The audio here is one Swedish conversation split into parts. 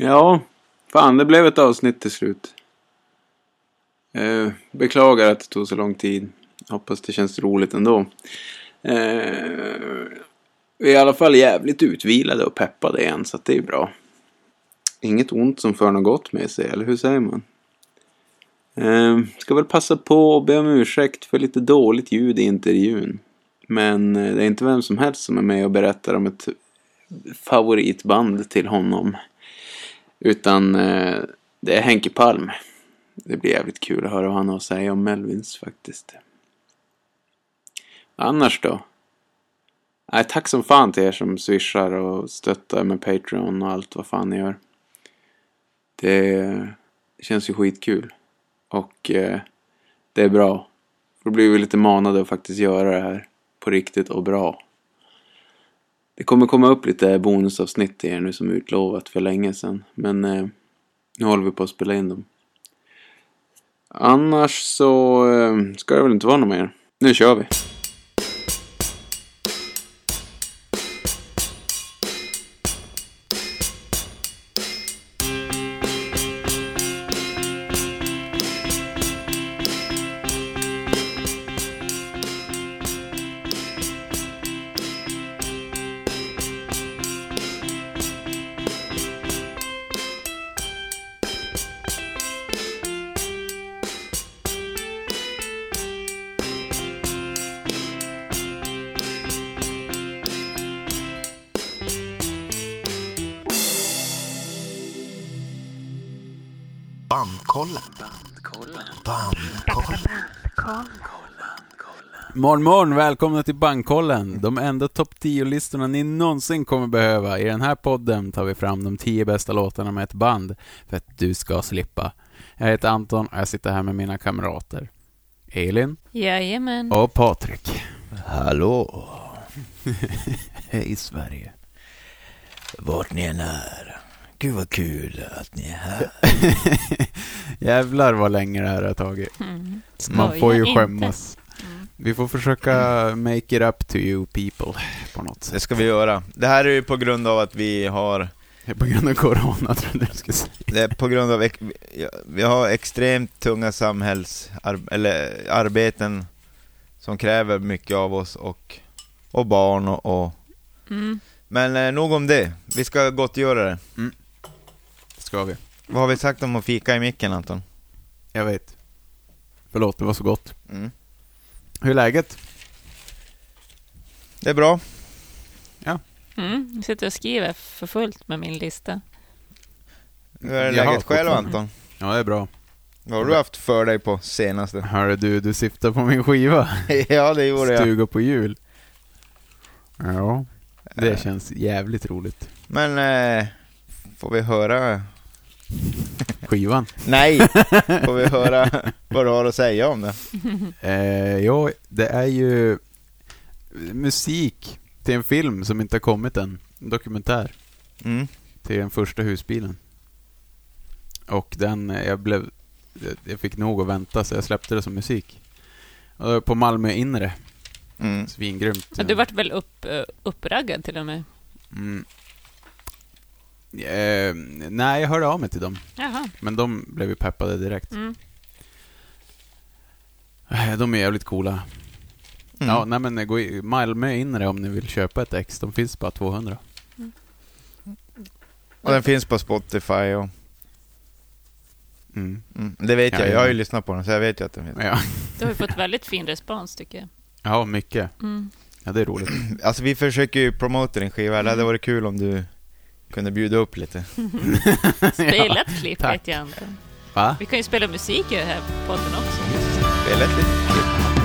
Ja, fan det blev ett avsnitt till slut. Eh, beklagar att det tog så lång tid. Hoppas det känns roligt ändå. Eh, vi är i alla fall jävligt utvilade och peppade igen så att det är bra. Inget ont som för något gott med sig, eller hur säger man? Eh, ska väl passa på att be om ursäkt för lite dåligt ljud i intervjun. Men eh, det är inte vem som helst som är med och berättar om ett favoritband till honom. Utan eh, det är Henke Palm. Det blir jävligt kul att höra vad han har att säga om Melvins faktiskt. Annars då? Nej, tack som fan till er som swishar och stöttar med Patreon och allt vad fan ni gör. Det känns ju skitkul. Och eh, det är bra. Då blir vi lite manade att faktiskt göra det här på riktigt och bra. Det kommer komma upp lite bonusavsnitt till er nu som utlovat för länge sedan. Men eh, nu håller vi på att spela in dem. Annars så eh, ska det väl inte vara något mer. Nu kör vi. Morgon, morgon, välkomna till Bankkollen. De enda topp 10-listorna ni någonsin kommer behöva. I den här podden tar vi fram de 10 bästa låtarna med ett band för att du ska slippa. Jag heter Anton och jag sitter här med mina kamrater. Elin Jajamän. och Patrik. Hallå. Hej Sverige. Vart ni än är. Gud vad kul att ni är här. Jävlar vad länge det här har tagit. Mm. Man får ju skämmas. Mm. Vi får försöka make it up to you people på något sätt. Det ska vi göra. Det här är ju på grund av att vi har, Det är på grund av corona trodde jag skulle säga. det är på grund av, vi har extremt tunga samhälls, eller arbeten som kräver mycket av oss och, och barn och, och Mm. men eh, nog om det. Vi ska gott göra det. Ska vi. Vad har vi sagt om att fika i micken Anton? Jag vet. Förlåt, det var så gott. Mm. Hur är läget? Det är bra. Mm. Jag sitter och skriver för fullt med min lista. Hur är Jaha, läget själv. Anton? Ja, det är bra. Vad har du haft för dig på senaste? Hörru du, du syftar på min skiva. ja, det gjorde jag. Stuga på jul. Ja, det Eh. känns jävligt roligt. Men, eh, får vi höra? Skivan? Nej! Får vi höra vad du har att säga om det? Eh, ja, det är ju musik till en film som inte har kommit än. En dokumentär Mm. till den första husbilen. Och den, jag blev, jag fick nog att vänta så jag släppte det som musik. På Malmö inre. Mm. Svingrymt. Ja, du vart väl upp, eh, uppraggad till och med? Mm. Eh, nej, jag hörde av mig till dem. Jaha. Men de blev ju peppade direkt. Mm. Eh, De är jävligt coola. Mm. Ja, nej men gå i, Malmö inre om ni vill köpa ett ex. De finns bara 200. Och den finns på Spotify och... Mm. Mm. Det vet Ja, jag, jag har ju ja. lyssnat på den så jag vet ju att den finns. Ja. Du har ju fått väldigt fin respons tycker jag. ja, mycket. Mm. Ja, det är roligt. Alltså vi försöker ju promota din skiva, det hade varit kul om du kunde bjuda upp lite. Spela ett klipp tack. vet jag inte. Va? Vi kan ju spela musik i den här podden också. Spela ett litet.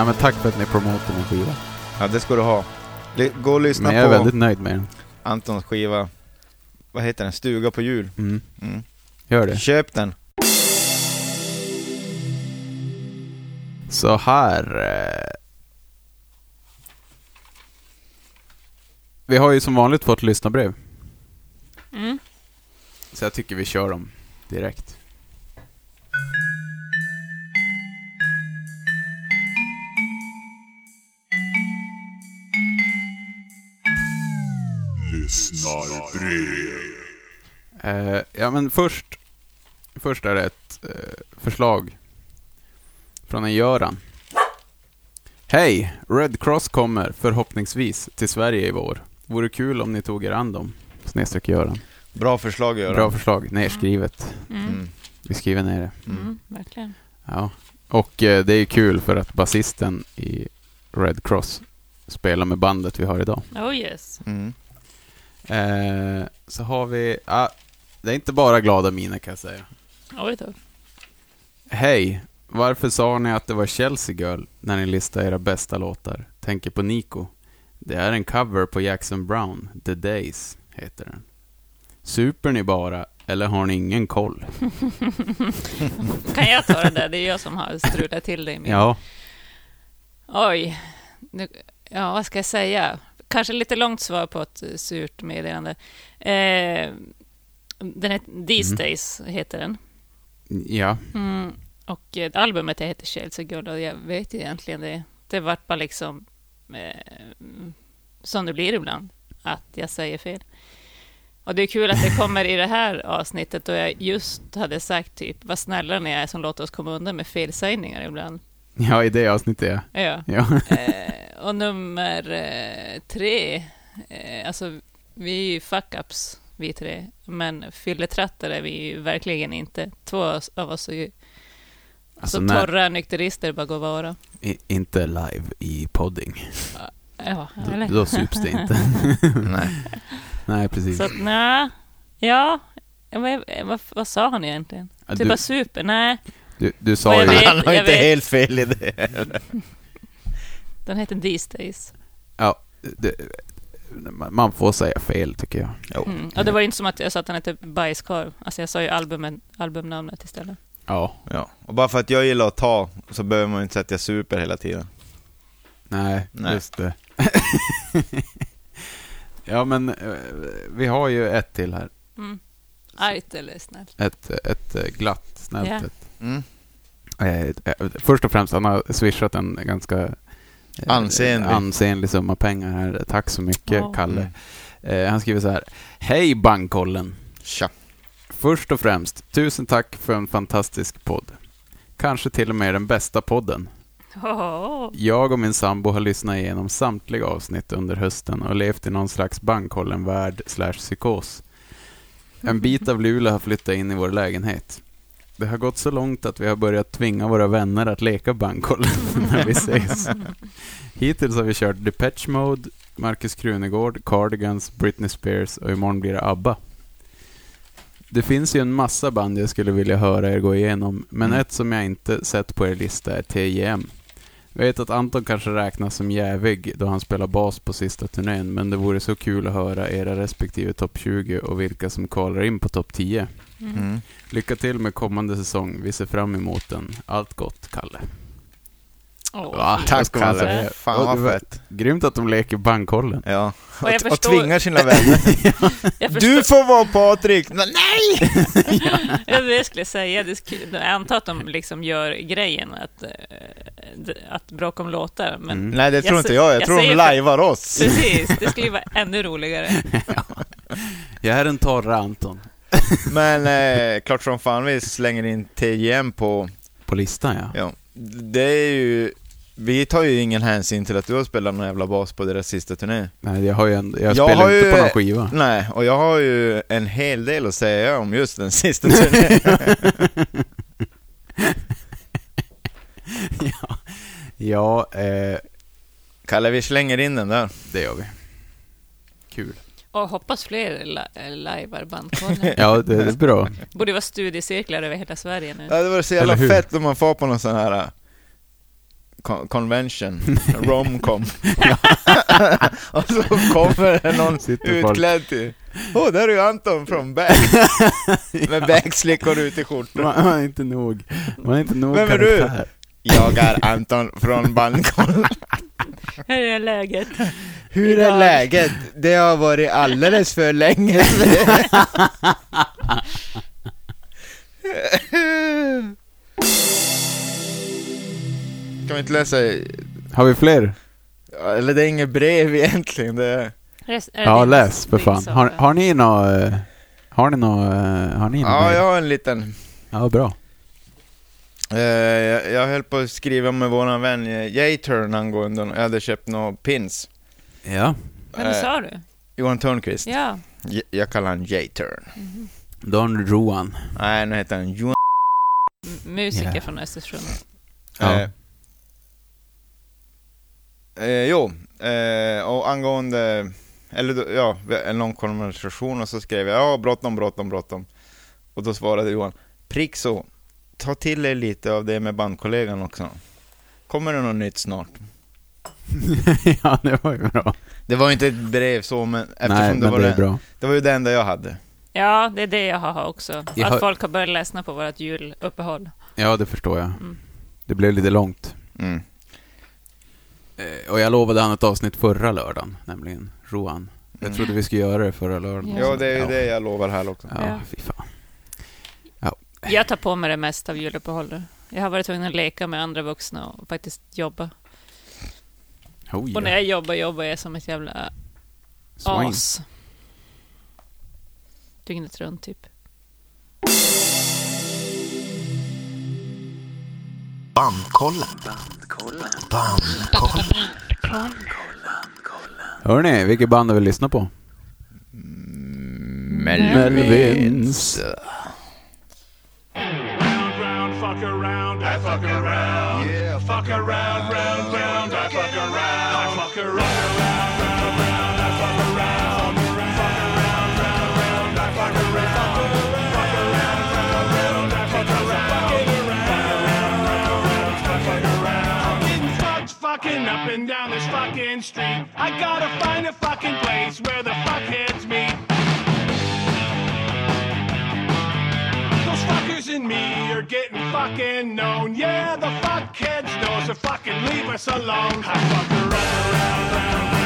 Nej men tack för att ni promotar min skiva. Ja, det ska du ha. Gå och lyssna Men jag är på väldigt nöjd med den. Antons skiva. Vad heter den? Stuga på jul. Mm. Mm. Gör det. Köp den. Så här. Eh... Vi har ju som vanligt fått lyssnarbrev. Mm. Så jag tycker vi kör dem direkt. Eh, ja, men först, först är det ett eh, förslag från en Göran. Hej! Red Cross kommer förhoppningsvis till Sverige i vår. Vore kul om ni tog er an dem. Snedstreck Göran. Bra förslag Göran. Bra förslag. Nerskrivet. Mm. Mm. Vi skriver ner det. Mm. Verkligen. Ja. Och eh, det är kul för att basisten i Red Cross spelar med bandet vi har idag. Oh yes. Eh, så har vi... Ah, det är inte bara glada miner kan jag säga. Oj då. Hej! Varför sa ni att det var Chelsea Girl när ni listade era bästa låtar? Tänker på Nico. Det är en cover på Jackson Brown, The Days, heter den. Super ni bara, eller har ni ingen koll? Kan jag ta det där? Det är jag som har strulat till det i min... Ja, Oj. Nu, ja, vad ska jag säga? Kanske lite långt svar på ett eh, surt meddelande. Eh, den heter, These Mm. Days heter den. ja, Mm. Och eh, albumet heter Chelsea Girl och jag vet ju egentligen det. Det vart bara liksom eh, som det blir ibland, att jag säger fel. Och det är kul att det kommer i det här avsnittet då jag just hade sagt typ vad snälla ni är som låter oss komma undan med felsägningar ibland. ja, i det avsnittet ja. Ja. ja. Eh, och nummer eh, tre, eh, alltså vi är ju fuck-ups vi tre, men fylletrattar är vi ju verkligen inte. Två av oss är ju Alltså, så när- torra nykterister bara går vara. I, inte live i podding. Ja, Då, eller? då sups det inte. Nej. Nej, precis. Så nej, ja, vad, vad, vad sa han egentligen? Ja, Typ du, bara super? Nej, du, du sa ju... vet- Han har inte vet. helt fel i det. den heter These Days. Ja, det, man får säga fel tycker jag. Jo. Mm. Och det var ju inte som att jag sa att den hette Bajskorv. Alltså jag sa ju albumen, albumnamnet istället. Ja, Ja. Och bara för att jag gillar att ta, så behöver man ju inte säga att jag super hela tiden. nej, Nej. just det. ja, men eh, vi har ju ett till här. Mm. Argt eller snällt? Ett, ett eh, glatt, snällt Ja. ett. Mm. Eh, eh, Först och främst, han har swishat en ganska eh, Ansenlig. ansenlig summa pengar här. Tack så mycket, Ja. Kalle. Eh, han skriver så här. Hej Bankkollen! Tja. Först och främst, tusen tack för en fantastisk podd. Kanske till och med den bästa podden. Oh. Jag och min sambo har lyssnat igenom samtliga avsnitt under hösten och levt i någon slags Bankkollen-värld slash psykos. En bit av Luleå har flyttat in i vår lägenhet. Det har gått så långt att vi har börjat tvinga våra vänner att leka Bankkollen när vi ses. Hittills har vi kört Depeche Mode, Marcus Krunegård, Cardigans, Britney Spears och imorgon blir det ABBA. Det finns ju en massa band jag skulle vilja höra er gå igenom, men Mm. ett som jag inte sett på er lista är TJM. Jag vet att Anton kanske räknas som jävig då han spelar bas på sista turnén, men det vore så kul att höra era respektive topp 20 och vilka som kvalar in på topp 10. Mm. Mm. Lycka till med kommande säsong, vi ser fram emot den. Allt gott, Kalle. Åh, Va? Tack Kalle. Fan Och vad det fett. Grymt att de leker bankkollen. Ja. Och Och, och förstår- tvingar sina vänner. Jag förstår, Du får vara Patrik! Men Nej! Ja, det skulle jag säga. Det är kul. Jag antar att de liksom gör grejen att, eh, att bråka om låtar. Men Mm. Nej det tror Jag inte jag, jag jag tror de lajvar oss. precis, det skulle ju vara ännu roligare. Jag är den torra Anton. Men eh, klart som fan vi slänger in TJM på, På listan ja. ja, det är ju, vi tar ju ingen hänsyn till att du har spelat någon jävla bas på deras sista turné. Nej, jag har ju en, jag, Jag spelar inte ju- på någon skiva. Nej, och jag har ju en hel del att säga om just den sista turnén. ja, ja eh, Kalle, vi slänger in den där. det gör vi. Kul. Och hoppas fler lajvar bandkollen. Ja, det är bra. Borde vara studiecirklar över hela Sverige nu. Ja, det var så jävla fett om man får på någon sån här... con- convention, romcom. och så kommer det någon Sitter utklädd till... Åh, oh, där är ju Anton från Bag. Med bagslickor ut i skjortan. Man, man är inte nog, man är inte nog Vem är du? Jag är Anton från Bandkollen. Hur är läget? Hur är läget? Det har varit alldeles för länge Kan vi inte läsa, Har vi fler? eller det är inget brev egentligen, det är... Ja, läs för fan. Har, har ni nå... eh, Har ni nå... eh, Har ni nå Ja, jag har en liten... ja, bra. Eh, jag, jag höll på att skriva med våran vän eh, J-Turn angående, jag hade köpt några pins. Ja. Vem Eh, sa du? Johan Törnqvist. Ja. J- jag kallar han J-Turn. Don Juan. Nej, nu heter han Johan. M- Musiker Ja. från Östersund. Ja. Eh, eh, jo, eh, och angående, eller ja, en lång konversation och så skrev jag ja, bråttom, bråttom, bråttom. Och då svarade Johan, prick så, ta till er lite av det med bandkollegan också. Kommer det något nytt snart? ja, det var ju bra. Det var inte ett brev så, men eftersom Nej, det, men var det det, det var ju det enda jag hade. Ja, det är det jag har också. Jag att har- folk har börjat ledsna på vårt juluppehåll. Ja, det förstår jag. Mm. Det blev lite långt. Mm. Eh, Och jag lovade han ett avsnitt förra lördagen, nämligen Rohan. Jag Mm. trodde vi skulle göra det förra lördagen. Ja, det är ju ja. det jag lovar här också. Ja, Ja. fy fan. Jag tar på mig det mesta av juluppehållet. Jag har varit tvungen att leka med andra vuxna och faktiskt jobba. Oh, Och när yeah. jag jobbar, jobbar jag som ett jävla Swine. as. Dygnet runt, typ. Bandkollen. Bandkollen. Hörni, vilket band har vi lyssnat på? Melvins. round, fuck around, I fuck around. Yeah, fuck around, round, round, I fuck around. I fuck around, round, round, round, I fuck around. Fuck around, round, round, I fuck around. Fuck around, round, round, I fuck around. Fuck around, round, round, I fuck around. Getting fucked, fucking up and down this fucking street. I gotta find a fucking place where the fuckheads meet. Those and me are getting fucking known. Yeah, the fuckheads know, so fucking leave us alone. I fuck around, round, round,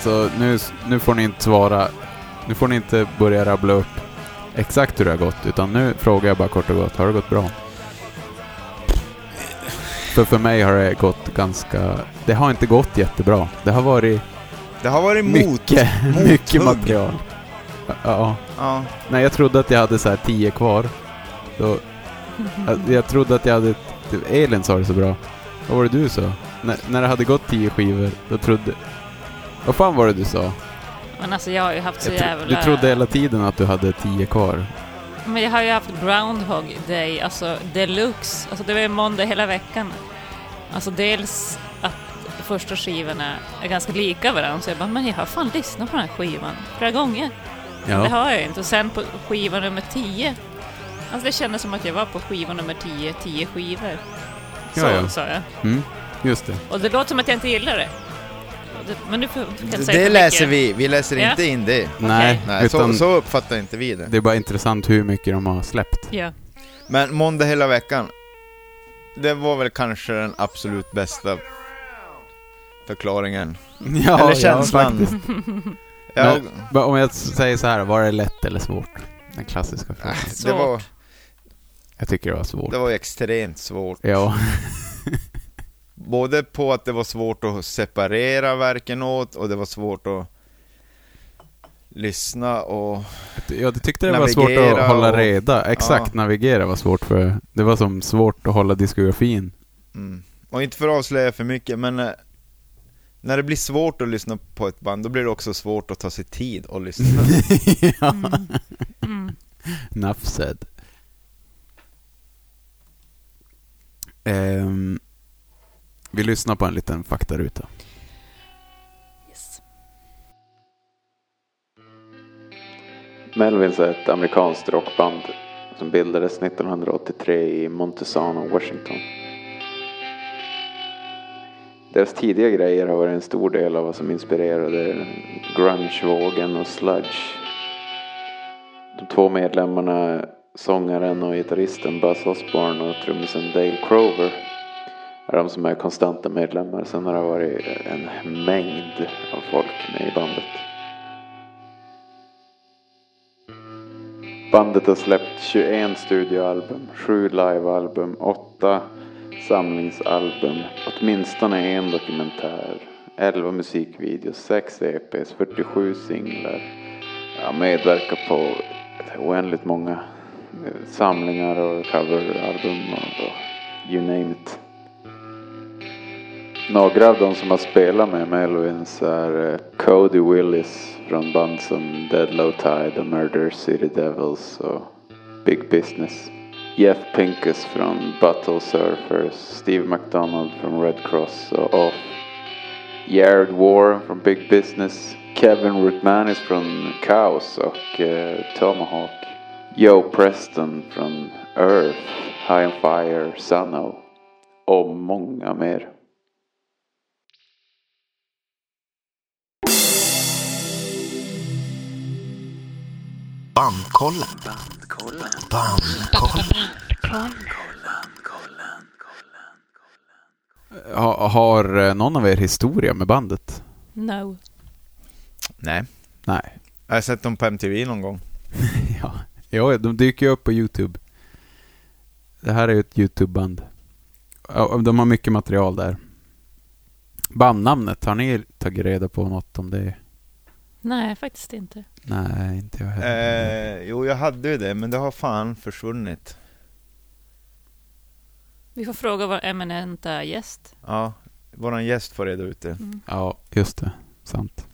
Alltså, nu, nu får ni inte svara. Nu får ni inte börja rabbla upp exakt hur det har gått, utan nu frågar jag bara kort och gott, har det gått bra? För för mig har det gått ganska... Det har inte gått jättebra. Det har varit Det har varit mot. mycket, mycket mothugg. material. Ja. Ja. Nej, jag trodde att jag hade så här tio kvar. Då, jag, jag trodde att jag hade... Elin sa det så bra. Vad var det du sa? När, när det hade gått tio skivor, då trodde... Vad fan var det du sa? Men alltså jag har ju haft så Jag tro, jävla... du trodde hela tiden att du hade tio kvar. Men jag har ju haft Groundhog Day, alltså deluxe. Alltså det var ju måndag hela veckan. Alltså dels att första skivorna är ganska lika varandra, så jag bara, men jag har fan lyssnat på den här skivan flera gånger. Det Ja. har jag inte. Och sen på skiva nummer 10, alltså det kändes som att jag var på skiva nummer 10, 10 skivor. Så Ja, ja. sa jag. Mm, just det. Och det låter som att jag inte gillar det. Det men du får kan Det, säga för läser vi, vi läser Ja. inte in det. Nej, Nej, utan så, så uppfattar inte vi det. det är bara intressant hur mycket de har släppt. Ja. Men måndag hela veckan, det var väl kanske den absolut bästa förklaringen. Ja, Eller känslan. Ja, Men Om jag säger så här, var det lätt eller svårt? Den klassiska frågan. äh, det, var, Jag tycker det var svårt. det var extremt svårt. Ja. Både på att det var svårt att separera verken åt och det var svårt att lyssna och... Jag tyckte det var svårt Navigera att hålla och- reda. Exakt, Ja. navigera var svårt för... Det var som svårt att hålla diskografin. Mm. Och inte för att avslöja för mycket, men eh, när det blir svårt att lyssna på ett band, då blir det också svårt att ta sig tid att lyssna. ja, Mm. Mm. enough said. Ehm, vi lyssnar på en liten faktaruta. Yes. Melvins är ett amerikanskt rockband som bildades 1983 i Montesano, Washington. Deras tidiga grejer har varit en stor del av vad som inspirerade grunge-vågen och sludge. De två medlemmarna, sångaren och gitarristen Buzz Osborne och trummisen Dale Crover, är de som är konstanta medlemmar. Sen har det varit en mängd av folk med i bandet. Bandet har släppt 21 studioalbum, 7 livealbum, 8 samlingsalbum, åtminstone en dokumentär, 11 musikvideos, 6 EPs, 47 singlar. Jag medverkar på oändligt många eh, samlingar och coveralbum och, och you name it. Några av de som har spelat med Melvins är eh, Cody Willis från band som Dead Low Tide och Murder City Devils och Big Business. Jeff Pincus från Buttle Surfers, Steve McDonald från Red Cross och Off. Jared Warren från Big Business, Kevin Rutmanis från Chaos och eh, Tomahawk. Joe Preston från Earth, High and Fire, Sunno och många mer. Bandkollen. Bandkollen. Ha, har eh, någon av er historia med bandet? No. Nej. Nej. Jag har sett dem på MTV någon gång. ja. ja, de dyker ju upp på YouTube. Det här är ju ett YouTube-band. De har mycket material där. Bandnamnet, har ni tagit reda på något om det? Nej, faktiskt inte. Nej, inte jag heller. Eh, jo, jag hade ju det, men det har fan försvunnit. Vi får fråga vår eminenta gäst. Ja, våran gäst får reda ut det. Mm. Ja, just det. Sant.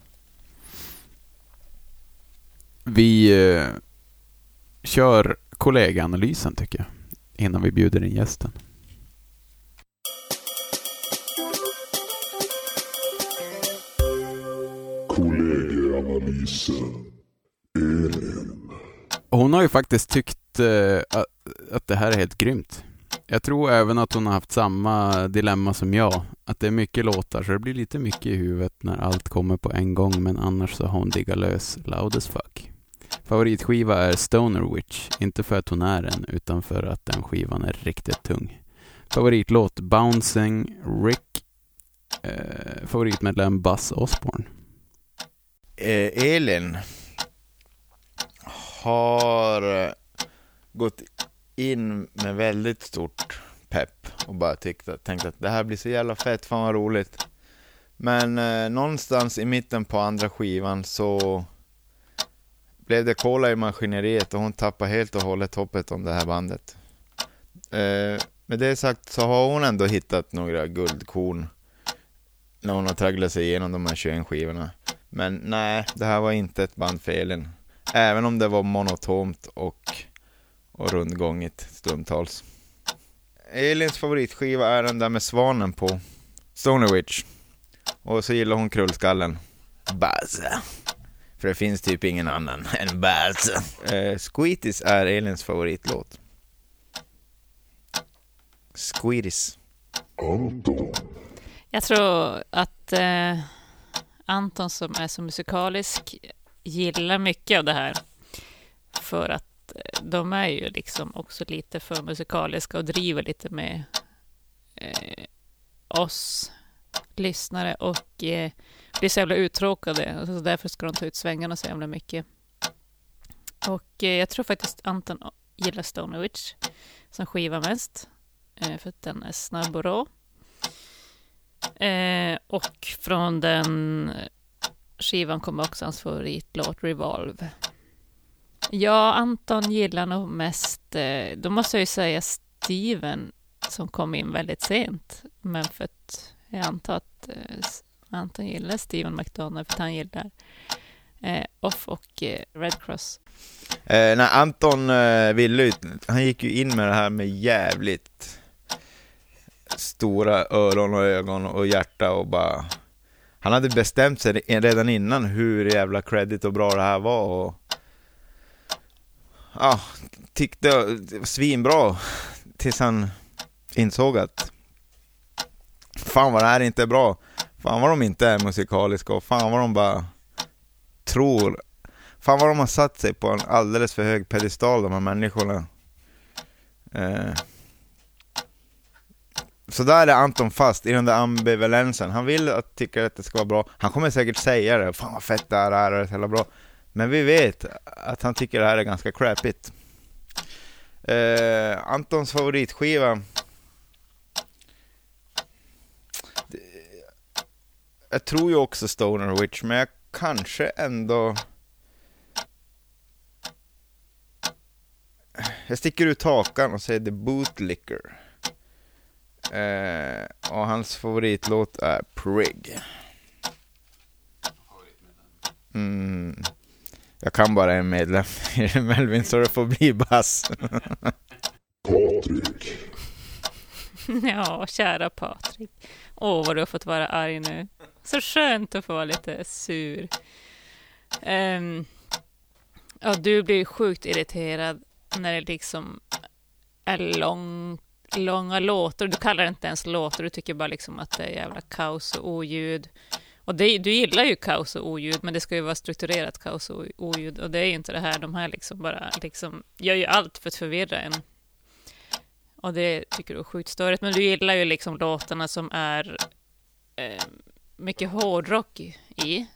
Vi eh, kör kollegaanalysen tycker jag. Innan vi bjuder in gästen analysen. Elin. Hon har ju faktiskt tyckt eh, att, att det här är helt grymt. Jag tror även att hon har haft samma dilemma som jag. Att det är mycket låtar så det blir lite mycket i huvudet när allt kommer på en gång men annars så har hon diggat lös loud as fuck. Favoritskiva är Stoner Witch, inte för att hon är en utan för att den skivan är riktigt tung. Favoritlåt Bouncing Rick. Eh, favoritmedlem Buzz Osborne. Eh, Elin har eh, gått in med väldigt stort pepp och bara tyckt tänkt att det här blir så jävla fett, fan vad roligt. Men eh, någonstans i mitten på andra skivan så blev det kola i maskineriet och hon tappade helt och hållet hoppet om det här bandet. Eh, med det sagt så har hon ändå hittat några guldkorn när hon har tragglat sig igenom de här 21 skivorna. Men nej, det här var inte ett band för Elin. Även om det var monotont och, och rundgångigt stundtals. Elins favoritskiva är den där med svanen på. Stoner Witch. Och så gillar hon krullskallen. Buzz. För det finns typ ingen annan än Buzz. Eh, Squeeties är Elins favoritlåt. Squeeties. Anton. Jag tror att eh, Anton som är så musikalisk gillar mycket av det här. För att eh, de är ju liksom också lite för musikaliska och driver lite med eh, oss lyssnare och eh, blir så jävla uttråkade. Så därför ska de ta ut svängarna så jävla mycket. Och eh, jag tror faktiskt Anton gillar Stonewitch som skiva mest. Eh, för att den är snabb och rå. Eh, och från den skivan kommer också hans favoritlåt Revolve. Ja, Anton gillar nog mest, eh, då måste jag ju säga Steven som kom in väldigt sent. Men för att jag antar att eh, Anton gillar Steven McDonald för att han gillar eh, Off och eh, Red Cross. Eh, nej, Anton eh, ville ju, han gick ju in med det här med jävligt stora öron och ögon och hjärta och bara han hade bestämt sig redan innan hur jävla credit och bra det här var och ja, tyckte det var svinbra tills han insåg att fan vad det här inte är bra. Fan vad de inte är musikaliska och fan vad de bara tror Fan vad de har satt sig på en alldeles för hög pedestal de här människorna. Eh. Så där är Anton fast i den där ambivalensen. Han vill att tycka att det ska vara bra. Han kommer säkert säga det. Fan vad fett det här är, och det är så jävla bra. Men vi vet att han tycker det här är ganska crappigt. Eh, Antons favoritskiva. Det- Jag tror ju också Stoner Witch, men jag kanske ändå... Jag sticker ut hakan och säger The Bootlicker. Eh, och hans favoritlåt är Prig. Mm. Jag kan bara en medlem i Melvin så det får bli bass. Patrik. Ja, kära Patrik. Åh, vad du har fått vara arg nu. Så skönt att få vara lite sur. Ehm, ja, du blir sjukt irriterad när det liksom är lång, långa låtar. Du kallar det inte ens låtar, du tycker bara liksom att det är jävla kaos och oljud. Och det, du gillar ju kaos och oljud, men det ska ju vara strukturerat kaos och oljud. Och det är ju inte det här. De här liksom bara liksom gör ju allt för att förvirra en. Och det tycker du är sjukt störigt. Men du gillar ju liksom låtarna som är eh, mycket hårdrock i.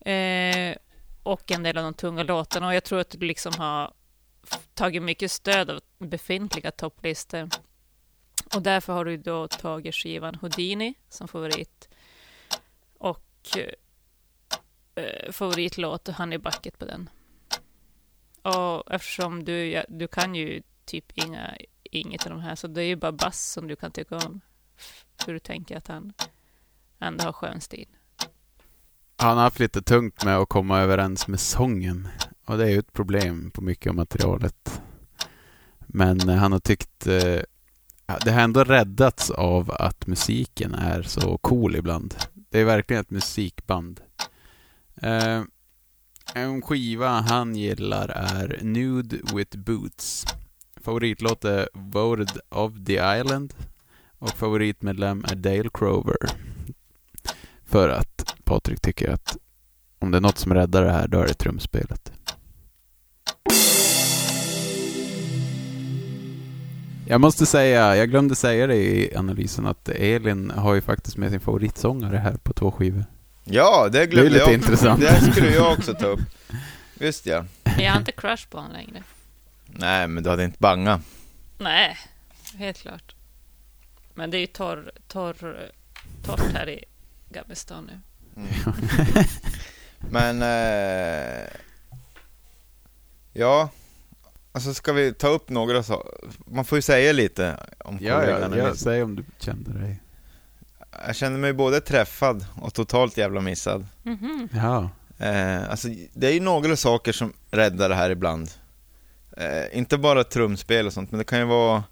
Eh, och en del av de tunga låtarna. Och jag tror att du liksom har tagit mycket stöd av befintliga topplistor. Och därför har du då tagit skivan Houdini som favorit. Och eh, eh, favoritlåt Honey Bucket på den. Och eftersom du, ja, du kan ju typ inga, inget av de här, så det är ju bara Bass som du kan tycka om. Hur du tänker att han ändå har skön stil. Han har haft lite tungt med att komma överens med sången. Och det är ju ett problem på mycket av materialet. Men eh, han har tyckt... Eh, det har ändå räddats av att musiken är så cool ibland. Det är verkligen ett musikband. Eh, en skiva han gillar är Nude with Boots. Favoritlåt är Voted of the Island. Och favoritmedlem är Dale Crover. För att Patrik tycker att om det är något som räddar det här, då är det trumspelet. Jag måste säga, jag glömde säga det i analysen, att Elin har ju faktiskt med sin favoritsångare här på två skivor. Ja, det Det är glömde lite jag. intressant. Det skulle jag också ta upp. Just ja. Men jag har inte crush på honom längre. Nej, men du hade inte banga. Nej, helt klart. Men det är ju torr, torr, torrt här i Gabbestan nu. Men... Eh, ja. Alltså ska vi ta upp några saker? Man får ju säga lite om Ja, kollegan. ja, ja, säg om du kände dig. Jag kände mig både träffad och totalt jävla missad. Mhm. Ja. Eh, alltså, det är ju några saker som räddar det här ibland. Eh, inte bara trumspel och sånt, men det kan ju vara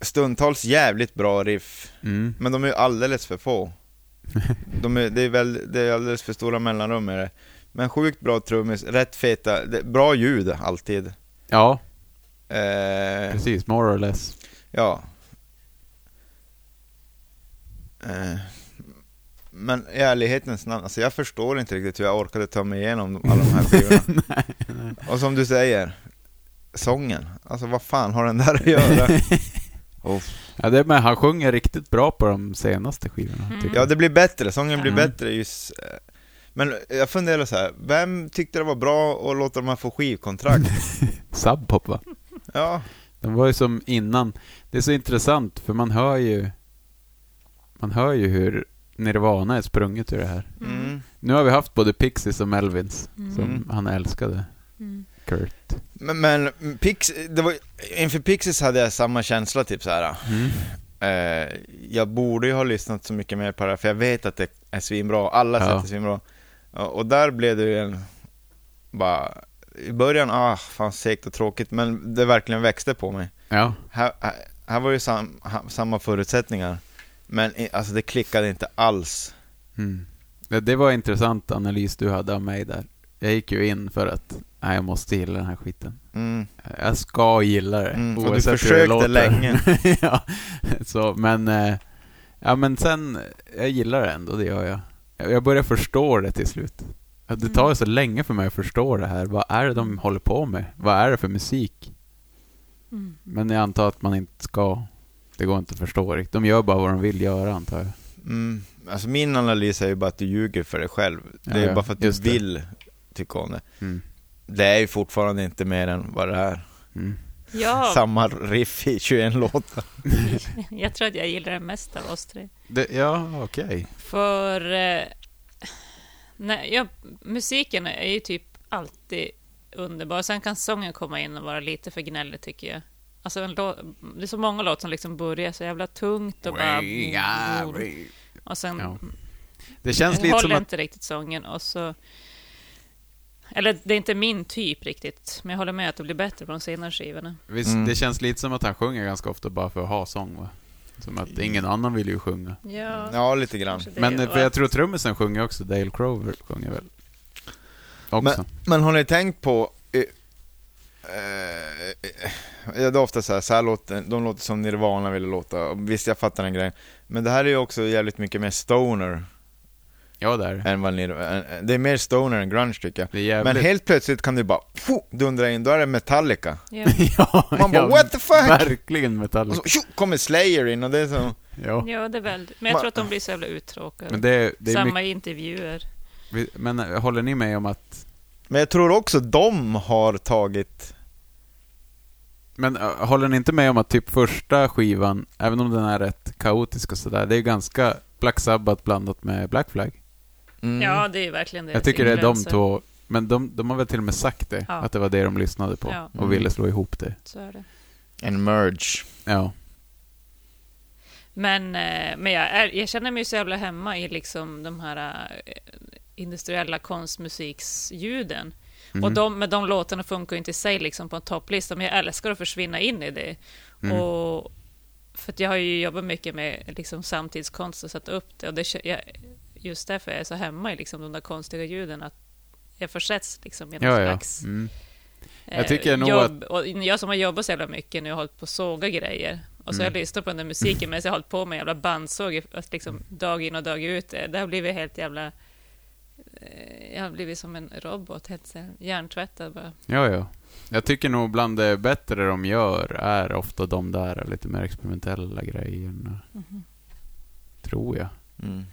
stundtals jävligt bra riff, Mm. men de är ju alldeles för få. De är, det, är väl, det är alldeles för stora mellanrum med det. Men sjukt bra trummis, rätt feta, det, bra ljud alltid. Ja, Eh, precis. More or less. Ja. Eh, men i ärlighetens namn, alltså jag förstår inte riktigt hur jag orkade ta mig igenom alla de här skivorna. Och som du säger, sången. Alltså vad fan har den där att göra? Oh. Ja, det är med, han sjunger riktigt bra på de senaste skivorna. Mm. tycker Ja, det blir bättre, sången blir Mm. bättre just... eh, Men jag funderar så här, vem tyckte det var bra att låta de här få skivkontrakt? Sub Pop va? Ja, De var ju som innan. Det är så intressant för man hör ju man hör ju hur Nirvana är sprunget ur det här. mm. Nu har vi haft både Pixies och Melvins som Mm. han älskade. Mm. Men, men Pix, det var, inför Pixies hade jag samma känsla, typ så här. Mm. Eh, jag borde ju ha lyssnat så mycket mer på det här, för jag vet att det är svinbra. Alla sätt Ja. är svinbra. Och där blev det ju en... Bara... I början, ah, fan segt och tråkigt, men det verkligen växte på mig. Ja. Här, här, var ju sam, samma förutsättningar, men alltså det klickade inte alls. Mm. Det, det var intressant analys du hade av mig där. Jag gick ju in för att nej, jag måste gilla den här skiten. Mm. Jag ska gilla det. Mm, och du hur det försökte låter. länge. ja, så, men, eh, ja, men sen, jag gillar det ändå, det gör jag. Jag- börjar förstå det till slut. Det tar Mm. ju så länge för mig att förstå det här. Vad är det de håller på med? Vad är det för musik? Mm. Men jag antar att man inte ska. Det går inte att förstå riktigt. De gör bara vad de vill göra, antar jag. Mm. Alltså min analys är ju bara att du ljuger för dig själv. Det är Ja, ja, bara för att du just det. vill tycka om det. Mm. Det är ju fortfarande inte mer än vad det är. Mm. Ja, Samma riff i 21 låtar. jag tror att jag gillar det mest av oss tre. Det, ja, okej. För eh, nej, ja, musiken är ju typ alltid underbar. Sen kan sången komma in och vara lite för gnällig tycker jag. Alltså en låt, det är så många låtar som liksom börjar så jävla tungt och bara... Och sen Ja. Det känns lite håller som att... inte riktigt sången och så... Eller det är inte min typ riktigt, men jag håller med att det blir bättre på de senare skivorna. Visst, Mm. Det känns lite som att han sjunger ganska ofta bara för att ha sång, va? Som att ingen annan vill ju sjunga. Ja, Ja, lite grann. Men för jag att- tror trummisen sjunger också, Dale Crover sjunger väl? Också. Men har ni tänkt på... eh, eh, det är ofta så här, så här låter, de låter som Nirvana ville låta. Visst, jag fattar den grejen. Men det här är ju också jävligt mycket mer stoner Ja, där. än vad Nirvana... Det är mer stoner än grunge tycker jag. Det är. Men helt plötsligt kan du bara dundra in, då är det Metallica. Ja. ja, Man bara ja, what the fuck? Verkligen Och Metallica. så tju, kommer Slayer in och det är så... Ja. ja, det är väldigt... Men jag tror att de blir så jävla uttråkade. Men det, det är Samma mycket... intervjuer. Men eh, håller ni med om att... Men jag tror också de har tagit... Men eh, håller ni inte med om att typ första skivan, även om den är rätt kaotisk och sådär, det är ganska Black Sabbath blandat med Black Flag. Mm. Ja, det är ju verkligen det. Jag tycker det är de två, men de, de har väl till och med sagt det, Ja. att det var det de lyssnade på Ja. och Mm. ville slå ihop det. Så är det. En merge. Ja. Men, eh, men jag, är, jag känner mig så jävla hemma i liksom de här eh, industriella konstmusiksljuden. Mm. Och de, men de låtarna funkar ju inte i sig liksom på en topplista, men jag älskar att försvinna in i det. Mm. Och, för att jag har ju jobbat mycket med liksom samtidskonst och satt upp det. Och det, jag, just därför är jag så hemma i liksom de där konstiga ljuden, att jag försätts liksom i någon Ja, ja. slags Mm. eh, Jag tycker nog jobb. Och jag som har jobbat så jävla mycket nu har hållit på att såga grejer. Och så har jag Mm. lyssnat på den där musiken medan jag har hållit på med jävla bandsåg liksom, dag in och dag ut. Det har blivit helt jävla... eh, Jag har blivit som en robot, helt hjärntvättad bara. Ja, ja. Jag tycker nog bland det bättre de gör är ofta de där lite mer experimentella grejerna. Mhm. Tror jag. Mm.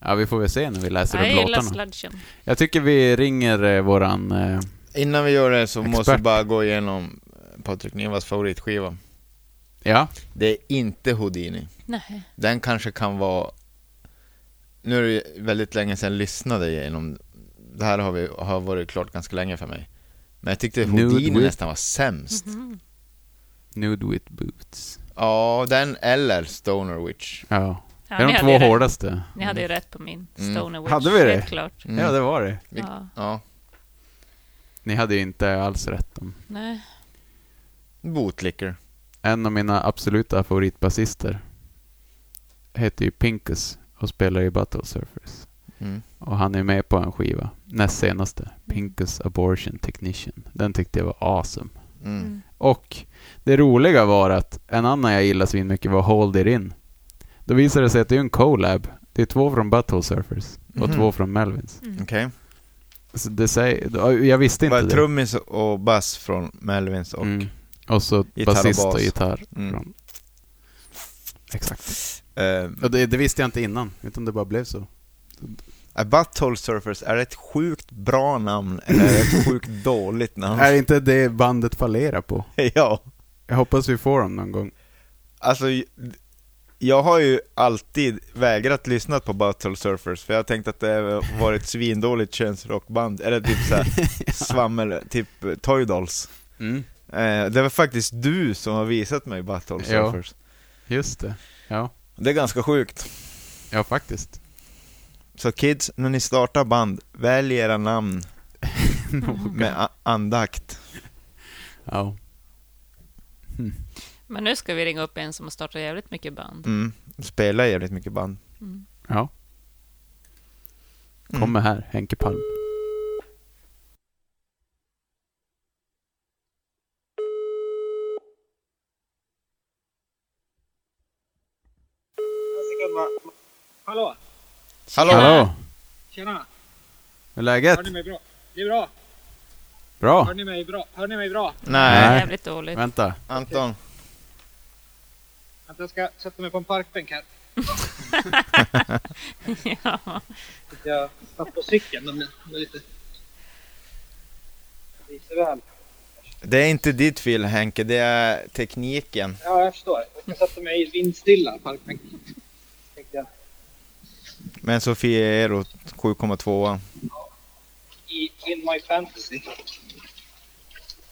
Ja, vi får väl se när vi läser Jag upp gillar låtarna. sludgen. Jag tycker vi ringer eh, våran... Eh, Innan vi gör det så Expert. måste vi bara gå igenom Patrik Nivas favoritskiva. ja, Det är inte Houdini. Nej. Den kanske kan vara... Nu är det ju väldigt länge sedan jag lyssnade igenom... Det här har, vi, har varit klart ganska länge för mig. Men jag tyckte Nude Houdini with- nästan var sämst. Mhm. Nude with Boots. Ja, den eller Stoner Witch. Ja. Ja, det är ni de hade två rätt. hårdaste. Ni hade ju rätt på min Mm. Stoner Witch. Hade vi det? Helt klart. Mm. Ja, det var det. Vi- Ja. Ja. Ni hade ju inte alls rätt om. Nej. Bootlicker. En av mina absoluta favoritbasister heter ju Pinkus och spelar i Battle Surfers. Mm. Och han är med på en skiva, näst senaste, Pinkus Abortion Technician. Den tyckte jag var awesome. Mm. Mm. Och det roliga var att en annan jag gillade så mycket var Hold It In. Då visade det sig att det är en collab. Det är två från Butthole Surfers och Mhm. två från Melvins. Mm. Okej. Så det säger, jag visste inte Var det. trummis och bass från Melvins och... Mm. Och så Gitarr och basist och bas. gitarr. Mm. Från. Exakt. Eh, Och det, det visste jag inte innan, utan det bara blev så. A Butthole Surfers, är det ett sjukt bra namn eller är det ett sjukt dåligt namn? Är inte det bandet fallerar på? ja. Jag hoppas vi får dem någon gång. Alltså, jag har ju alltid vägrat lyssna på Butthole Surfers för jag har tänkt att det har varit svindåligt könsrockband, eller typ såhär svammel, typ Toy Dolls. Mm. Eh, det var faktiskt du som har visat mig Butthole Ja. Surfers. Just det. Ja, Det är ganska sjukt. ja faktiskt. Så kids, när ni startar band, välj era namn med andakt. Ja. Men nu ska vi ringa upp en som har startat jävligt mycket band. Mm. Spela jävligt mycket band. Ja. Mm. Kommer här, Henke Palm. Hallå? Hallå! Hallå! Tjena! Hur är läget? Hör ni mig bra? Det är bra. Bra? Hör ni mig bra? Hör ni mig bra? Nej, Jävligt dåligt. Vänta. Anton. Att jag ska sätta mig på en parkbänk här. ja. Jag satt på cykeln. De är lite... Lite väl. Det är inte ditt fel Henke, det är tekniken. Ja, jag förstår. Jag ska sätta mig i vindstilla parkbänk. Tänkte jag. Med en Sofia Eero 7,2. I In My Fantasy.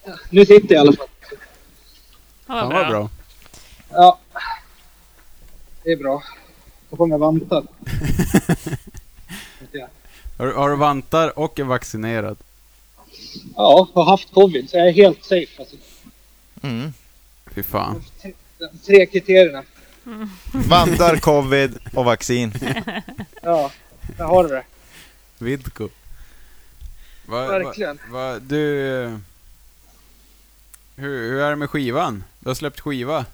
Ja, nu sitter jag i alla fall. Ja, vad vad bra. Ja. Det är bra. Då kommer jag vantar. Jag. Har, du- har du vantar och är vaccinerad? Ja, har haft covid så jag är helt safe. Alltså. Mm. Fy fan. De tre kriterierna. Vandar, covid och vaccin. Ja, där har du det. Vidko. Va, Verkligen. Va, va, du... eh, Hur, hur är det med skivan? Du har släppt skiva?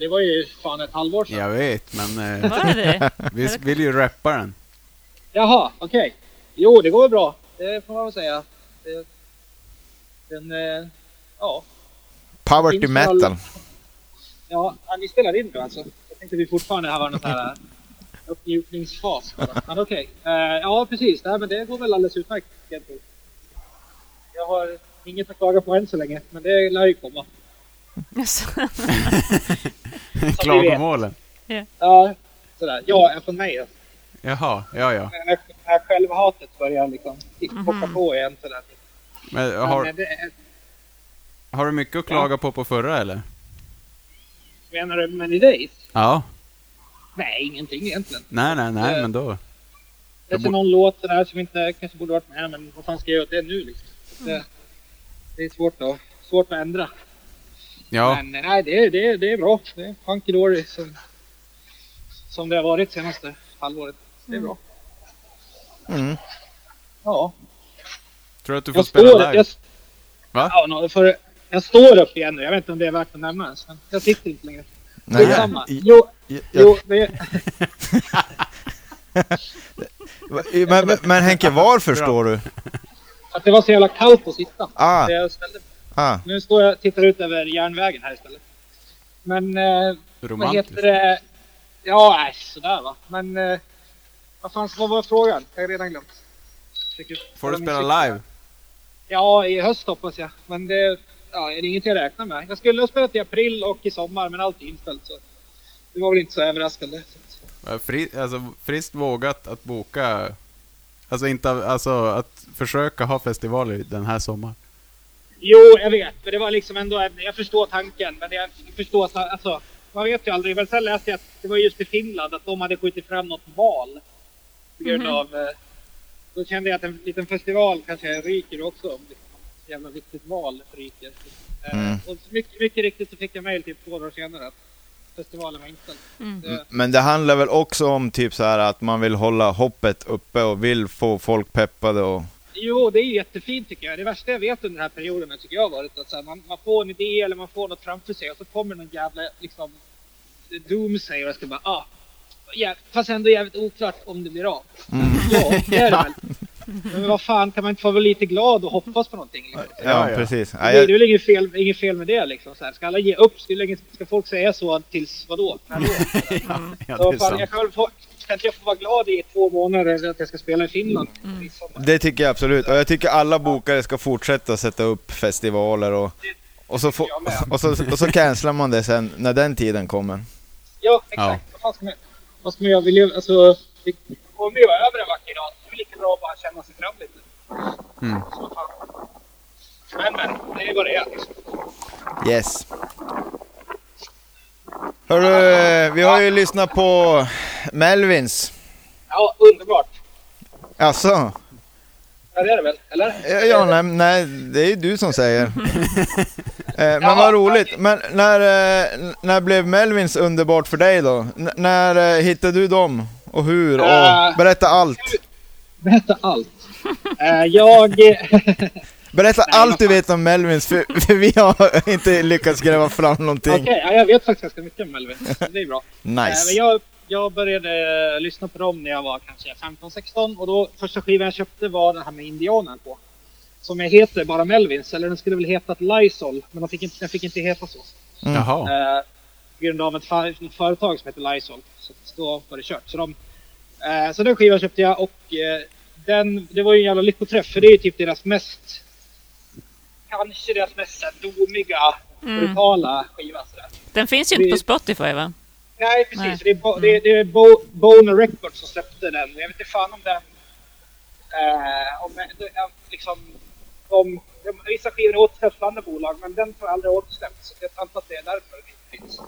Det var ju fan ett halvår sedan. Jag vet, men eh, Var det vi vill ju rappa den. Jaha, okej. Jo, det går väl bra. Det får man väl säga. Den, eh, ja. Power to metal. Ja, ja, ni spelar in nu alltså. Jag tänkte vi fortfarande har någon sån här uppmjukningsfas. Men okej. Eh, ja, precis. Nej, men det går väl alldeles utmärkt. Jag har inget att klaga på än så länge, men det lär ju komma. Klagomålen. Ja, sådär. Ja, från mig. Alltså. Jaha, ja ja. När, när självhatet börjar liksom bocka på igen sådär. Men Men, har, eh, det, är- har du mycket att klaga på på förra eller? menar du Many Days? Ja. Nej, ingenting egentligen. Nej, nej, nej, Eh, men då. Det är någon låt sådär som inte kanske borde varit med, men vad fan ska jag göra åt det nu liksom? Det, det är svårt att, svårt att ändra. Ja, Men nej, det, är- det, är- det är bra. Det är hunky dory som, som det har varit senaste halvåret. Det är bra. Mm. Ja. tror du att du får Jag spela står, live? jag, Va? ja, no, för, jag står upp igen nu. Jag vet inte om det är värt att nämna ens. Men jag sitter inte längre. Nej, jag- Jo, jag- jo, det, men, men- men Henke, varför står du? att det var så jävla kallt att sitta. Ah, jag ställde, ah. nu står jag och tittar ut över järnvägen här istället. Men eh, vad Romantiskt. heter det? Ja, nej, sådär va. Men eh, vad fan, vad var frågan? Jag har redan glömt. Försöker Får du spela live? Ja, i höst hoppas jag. Men det ja, är det inget jag räknar med. Jag skulle ha spelat i april och i sommar, men allt är inställt. Så det var väl inte så överraskande. Fri, alltså, friskt vågat att boka... Alltså inte, alltså att försöka ha festivaler den här sommaren. Jo, jag vet. Men det var liksom ändå, jag förstår tanken. Men jag förstår att, alltså, man vet ju aldrig. Men sen läste jag att det var just i Finland, att de hade skjutit fram något val. På grund Mhm. av, eh, då kände jag att en liten festival kanske ryker också. Om ett jävla viktigt val ryker. Eh, Mm. Och mycket, mycket riktigt så fick jag mejl typ två dagar senare att festivalen var inställd. Mm. Det, Men det handlar väl också om typ så här att man vill hålla hoppet uppe och vill få folk peppade och... Jo, det är jättefint tycker jag. Det värsta jag vet under den här perioden tycker jag har varit att så här, man, man får en idé eller man får något framför sig och så kommer någon jävla liksom doomsayer och jag ska bara ah, ja, fast ändå jävligt oklart om det blir av. Ja, det är det väl. Men vad fan, kan man inte få vara lite glad och hoppas på någonting? Liksom? Ja, Ja, ja. precis. Det Ja, är det är jag, väl inget fel, inget fel med det liksom. Så här. Ska alla ge upp? Ska, folk säga så tills vadå? När då? Ja, Så det är fan, jag kan väl få, kan inte jag få vara glad i två månader att jag ska spela i Finland? i sommar? det tycker jag absolut. Och jag tycker alla bokare ska fortsätta sätta upp festivaler och... Och så, med. och, så, och så cancelar man det sen när den tiden kommer. Ja, exakt. Vad fan ska man Vad ska man göra? Vi lever, alltså, det kommer ju vara över en vacker dag. Det är lika bra att bara känna sig fram lite. Mm. Men men, det är vad det är. Yes. Hörru, vi har ju lyssnat på Melvins. Ja, underbart. Alltså, Ja, det är det väl? Eller? ja, ja nej, nej, det är ju du som säger. eh, men vad roligt. Men när, eh, när blev Melvins underbart för dig då? N- när eh, hittade du dem? Och hur? Och berätta allt. Berätta allt. Jag... Berätta Nej, allt du vet om Melvins, för, för vi har inte lyckats gräva fram någonting. Okej, ja, jag vet faktiskt ganska mycket om Melvin. Det är bra. Nice. jag, jag började lyssna på dem när jag var kanske 15-16 och då första skivan jag köpte var den här med Indianen på. Som jag heter bara Melvins, eller den skulle väl hetat Lysol, men den fick inte, den fick inte heta så. Jaha. Eh, på grund av ett, ett företag som heter Lysol. Så då var det kört. Så, de, eh, så den skivan köpte jag och den, det var ju en jävla lyckoträff för det är ju typ deras mest, kanske deras mest domiga, brutala skiva. Sådär. Den finns ju inte på Spotify va? Nej precis, Nej. det är, bo, det, det är bo, Boner Records som släppte den. Jag vet inte fan om den... Eh, om, det- liksom, om, vissa skivor är återsläppts på andra bolag men den får aldrig återsläppts. Så jag antar att det är därför den inte finns.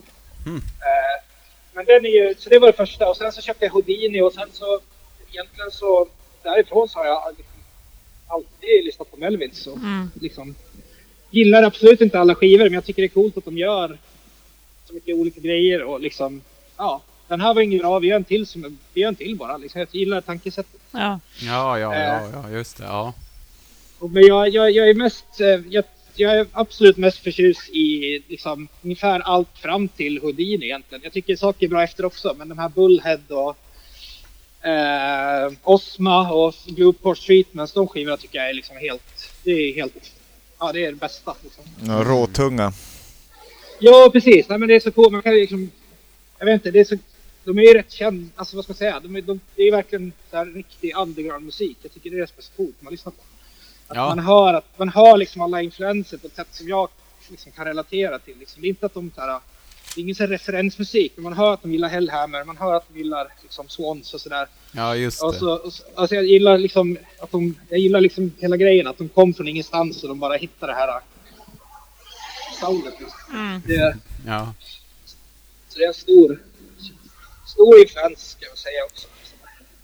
Eh, men den är ju, så det var det första och sen så köpte jag Houdini och sen så egentligen så därifrån så har jag liksom, alltid lyssnat på Melvins. Så, Mm. liksom, gillar absolut inte alla skivor men jag tycker det är coolt att de gör så mycket olika grejer och liksom ja. Den här var ingen bra, vi gör en till som, vi gör en till bara liksom. Jag gillar tankesättet. Ja. Ja, ja, Eh. ja, ja, just det. Ja. Och, men jag, jag, jag är mest, eh, jag, jag är absolut mest förtjust i liksom ungefär allt fram till Houdini egentligen. Jag tycker saker är bra efter också, men de här Bullhead och eh, Osma och Blueport Treatments, de skivorna tycker jag är liksom helt, det är helt, ja det är det bästa liksom. Ja, råtunga. Ja, precis. Nej, men det är så coolt. Man kan liksom... Jag vet inte, det är så... De är ju rätt kända, alltså vad ska man säga? De är, de, det är verkligen så här riktig underground-musik. Jag tycker det är det som är så coolt man lyssnar på. Att Ja. man hör att man hör liksom alla influenser på ett sätt som jag liksom kan relatera till. Liksom. Det är inte att de så här, det är ingen så här referensmusik, men man hör att de gillar Hellhammer, man hör att de gillar liksom Swans och sådär. ja, just Och det. så, och så, alltså jag gillar liksom att de, jag gillar liksom hela grejen, att de kom från ingenstans och de bara hittade det här äh, soundet. Liksom. Det, Ja. så det är en stor, stor influens ska jag säga också.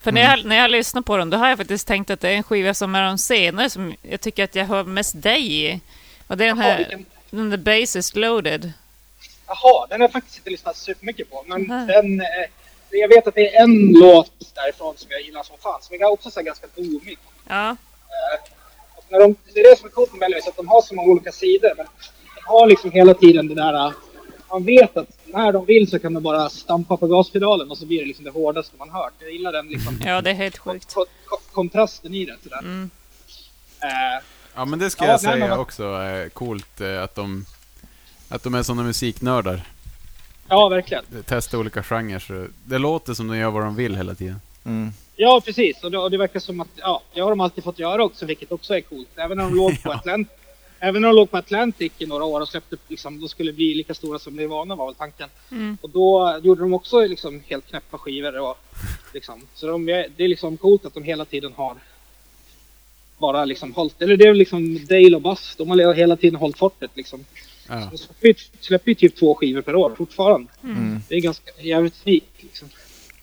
För när, jag, när jag lyssnar på dem, då har jag faktiskt tänkt att det är en skiva som är de senare som jag tycker att jag hör mest dig i. Och det är den Jaha, här, vilken- den där Bassist Loaded. Jaha, den har jag faktiskt inte lyssnat supermycket på. Men Mhm. den, eh, jag vet att det är en låt därifrån som jag gillar som fan. Som är också så ganska domig. Ja, Och när de, det är det som är coolt med Melvis, att de har så många olika sidor. Men de har liksom hela tiden det där... eh, Man vet att när de vill så kan de bara stampa på gaspedalen och så blir det liksom det hårdaste man hört. Jag gillar den liksom ja det är helt sjukt. ko- ko- kontrasten i det. Sådär. Mm. Eh, Ja, men det ska Ja, jag säga men- också är coolt eh, att de, att de är sådana musiknördar. ja, verkligen. Testar olika genrer. Så det låter som de gör vad de vill hela tiden. Mm. Ja, precis. Och det, och det verkar som att, ja, det har de alltid fått göra också, vilket också är coolt. Även när de låg på, Ja. Atlant Även när de låg på Atlantic i några år och släppte, liksom, de skulle bli lika stora som Nirvana var väl tanken. Mm. Och då gjorde de också liksom helt knäppa skivor. Och, liksom, så de, är- det är liksom coolt att de hela tiden har bara liksom hållit, eller det är liksom Dale och Buzz, de har hela tiden hållit fortet liksom. Ja. Släpper ju- släpper ju typ två skivor per år fortfarande. Mm. Det är ganska jävligt unikt liksom.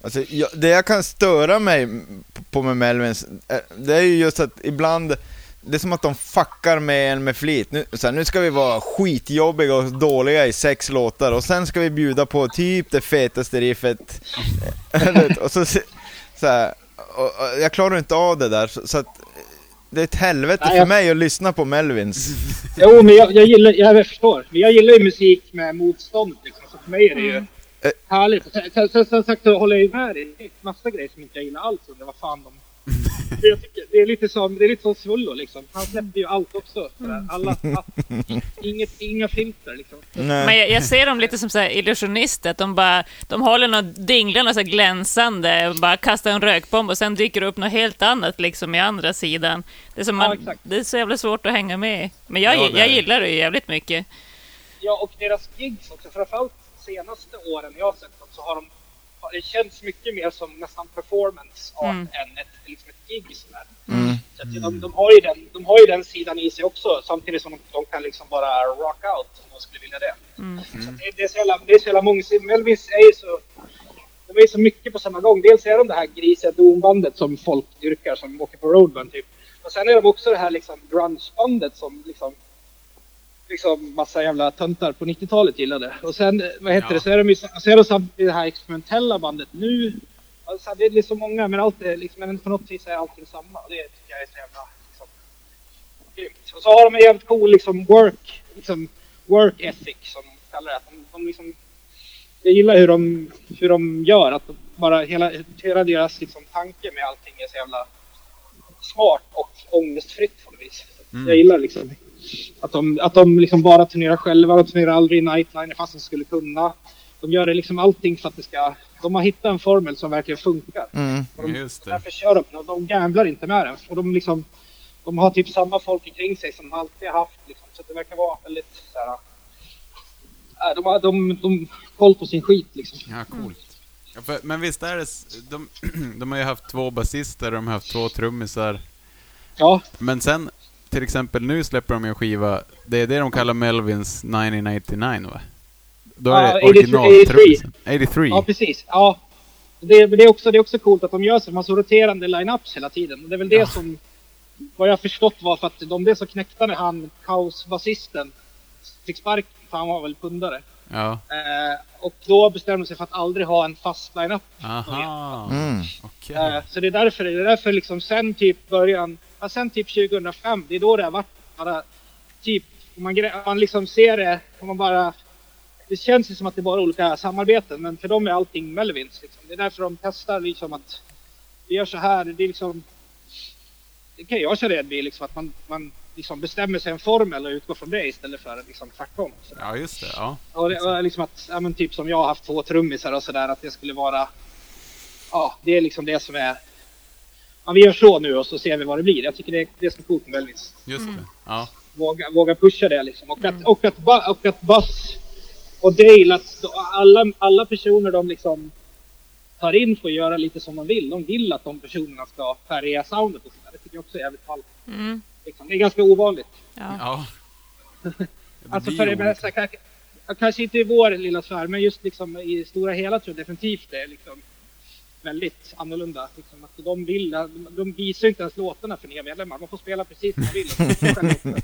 Alltså, jag, det jag kan störa mig på med Melvins, eh, det är ju just att ibland, det är som att de fuckar med en med flit. Nu, så här, nu ska vi vara skitjobbiga och dåliga i sex låtar och sen ska vi bjuda på typ det fetaste riffet. Och så, så här, och, och jag klarar inte av det där, så, så att det är ett helvete Nej, för jag- mig att lyssna på Melvins. Jo, men jag, jag gillar, jag förstår. Men jag gillar ju musik med motstånd liksom. Så för mig är det ju Eh. härligt. Sen- Sen sen- sen sagt så håller jag ju med dig. Det är massa grejer som inte jag gillar alls. Undrar vad fan de... Det, jag tycker, det är lite som, det är lite som Svullo liksom. Han släppte ju allt också. Sådär. Alla, all, inget, inga filter liksom. Men Nej. jag, jag ser dem lite som så här illusionister, att de bara, de håller något dinglande så glänsande, och bara kastar en rökbomb och sen dyker det upp något helt annat liksom i andra sidan. Det är, som Ja, man, det är så jävla svårt att hänga med. Men jag, Ja, jag gillar det ju jävligt mycket. Ja, och deras gigs också. Framförallt senaste åren jag har sett dem så har de det känns mycket mer som nästan performance art Mm. än ett, liksom ett gig. Sådär. Mm. Så att de, de, har ju den, de har ju den sidan i sig också samtidigt som de, de kan liksom bara rock out om de skulle vilja det. Mm. Så att det, det är så jävla, det är så jävla mångsidigt. Melvins är ju så... De är ju så mycket på samma gång. Dels är de det här grisiga dombandet som folk dyrkar som åker på roadburn typ. Och sen är de också det här liksom grungebandet som liksom liksom massa jävla töntar på 90-talet gillade. Och sen, eh, vad heter Ja. det, så är de ju så är de samtidigt det här experimentella bandet nu. Alltså, det är liksom många, men allt är liksom, men på något vis är allting samma. Det tycker jag är så jävla liksom, grymt. Och så har de en jävligt cool liksom work, liksom work ethic som de kallar det. Att De, de liksom, jag gillar hur de, hur de gör, att de bara hela, hela deras liksom, tanke med allting är så jävla smart och ångestfritt på något vis. Jag gillar liksom att de, att de liksom bara turnerar själva, de turnerar aldrig i nightliner fast de skulle kunna. De gör det liksom allting för att det ska... De har hittat en formel som verkligen funkar. Mm. Och de, Just det. Därför kör de och de gamblar inte med den. Och de liksom... De har typ samma folk kring sig som de alltid har haft. Liksom. Så det verkar vara väldigt så här... äh, De har de, de koll på sin skit liksom. Ja, coolt. Ja, för, men visst är det... De, de har ju haft två basister, de har haft två trummisar. Ja, Men sen, till exempel nu släpper de en skiva, det är det de kallar Melvins 1989 va? Då är Ja, det 83. originaltrummisen. 83. ja precis. Ja. Det, det, är också, det är också coolt att de gör så. De har så roterande line-ups hela tiden. Och det är väl det Ja. som... Vad jag har förstått var för att de blev så knäckta när han, kaosbasisten, fick sparken. För han var väl pundare. Ja. Eh, och då bestämde de sig för att aldrig ha en fast line-up. Aha. Mm. Okej. Eh, så det är därför, det är därför liksom sen typ början, ja, sen typ 2005, det är då det har varit bara typ, om man, man liksom ser det, om man bara, det känns ju som att det är bara olika samarbeten, men för dem är allting Melvins liksom. Det är därför de testar liksom att vi gör så här, det är liksom, det kan jag känna igen vid liksom att man, man liksom bestämmer sig en formel och utgår från det istället för liksom tvärtom. Ja, just det. Ja. Och det var liksom att, ja men typ som jag har haft två trummisar och sådär, att det skulle vara... Ja, det är liksom det som är... Ja, vi gör så nu och så ser vi vad det blir. Jag tycker det, det är så coolt med Elvis. Just det. Ja. Våga, våga pusha det liksom. Och att, och att, Ba- och att Buzz och Dale, att alla, alla personer de liksom tar in får göra lite som de vill. De vill att de personerna ska färga soundet och sådär. Det tycker jag också är jävligt ballt. Mm. Liksom. Det är ganska ovanligt. Ja. Alltså för det mesta, kanske, kanske inte i vår lilla sfär, men just liksom i stora hela tror jag definitivt det är liksom väldigt annorlunda. Liksom att de, vill, de visar inte ens låtarna för nya medlemmar. Man får spela precis som man vill. också.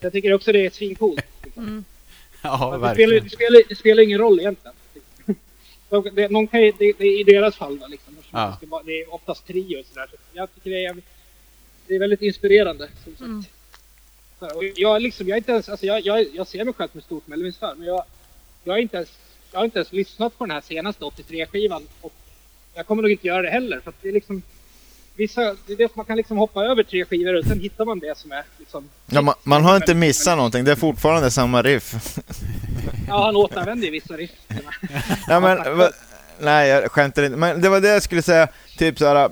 Jag tycker också det är svincoolt. Liksom. Ja, Men det, spelar, det, spelar, det spelar ingen roll egentligen. De, det, någon kan, det, i deras fall då, liksom. Ja. Det, är oftast trio och sådär. Så jag tycker det är, det är väldigt inspirerande. Som sagt. Mm. Så här, och jag, liksom, jag, är inte ens, alltså jag, jag, jag ser mig själv som ett stort Melvins-fan, men jag, jag, är inte ens, jag har inte ens lyssnat på den här senaste 83-skivan. Och jag kommer nog inte göra det heller, för det är liksom Vissa, det är det, man kan liksom hoppa över tre skivor och sen hittar man det som är liksom... Ja, man, man har inte missat någonting, det är fortfarande samma riff. Ja, han återanvänder ju vissa riff. Ja, men, va, nej, jag skämtar inte. Men det var det jag skulle säga, typ såhär...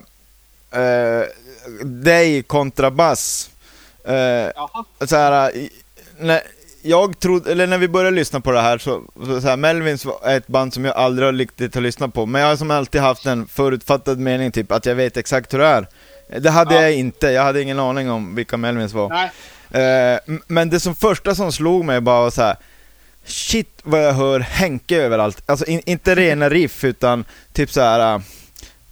Uh, dig kontra bass. Uh, Jaha. så här, i- när jag trodde, eller när vi började lyssna på det här så, så, så här, Melvins var ett band som jag aldrig har riktigt har lyssnat på, men jag har som alltid haft en förutfattad mening typ att jag vet exakt hur det är. Det hade Ja. jag inte, jag hade ingen aning om vilka Melvins var. Eh, men det som första som slog mig bara var så här. Shit vad jag hör Henke överallt. Alltså in, inte rena riff utan typ så här.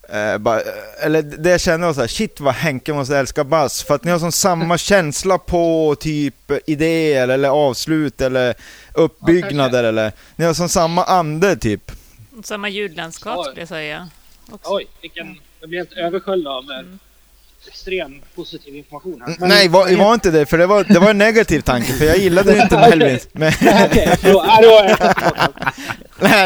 Eh, bara, eh, eller det jag kände var så här, shit vad Henke måste älska bass. För att ni har som samma känsla på typ idéer eller avslut eller uppbyggnader eller Ni har som samma ande typ. Samma ljudlandskap skulle jag säga. Också. Oj, vilken... Jag blev helt översköljd av eh, extrem positiv information här. N- Nej, var, det var inte det, för det var, det var en negativ tanke, för jag gillade inte Melvins. Men. Ja, jag.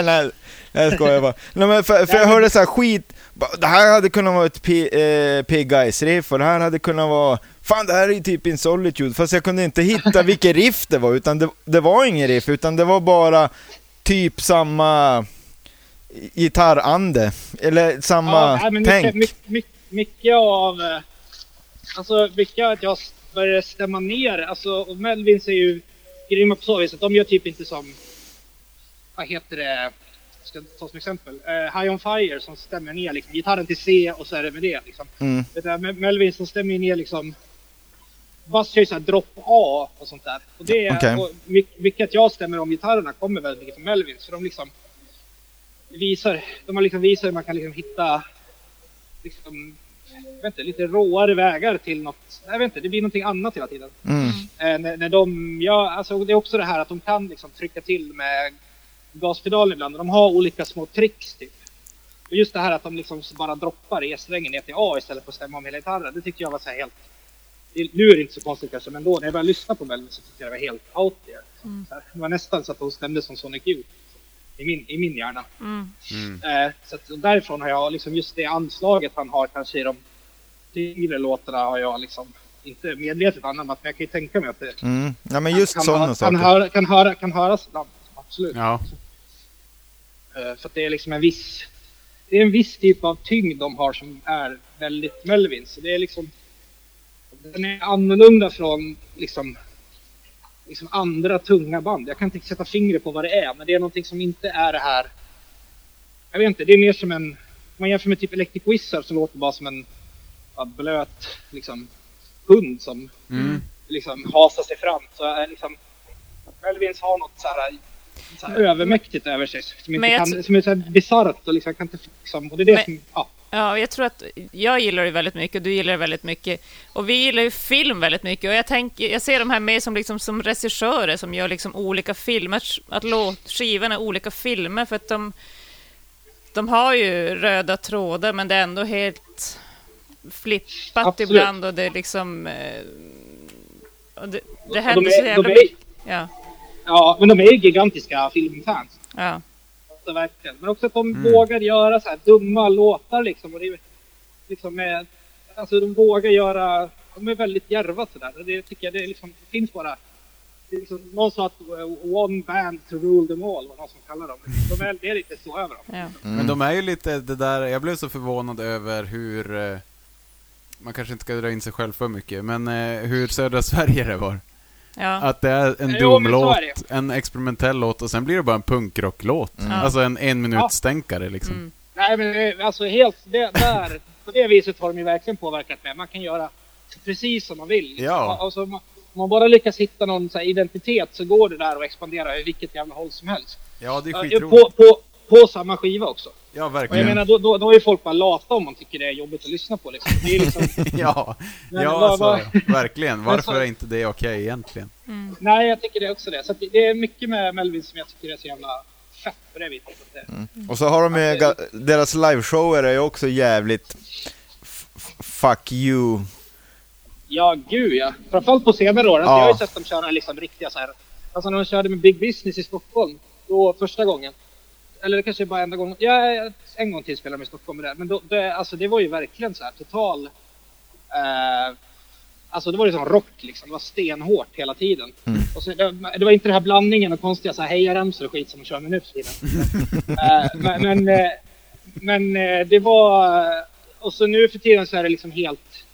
nej, nej, jag skojar bara. Nej, men för, för jag hörde så här skit, det här hade kunnat vara ett P, eh, riff och det här hade kunnat vara, fan det här är ju typ In Solitude, fast jag kunde inte hitta vilket riff det var, utan det, det var ingen riff, utan det var bara typ samma gitarrande, eller samma Ja, nej, tänk. mycket, mycket, mycket av... eh, Alltså mycket av att jag började stämma ner. Alltså, och Melvins är ju grymma på så vis att de gör typ inte som... Vad heter det? Ska ta som exempel. Uh, High On Fire som stämmer ner liksom, gitarren till C och så är det med det. Liksom. Mm. Det där med Melvin som stämmer ju ner liksom Bass kör ju såhär drop A och sånt där. Och det Okej. och att jag stämmer om gitarrerna kommer väldigt mycket från Melvins. För de liksom visar, de har liksom visat hur man kan liksom hitta liksom, vet inte, lite råare vägar till något. Jag vet inte, det blir någonting annat hela tiden. Mm. Eh, när, när de, ja, alltså det är också det här att de kan liksom trycka till med gaspedalen ibland. Och de har olika små tricks typ. Och just det här att de liksom bara droppar E-strängen ner till A istället för att stämma om hela gitarren. Det tyckte jag var så här helt... Nu är det inte så konstigt kanske, men då när jag började lyssna på Melvin så tyckte jag det var helt out there. Så här, Det var nästan så att de stämde som Sonic Youth. I min, i min hjärna. Mm. Eh, så att därifrån har jag liksom just det anslaget han har kanske i de tyngre låtarna har jag liksom inte medvetet anammat. Men jag kan ju tänka mig att det Mm. Ja, men just kan, sådana kan, saker. höra, kan, höra, kan höras ibland. Absolut. Ja. Eh, för att det är liksom en viss... Det är en viss typ av tyngd de har som är väldigt Melvin. Så det är liksom... Den är annorlunda från liksom, liksom andra tunga band. Jag kan inte sätta fingret på vad det är, men det är någonting som inte är det här... Jag vet inte, det är mer som en... Om man jämför med typ Electric Wizard så låter det bara som en ja, blöt liksom, hund som Mm. liksom hasar sig fram. Så är liksom... Melvins har något så här övermäktigt över sig som, inte kan, som är så bisarrt och liksom kan inte liksom, och det är det Men- som, ja. Ja, jag tror att jag gillar det väldigt mycket och du gillar det väldigt mycket. Och vi gillar ju film väldigt mycket. Och jag, tänker, jag ser de här mer som, liksom, som regissörer som gör liksom olika filmer. Att låt, skivorna är olika filmer för att de, de har ju röda trådar men det är ändå helt flippat Absolut. ibland och det är liksom... eh, Och det, det Och de händer så är, jävla är, mycket. Ja, ja, men de är ju gigantiska filmfans. ja. Alltså, verkligen. Men också att de Mm. vågar göra så här dumma låtar liksom. Och det är, liksom med, alltså de vågar göra, de är väldigt djärva sådär. Det tycker jag, det, är liksom, det finns bara. Det är liksom, någon sa att uh, one band to rule them all, var någon som kallar dem. De är, det är lite så över dem. ja. Mm. Men de är ju lite det där, jag blev så förvånad över hur, eh, man kanske inte ska dra in sig själv för mycket, men eh, hur södra Sverige det var. Ja. Att det är en det. en experimentell låt och sen blir det bara en punkrocklåt. Mm. Alltså en en minut stänkare liksom. Mm. Nej men eh, alltså helt, det, där, på det viset har de ju verkligen påverkat mig. Man kan göra precis som man vill. Ja. Alltså, man, om man bara lyckas hitta någon så här, identitet så går det där att expandera i vilket jävla håll som helst. Ja, det är skitroligt. på, på, på samma skiva också. Ja, Och verkligen. jag menar då, då, då är folk bara lata om man tycker det är jobbigt att lyssna på liksom. Det är liksom ja, Men ja vad- alltså, vad- verkligen. Varför är inte det okej egentligen? nej jag tycker det också det. Så att det, det är mycket med Melvin som jag tycker är så jävla fett på det viset. Att det, Och så har de ju, ga- deras liveshower är ju också jävligt fuck you. Ja, gud ja. Framförallt på senare år. Alltså, Ja. Jag har ju sett dem köra liksom riktiga så här. Alltså när de körde med Big Business i Stockholm. Då första gången. Eller det kanske bara enda gången. Ja, en gång till spelade de i Stockholm med det. Men då, det, alltså, det var ju verkligen så här total... Eh, alltså det var ju som rock liksom. Det var stenhårt hela tiden. Och så, det, det var inte den här blandningen och konstiga så här hejaramsor och skit som de kör med nu för tiden. Eh, men men, eh, men eh, det var... Och så nu för tiden så är det liksom helt...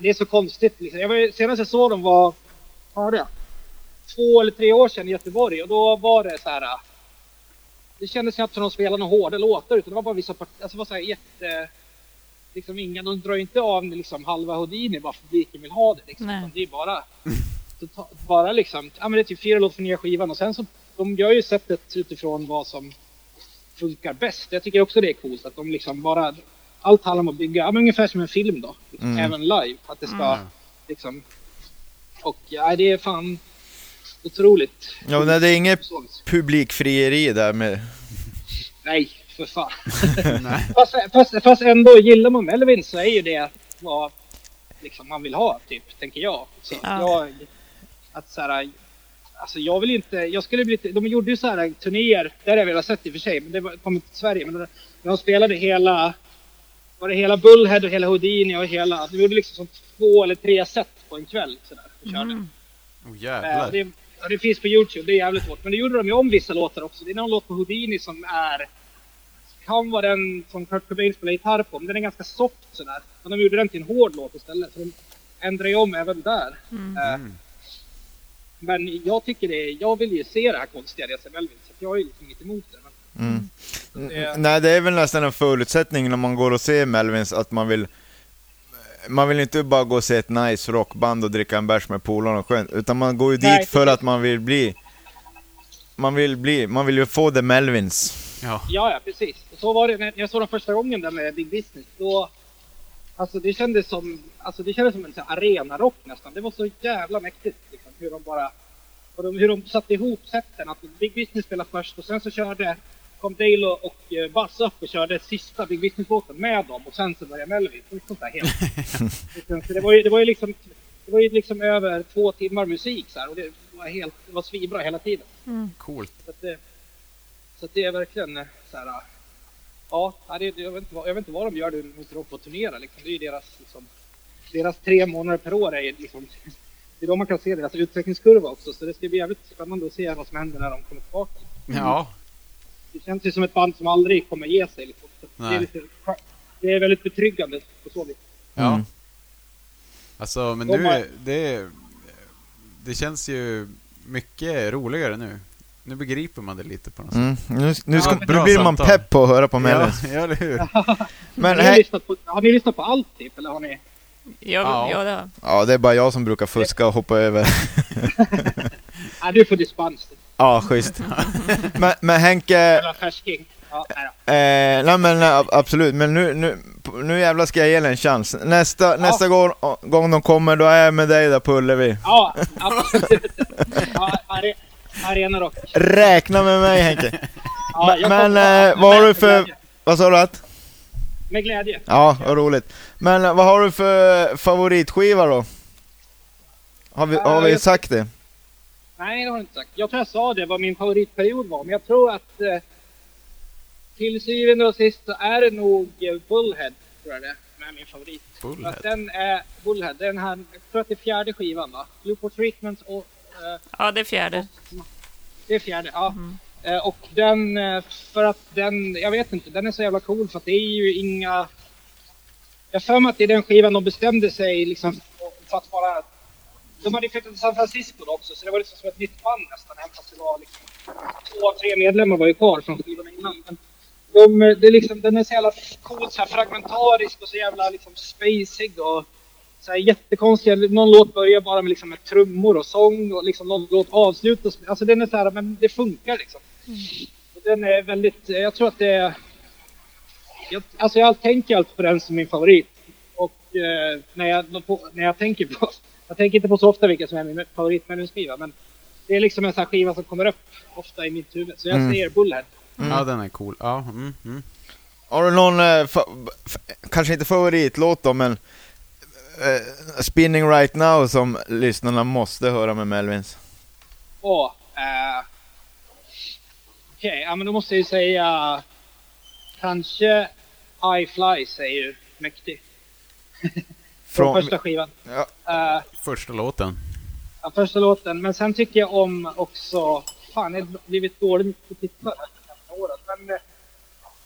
Det är så konstigt. Liksom. Jag var, senast jag såg dem var, vad var det? Två eller tre år sedan i Göteborg och då var det så här. Det kändes knappt som de spelade några hårda låtar utan det var bara vissa partier. Alltså det var så här jätte... Liksom inga, de drar ju inte av liksom halva Houdini bara för att publiken vill ha det. Liksom. Det är bara... Bara liksom, ja men det är typ fyra låtar från nya skivan och sen så, de gör ju sättet utifrån vad som funkar bäst. Jag tycker också det är coolt att de liksom bara, allt handlar om att bygga, ja, men ungefär som en film då. Liksom, Mm. Även live. Att det ska liksom, och ja, det är fan otroligt. Ja, men det är inget publikfrieri där med... Nej, för fan. fast, fast, fast ändå, gillar man Melvin så är ju det vad liksom, man vill ha, typ, tänker jag. Så Ja. jag att så här, alltså jag vill inte, jag skulle bli de gjorde ju så här turnéer, där har jag velat sett i och för sig, men det var- kom till Sverige, men de spelade hela, var det hela Bullhead och hela Houdini och hela, de gjorde liksom som två eller tre set på en kväll sådär, och körde. Mm. Oh, jävlar. och det, och det finns på Youtube, det är jävligt hårt. Men det gjorde de ju om vissa låtar också. Det är någon låt på Houdini som är... Kan vara den som Kurt Cobain spelar gitarr på, men den är ganska soft sådär. Men de gjorde den till en hård låt istället. Så de ändrade ju om även där. Mm. men jag tycker det är, jag vill ju se det här konstiga Reza Melvin, så jag är liksom inte emot det. Men Mm. Det- Nej, det är väl nästan en förutsättning när man går och ser Melvins att man vill man vill inte bara gå och se ett nice rockband och dricka en bärs med polarna och skönt, utan man går ju dit Nej, för att man vill bli man vill bli, man vill ju få the Melvins. Ja. Ja, ja, precis. Och så var det när jag såg dem första gången där med Big Business. Då, alltså det kändes som, alltså det kändes som en sån arenarock nästan. Det var så jävla mäktigt liksom, hur de bara, och de, hur de satte ihop sätten. Att Big Business spelade först och sen så körde, kom Dale och, och eh, Buzz upp och körde sista Big Business-låten med dem och sen så började Melvin. Det var sånt där helt. Så det var ju, det var ju liksom, det var ju liksom över två timmar musik så här, och det var helt, det var svinbra hela tiden. Coolt. Så att det, så att det är verkligen eh, så här. Ja, ja, det, jag, vet inte vad, jag vet inte vad de gör nu när de får turnera. Liksom. Det är ju deras, liksom, deras tre månader per år. Är, liksom, det är då man kan se deras utvecklingskurva också. Så det ska bli jävligt spännande att se vad som händer när de kommer tillbaka. Ja. Det känns ju som ett band som aldrig kommer ge sig. Liksom. Så det, är lite, det är väldigt betryggande på så vis. Ja. Mm. Alltså, men De nu, är- det, det känns ju mycket roligare nu. Nu begriper man det lite på något sätt. Mm. Nu, nu, ska, Ja, nu blir man samtal. pepp på att höra på Ja, Melvins. ja, eller hur? Men har, ni lyssnat på, har ni lyssnat på allt typ? Eller har ni? Ja, Ja. ja. det, ja det är bara jag som brukar fuska och hoppa över. Nej, du får dispens. Ja, schysst. men, men Henke. Ja, nej. Eh, nej men nej, absolut, men nu, nu, nu jävlar ska jag ge den en chans. Nästa, nästa gång, gång de kommer, då är jag med dig där på Ullevi. Ja, absolut. Ja, are, arena rock. Räkna med mig Henke. Ja, Men- jag men, kommer- eh, vad har du för-. Vad sa du att? Med glädje. Ja, vad roligt. Men eh, vad har du för favoritskiva då? Har vi, har vi sagt det? Nej, det har du inte sagt. Jag tror jag sa det, vad min favoritperiod var. Men jag tror att eh, till syvende och sist så är det nog eh, Bullhead, tror jag det är, min favorit. Bullhead. att den är Bullhead, den här, jag tror att det är fjärde skivan va? Newport Treatment och eh, ja, det är fjärde. det är fjärde, ja. Eh, och den, eh, för att den, jag vet inte, den är så jävla cool för att det är ju inga... Jag för mig att det är den skivan de bestämde sig liksom för att vara... De hade flyttat till San Francisco då också, så det var liksom som ett nytt band nästan, även fast det var liksom... Två av tre medlemmar var ju kvar från skivorna innan. Men de, det är liksom, den är så jävla cool, så här fragmentarisk och så jävla liksom spacig och så här jättekonstig. Någon låt börjar bara med, liksom, med trummor och sång och liksom någon låt avslutas. Alltså den är så här, men det funkar liksom. Och den är väldigt, jag tror att det är... Jag, alltså jag tänker alltid på den som min favorit. Och eh, när, jag, på, när jag tänker på... Jag tänker inte på så ofta vilka som är min favoritmedlemsskiva, men det är liksom en sån här skiva som kommer upp ofta i mitt huvud. Så jag Mm. säger Bullhead. Ja, den är cool. Ja, mm, mm. Har du någon, eh, kanske inte favoritlåt då, men eh, Spinning Right Now som lyssnarna måste höra med Melvins? Och... Eh, Okej, ja men då måste jag ju säga... Kanske I Fly säger ju mäktig. Från första skivan. ja, Eh, Första låten. Ja, första låten. Men sen tycker jag om också... Fan, jag har blivit dålig på tittare här året. Men eh,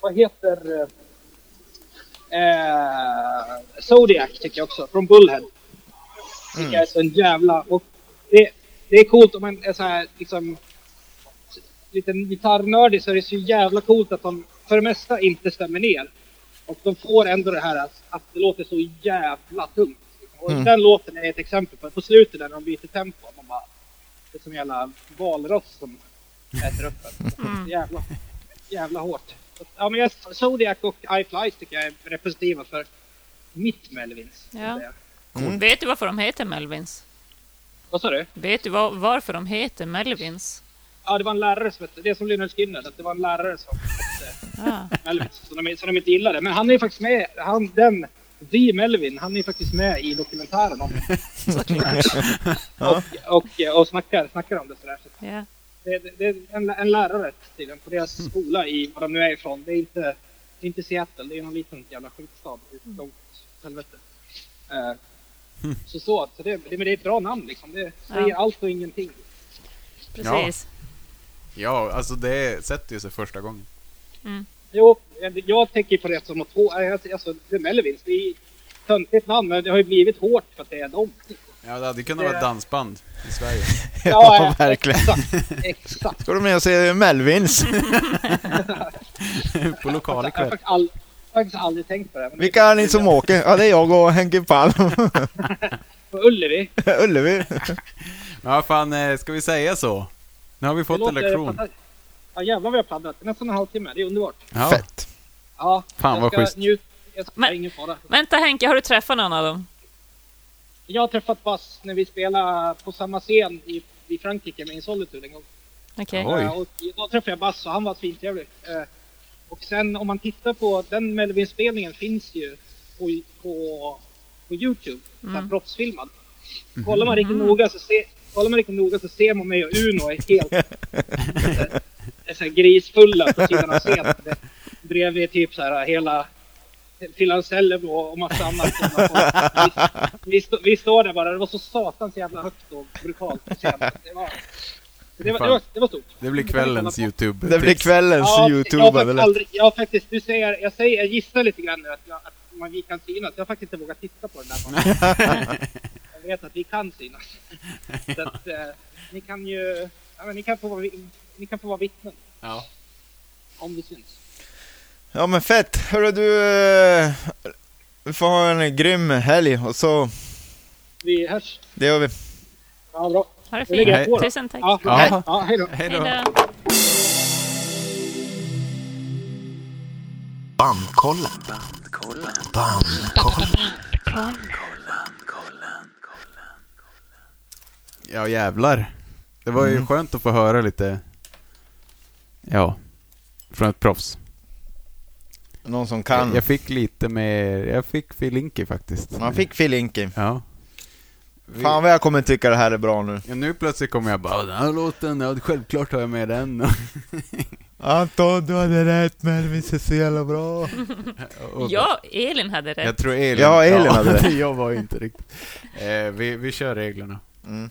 vad heter... Eh, eh, Zodiac tycker jag också, från Bullhead. Tycker jag är så en jävla... Och det, det är coolt om man är så här liksom... Lite gitarrnördig så är det så jävla coolt att de för det mesta inte stämmer ner. Och de får ändå det här att, det låter så jävla tungt. Och Mm. den låten är ett exempel på På slutet när de byter tempo. Man bara, det är som en jävla valross som äter upp en. Så Jävla, jävla hårt. Ja, men jag, Zodiac och I Fly tycker jag är representativa för mitt Melvins. Ja. Mm. Vet du varför de heter Melvins? Vad sa du? Vet du var, varför de heter Melvins? Ja, det var en lärare som hette, det är som Lynyrd Skynyrd, att det var en lärare som hette Ja. Melvins, som de, som de inte gillade. Men han är ju faktiskt med, han, den, The Melvin, han är ju faktiskt med i dokumentären om det. och, och, och snackar, snackar om det sådär. Så Ja. det, det, det är en, en lärare tydligen på deras skola i vad de nu är ifrån. Det är inte, det är inte Seattle, det är någon liten jävla skitstad långt åt helvete. Eh, Så så, så det, det, men det är ett bra namn liksom. Det säger Ja. allt och ingenting. Precis. Ja, alltså det sätter ju sig första gången. Jo, jag, jag tänker på det som att två, alltså det är Melvins, det är töntigt namn men det har ju blivit hårt för att det är dem. Ja, det hade kunnat vara ett dansband i Sverige. Ja, verkligen. Exakt. exakt. Ska du med och se Melvins? På lokal Jag har ikväll. faktiskt, all, faktiskt aldrig tänkt på det. men Vilka är ni som åker? Ja, det är jag och Henke Palm. På Ullevi. Ullevi. Ja, fan, eh, ska vi säga så? Nu har vi fått en lektion. Ja jävlar vad jag pladdrat. Nästan en halvtimme. Det är underbart. Ja, Fett. Ja, Fan, jag vad schysst. Njut, jag ska, Men- ingen fara. Vänta Henke, har du träffat någon av dem? Jag har träffat Bass när vi spelade på samma scen i, i Frankrike med Insolitude en gång. Okej. Oj. Eh, Och då träffade jag Bass och han var svintrevlig. Eh, Och sen om man tittar på den Melvin-spelningen finns ju på, på, på Youtube. Mm. Mm. Proffsfilmad. Kollar man riktigt noga så ser Kollar man riktigt noga så ser man mig och Uno är helt är så här grisfulla på sidan av scenen. Det- Bredvid typ så här hela Filancello och massa annat. Vi, vi, vi står där bara, det var så satans jävla högt och brutalt på scenen. Det var, det var, det var, det var stort. Det blir kvällens YouTube. Det blir kvällens Ja, jag, har YouTube. faktiskt eller? aldrig, jag har faktiskt, du säger, jag säger, jag gissar lite grann nu att, jag, att man, vi kan synas. Jag har faktiskt inte vågat titta på den där. Jag vet att vi kan synas. Så att, eh, ni kan ju, ja, men ni kan få vara, ni kan få vara vittnen Ja. om vi syns. Ja men fett. Hörru du, eh, vi får ha en grym helg och så, Vi hörs. det gör vi. Ja, bra. Ha det fint. på då. Tusen tack. Ja, Ja. hej. Ja, hej då. Hej Hej då. då. Bandkollen. Bandkollen. Ja, jävlar. Det var ju Mm. skönt att få höra lite... Ja. Från ett proffs. Någon som kan. Jag, jag fick lite mer... Jag fick Filinki faktiskt. Man fick Filinki. Ja. Vi- Fan vad jag kommer tycka det här är bra nu. Ja, nu plötsligt kommer jag bara, den här låten, ja, självklart har jag med den. Anton, du hade rätt, Melvins är så jävla bra. Ja, Elin hade rätt. Jag tror Elin... Ja, Elin hade rätt. jag var inte riktigt. Eh, vi, vi kör reglerna. Mm.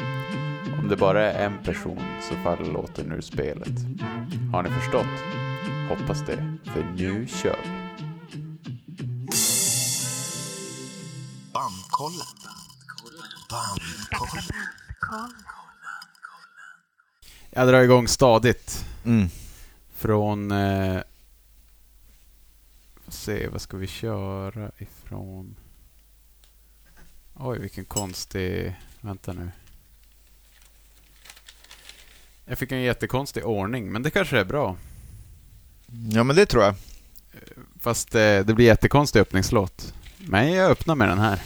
Om det bara är en person så faller låten ur spelet. Har ni förstått? Hoppas det, för nu kör vi. Bandkollen. Bandkollen. Jag drar igång stadigt Mm. från... Eh, se, vad ska vi köra ifrån? Oj, vilken konstig... Vänta nu. Jag fick en jättekonstig ordning, men det kanske är bra. Ja men det tror jag. Fast eh, det blir jättekonstig öppningslåt. Men jag öppnar med den här.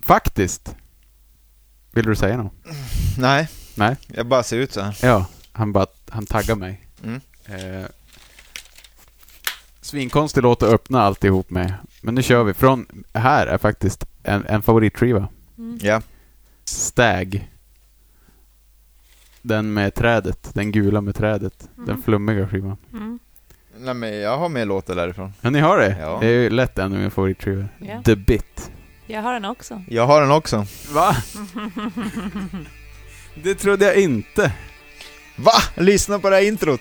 Faktiskt. Vill du säga något? Nej, Nej? jag bara ser ut så här. Ja, han bara, han taggar mig. Mm. Eh, svinkonstig låt att öppna alltihop med. Men nu kör vi. Från, här är faktiskt en, en favoritskiva. Ja. Stag. Den med trädet. Den gula med trädet. Den Mm. flummiga skivan. Mm. Nej men jag har med låtar därifrån. Ja, ni har det? Ja. Det är ju lätt en av mina favoritskivor. Ja. The Bit. Jag har den också. Jag har den också. Va? det trodde jag inte. Va? Lyssna på det här introt.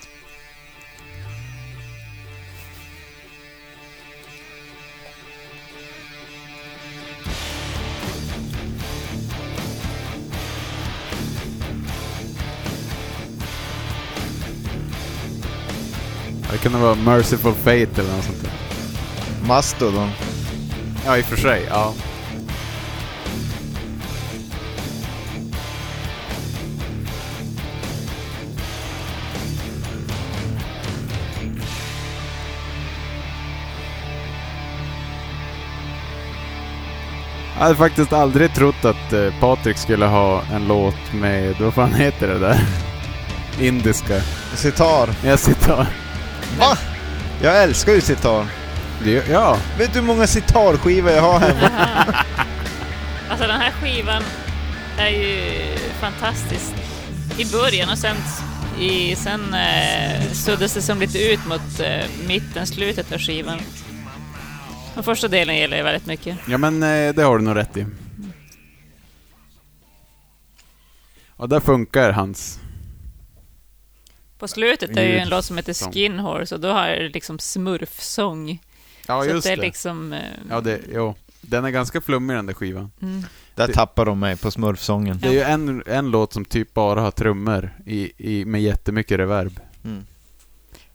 Det kunde vara Merciful Fate eller något sånt där. Mastodon. Ja, i och för sig. Ja. Jag hade faktiskt aldrig trott att eh, Patrik skulle ha en låt med, vad fan heter det där? Indiska. Sitar. Jag sitter Va? Jag älskar ju sitar. det, Ja, Vet du hur många sitarskivor jag har hemma? Alltså den här skivan är ju fantastiskt i början och sen, i, sen eh, suddas det som lite ut mot eh, mitten, slutet av skivan. Den första delen gillar jag väldigt mycket. Ja men eh, det har du nog rätt i. Och där funkar hans... På slutet är ju en låt som heter. Skin Horse och då har det liksom smurfsång. Ja så just det är det. liksom... Eh, Ja det, jo. Den är ganska flummig den där skivan. mm. Där Det- tappar de mig på smurfsången. Det är ju en, en låt som typ bara har trummor i, i, med jättemycket reverb. Mm.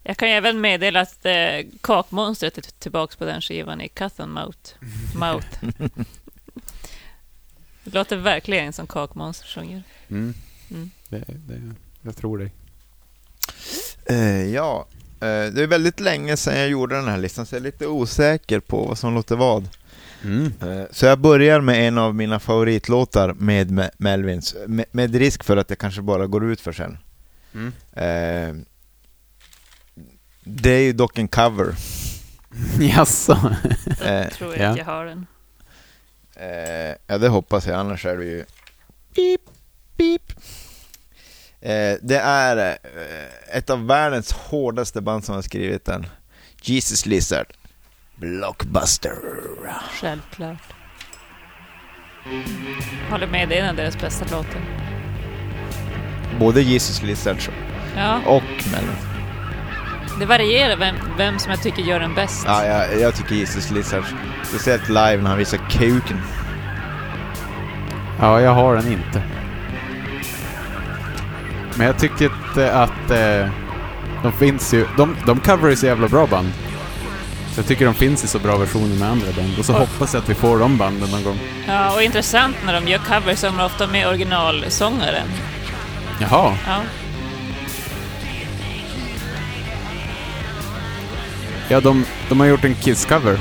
Jag kan ju även meddela att eh, kakmonstret är tillbaks på den skivan i Cotton Mouth. Mouth. det låter verkligen som kakmonster sjunger. Mm. Mm. Det, det, jag tror dig. Eh, ja, eh, det är väldigt länge sedan jag gjorde den här listan så jag är lite osäker på vad som låter vad. Mm. Eh, Så jag börjar med en av mina favoritlåtar med Me- Melvins, med, med risk för att det kanske bara går ut för sen. Mm. Det är ju dock en cover. Jaså? Eh, Tror jag ja. att jag har den. ja, det hoppas jag, annars är det ju pip, pip. Eh, det är eh, ett av världens hårdaste band som har skrivit den. Jesus Lizard. Blockbuster. Självklart. Håller med, det är en av deras bästa låtar. Både Jesus Lizards Ja, och Melvin. det varierar vem, vem som jag tycker gör den bäst. Ja, jag, jag tycker Jesus Lizards. Speciellt live när han visar kuken. Ja, jag har den inte. Men jag tycker inte att eh, de finns ju... De, de coverar ju så jävla bra band. Så jag tycker de finns i så bra versioner med andra band. Och så hoppas jag att vi får de banden någon gång. Ja, och intressant när de gör covers så är de ofta med originalsångaren. Jaha. Ja. Ja, de, de har gjort en Kiss-cover.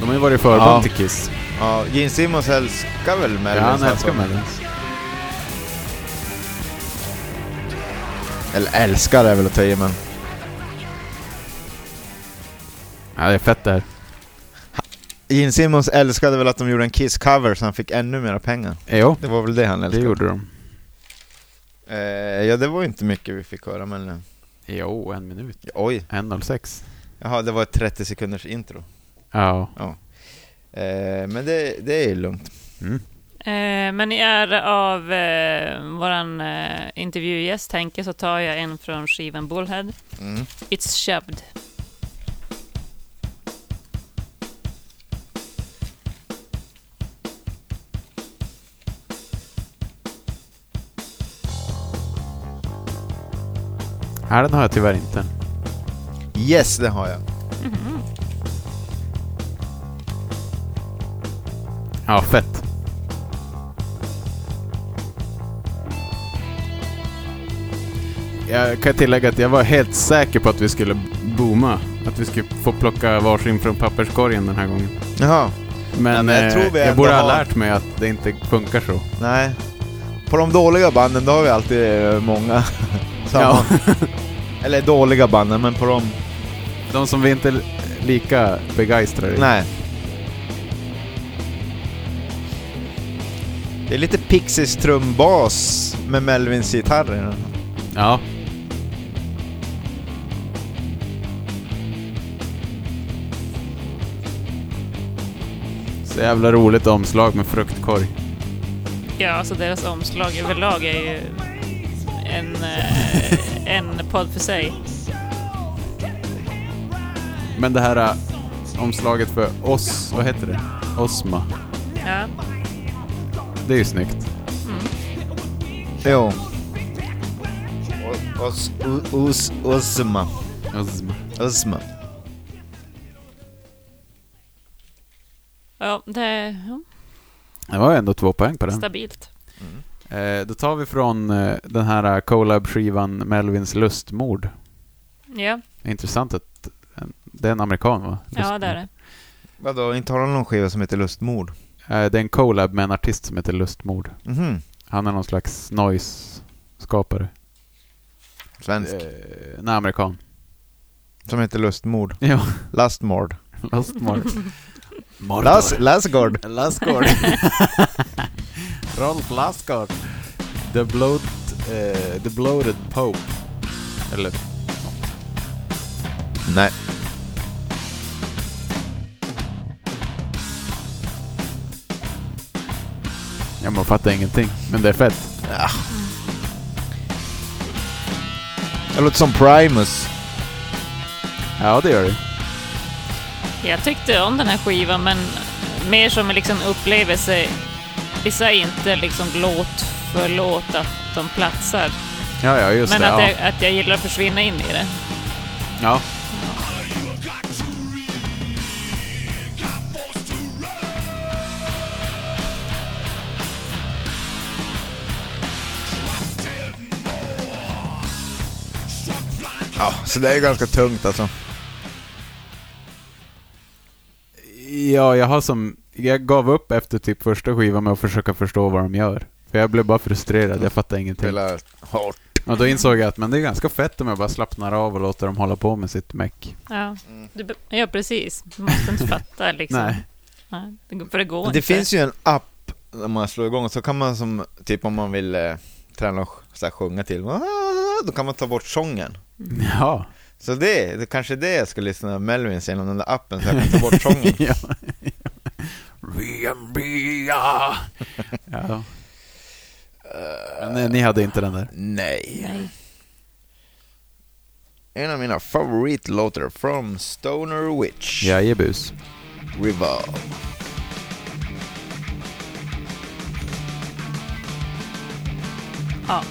De har ju varit förband Ja. till Kiss. Ja, Gene Simmons älskar väl Melvin? ja, han älskar Melvins. Eller älskar är väl att ta i, men... Ja, det är fett det här. Gene Simmons älskade väl att de gjorde en Kiss-cover så han fick ännu mera pengar. Jo, Det var väl det han det älskade. gjorde de. Eh, ja, det var inte mycket vi fick höra, men... eh, Jo, en minut. Oj, 1.06. jaha, det var ett 30 sekunders intro. Ja. Eh, men det, det är lugnt. Mm. Eh, men i ära av eh, våran eh, intervjugäst Henke så tar jag en från skivan Bullhead. Mm. It's shoved. Nej, den har jag tyvärr inte. Yes, det har jag. Ja, fett. Jag kan tillägga att jag var helt säker på att vi skulle booma. Att vi skulle få plocka varsin från papperskorgen den här gången. Jaha, Men, Ja, men jag eh, tror vi jag ändå borde ha lärt mig att det inte funkar så. nej. På de dåliga banden, då har vi alltid eh, många. Ja. Eller dåliga banden, men på de... De som vi inte är lika begeistrade i. Nej. Det är lite Pixies trumbas med Melvins gitarr i den. Ja. Så jävla roligt omslag med fruktkorg. Ja, alltså deras omslag överlag är ju en, eh, en podd för sig. Men det här äh, omslaget för oss, vad heter det? Osma. Ja. Det är ju snyggt. Jo. Os, us, Osma. Osma. Osma. Ja, det ja, Det var ju ändå två poäng på den. stabilt. Eh, då tar vi från eh, den här äh, collab-skivan Melvins lustmord. Ja, Intressant att en- det är en amerikan va? ja det är det. Vadå, inte har de någon skiva som heter Lustmord? Eh, det är en collab med en artist som heter Lustmord. Mhm. Han är någon slags noise-skapare. Svensk. Eh, nej, amerikan. Som heter Lustmord. Ja, Lustmord. Lustmord. Las, Lasgård. Rolf Lassgård. The, bloat, eh, the Bloated Pope. Eller, Nej. ja man fattar ingenting. Men det är fett. Det låter som Primus. Ja, det gör det. Jag tyckte om den här skivan, men mer som en liksom upplevelse i sig, inte liksom låt för låt att de platsar. Ja, ja, just men det. att, ja. jag, att jag gillar att försvinna in i det. ja. Ja, så det är ganska tungt alltså. Ja, jag har som... Jag gav upp efter typ första skivan med att försöka förstå vad de gör. För jag blev bara frustrerad, jag fattade ingenting. Spelar hårt. Och då insåg jag att men det är ganska fett om jag bara slappnar av och låter dem hålla på med sitt meck. Ja, du, be- ja precis. Du måste inte fatta liksom. Nej. Nej, det går- för det går Det inte. finns ju en app när man slår igång, så kan man som, typ om man vill eh, träna och så här, sjunga till, "Ah", då kan man ta bort sången. Ja. Så det, det kanske är det jag ska lyssna på Melvins genom den där appen, så jag kan ta bort sången. ja. ja. ja. Men eh, ni hade inte den där? Nej. Nej. En av mina favoritlåtar från Stoner Witch. Jajebus. Revolve. Ja.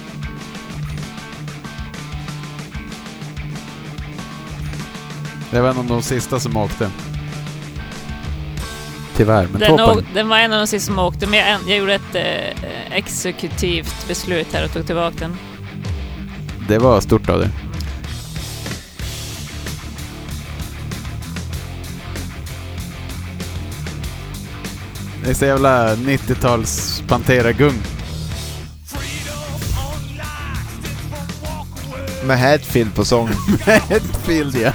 Det var en av de sista som åkte. Tyvärr, men Den, toppen. den var en av de sista som åkte, men jag, jag gjorde ett eh, exekutivt beslut här och tog tillbaka den. Det var stort av det. Det är så jävla 90-tals Pantera-gung. Med Hatfield på sång. Hetfield ja.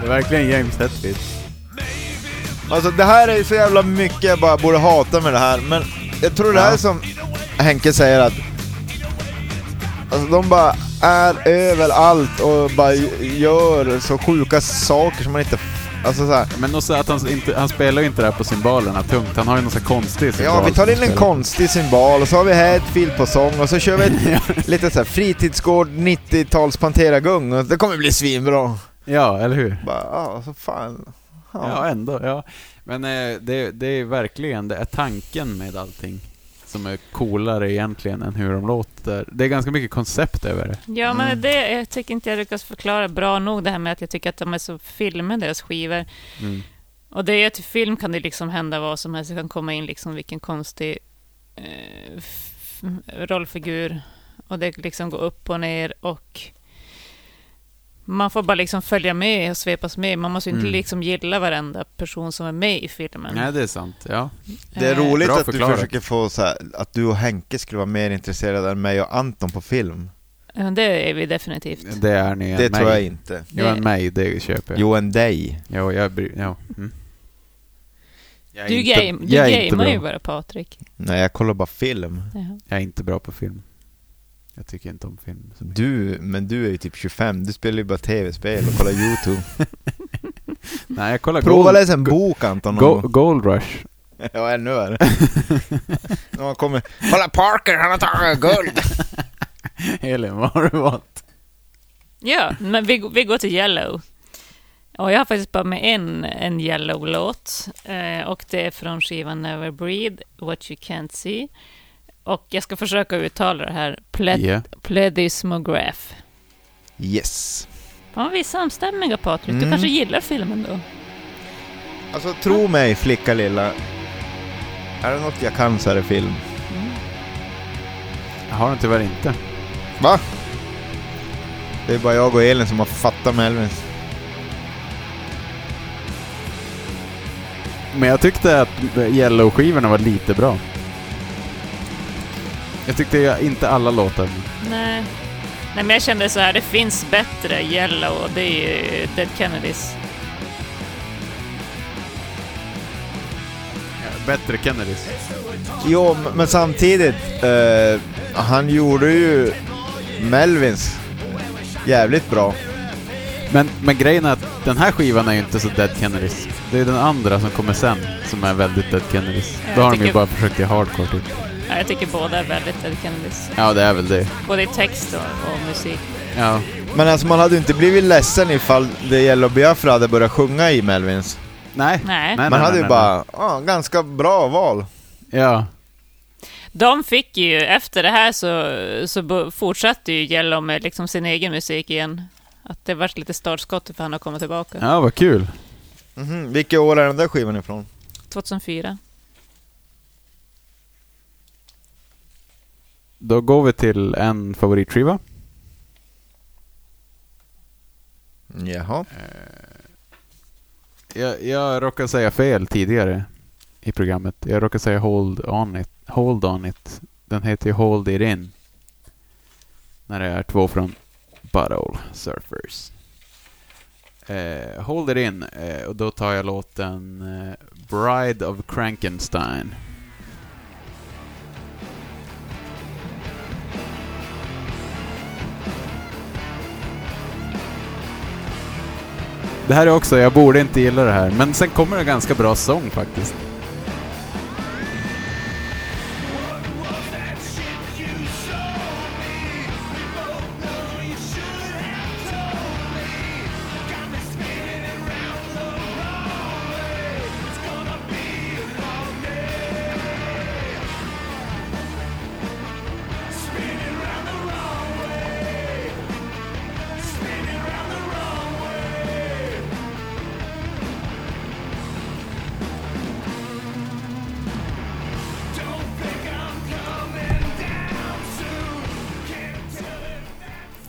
Det är verkligen James Hetfield. Alltså det här är så jävla mycket jag bara borde hata med det här, men jag tror det här är som Henke säger att Alltså de bara är överallt och bara gör så sjuka saker som man inte... Alltså så här, Men också att han, inte, han spelar ju inte det här på cymbalerna tungt. Han har ju någon sån här konstig cymbal Ja, vi tar in en konstig symbol och så har vi Hatfield på sång och så kör vi ett lite så här fritidsgård 90-tals Pantera-gung och det kommer bli svinbra. Ja, eller hur? Bara, ja, så fan. Ja, Ja. ändå. Ja. Men eh, det, det är verkligen, det är tanken med allting som är coolare egentligen än hur de låter. Det är ganska mycket koncept över det. Ja, men Mm. det jag tycker inte jag lyckas förklara bra nog det här med att jag tycker att de är så filmiga, deras skivor. Mm. Och det är att i film kan det liksom hända vad som helst. Det kan komma in liksom vilken konstig eh, rollfigur. Och det liksom går upp och ner och man får bara liksom följa med och svepas med. Man måste inte Mm. liksom gilla varenda person som är med i filmen. Nej, det är sant. Ja. Det är Eh, roligt bra att du försöker få så här, att du och Henke skulle vara mer intresserade än mig och Anton på film. Ja, det är vi definitivt. Det är ni Det mig. tror jag inte. Jo, än mig, det köper jag. Jo, än dig. Jo, jag bryr... Ja. Mm. Jag Du, inte- game, du jag är inte gamear bra. ju bara, Patrik. Nej, jag kollar bara film. Jaha. Jag är inte bra på film. Jag tycker inte om film. så mycket. Du, men du är ju typ 25, du spelar ju bara tv-spel och kollar YouTube. Nej, jag kollar Prova Gold, läsa en bok Anton. Go. Gold Rush. Ja, ännu värre. När man kommer, kolla Parker, han har tagit guld! Elin, vad har du valt? Ja, men vi, vi går till Yellow. Och jag har faktiskt bara med en, en Yellow-låt. Eh, och det är från skivan Never Breathe, What You Can't See. Och jag ska försöka uttala det här. Ja. Yes. Pledismograph. Fan, vi är samstämmiga Patrik. Du Mm. kanske gillar filmen då? Alltså tro mig flicka lilla. Är det något jag kan så är det film. Jag har den tyvärr inte. Va? Det är bara jag och Elin som har fattat Melvins. Men jag tyckte att Yellow-skivorna var lite bra. Jag tyckte jag- inte alla låtar. Nej. Nej, men jag kände så här, det finns bättre Yellow och det är ju Dead Kennedys. bättre Kennedys. Jo, men samtidigt, eh, han gjorde ju Melvins jävligt bra. Men, men grejen är att den här skivan är ju inte så Dead Kennedys. Det är den andra som kommer sen som är väldigt Dead Kennedys. Då har de ju tycker- bara försökt göra hardcore typ. Ja, jag tycker båda är väldigt Dead Kennedys. Ja, det är väl det. Både i text och, och musik. Ja. Men alltså man hade ju inte blivit ledsen ifall The Yellow Biafra hade börjat sjunga i Melvins. Nej. Nej. Man nej, hade nej, ju nej, bara, ja, ganska bra val. Ja. De fick ju, efter det här så, så fortsatte ju Yellow med liksom sin egen musik igen. Att det vart lite startskott för han att komma tillbaka. Ja, vad kul. Mhm, Vilket år är den där skivan ifrån? 2004. Då går vi till en favoritskiva. Jaha. Jag, jag råkade säga fel tidigare i programmet. Jag råkade säga Hold On It. Hold On It. Den heter ju Hold It In. När det är två från Butthole Surfers. Eh, Hold It In. Eh, och då tar jag låten eh, Bride of Frankenstein. Det här är också, jag borde inte gilla det här, men sen kommer det ganska bra sång faktiskt.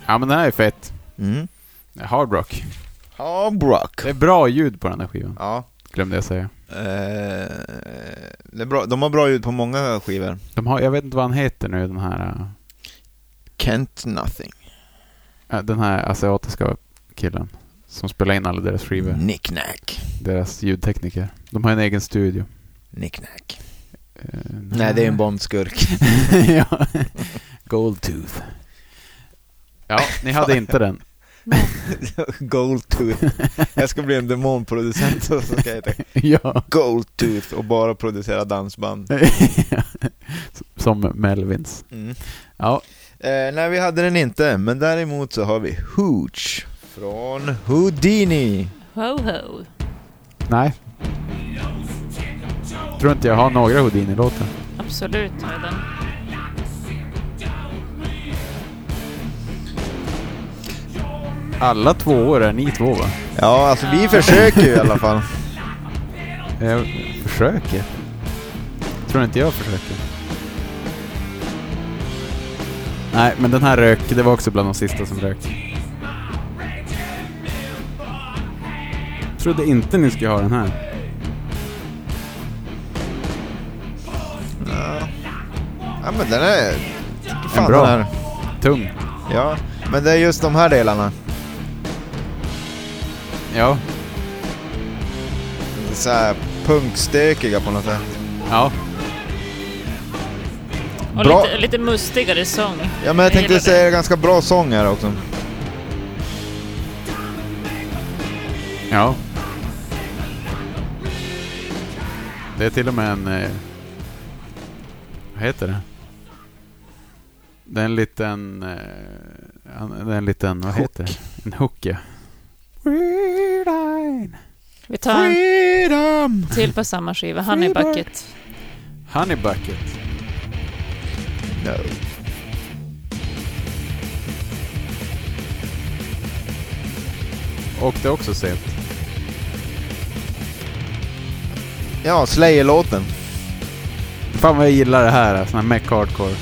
Ja men den här är fett. Mm. Hard rock. Ja, Brock. Det är bra ljud på den här skivan, Ja. glömde jag säga. Eh, bra. De har bra ljud på många skivor. De har, jag vet inte vad han heter nu, den här, Kent Nothing. den här asiatiska killen. Som spelar in alla deras skivor. Knick-knack. Deras ljudtekniker. De har en egen studio. Knick-knack. Eh, Nej, det är en Bondskurk. ja. Goldtooth. Ja, ni hade inte den. Goldtooth. Jag ska bli en demonproducent så ska jag heta ja. Goldtooth och bara producera dansband. Som Melvins. Mm. Ja, Eh, nej, vi hade den inte, men däremot så har vi Hooch från Houdini. Ho ho. nej. Tror inte jag har några Houdini-låtar. Absolut har jag den. Alla tvåor är ni två va? Ja, alltså vi försöker ju i alla fall. Jag försöker. Tror inte jag försöker. Nej, men den här rök. Det var också bland de sista som rök. Trodde inte ni skulle ha den här. Ja, men den är... Fan, bra. Den här. Tung. Ja, men det är just de här delarna. Ja. Så här punkstökiga på något sätt. Ja. Och Bra. lite, lite mustigare sång. Ja, men jag tänkte gillar säga ganska bra sång här också. Ja. Det är till och med en... Eh, vad heter det? Det är en liten... Eh, det är en liten... Vad heter det? En hook, ja. Freedom. Vi tar en Freedom! till på samma skiva. Honey Freedom. Bucket. Honey Bucket. No. Och det är också sent. Ja, Slayer-låten. Fan vad jag gillar det här, sån här mech hardcore.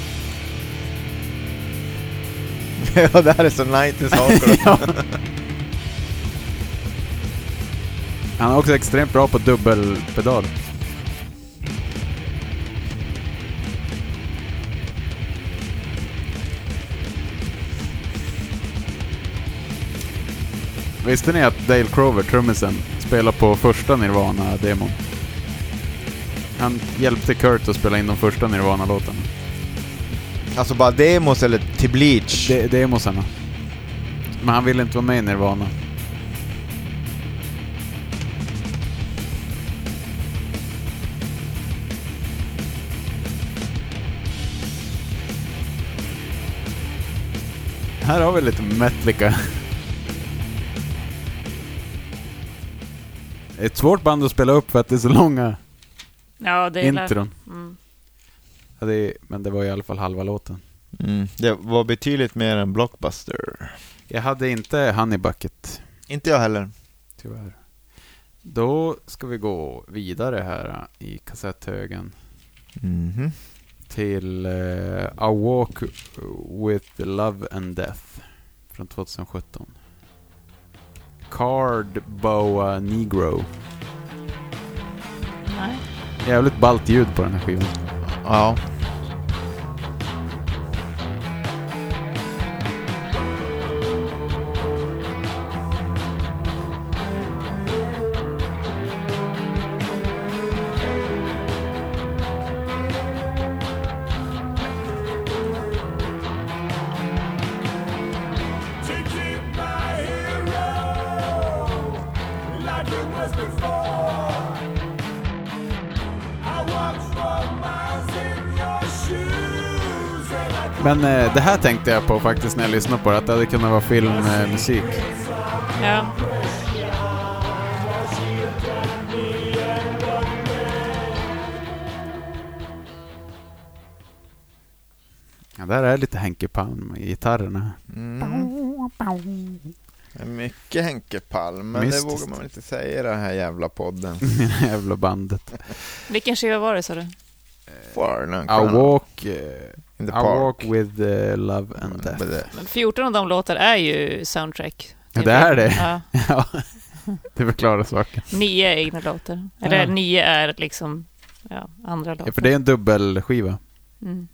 ja, det här är så 90s hardcore. Han är också extremt bra på dubbelpedal. Visste ni att Dale Crover, trummisen, spelar på första Nirvana-demon? Han hjälpte Kurt att spela in de första Nirvana-låtarna. Alltså bara demos eller till Bleach? Är demosarna. Men han ville inte vara med i Nirvana. Här har vi lite Metallica. Det är ett svårt band att spela upp för att det är så långa Ja, det är intron. Mm. Ja, det är, men det var i alla fall halva låten. Mm, det var betydligt mer än Blockbuster. Jag hade inte Honey Bucket, Inte jag heller. tyvärr. Då ska vi gå vidare här i kassetthögen Mhm. Till uh, A Walk with Love and Death från 2017. Card Boa Negro. Nej. Jävligt ballt ljud på den här skivan. Ja. Det här tänkte jag på faktiskt när jag lyssnade på det, att det hade kunnat vara filmmusik. Ja. Ja, där är lite Henke Palm i gitarrerna. Mm. Mycket Henke Palm, men Mystiskt. det vågar man inte säga i den här jävla podden. Jävla bandet. Vilken skiva var det sa du? Far A walk, eh, in the A park. walk with eh, love and death. Med det. Men 14 av de låtar är ju soundtrack. Ja, det är det. Ja. Ja, det förklarar saken. Nio är egna låtar. Eller Ja. nio är liksom ja, andra låtar. Ja, för det är en dubbelskiva. mm.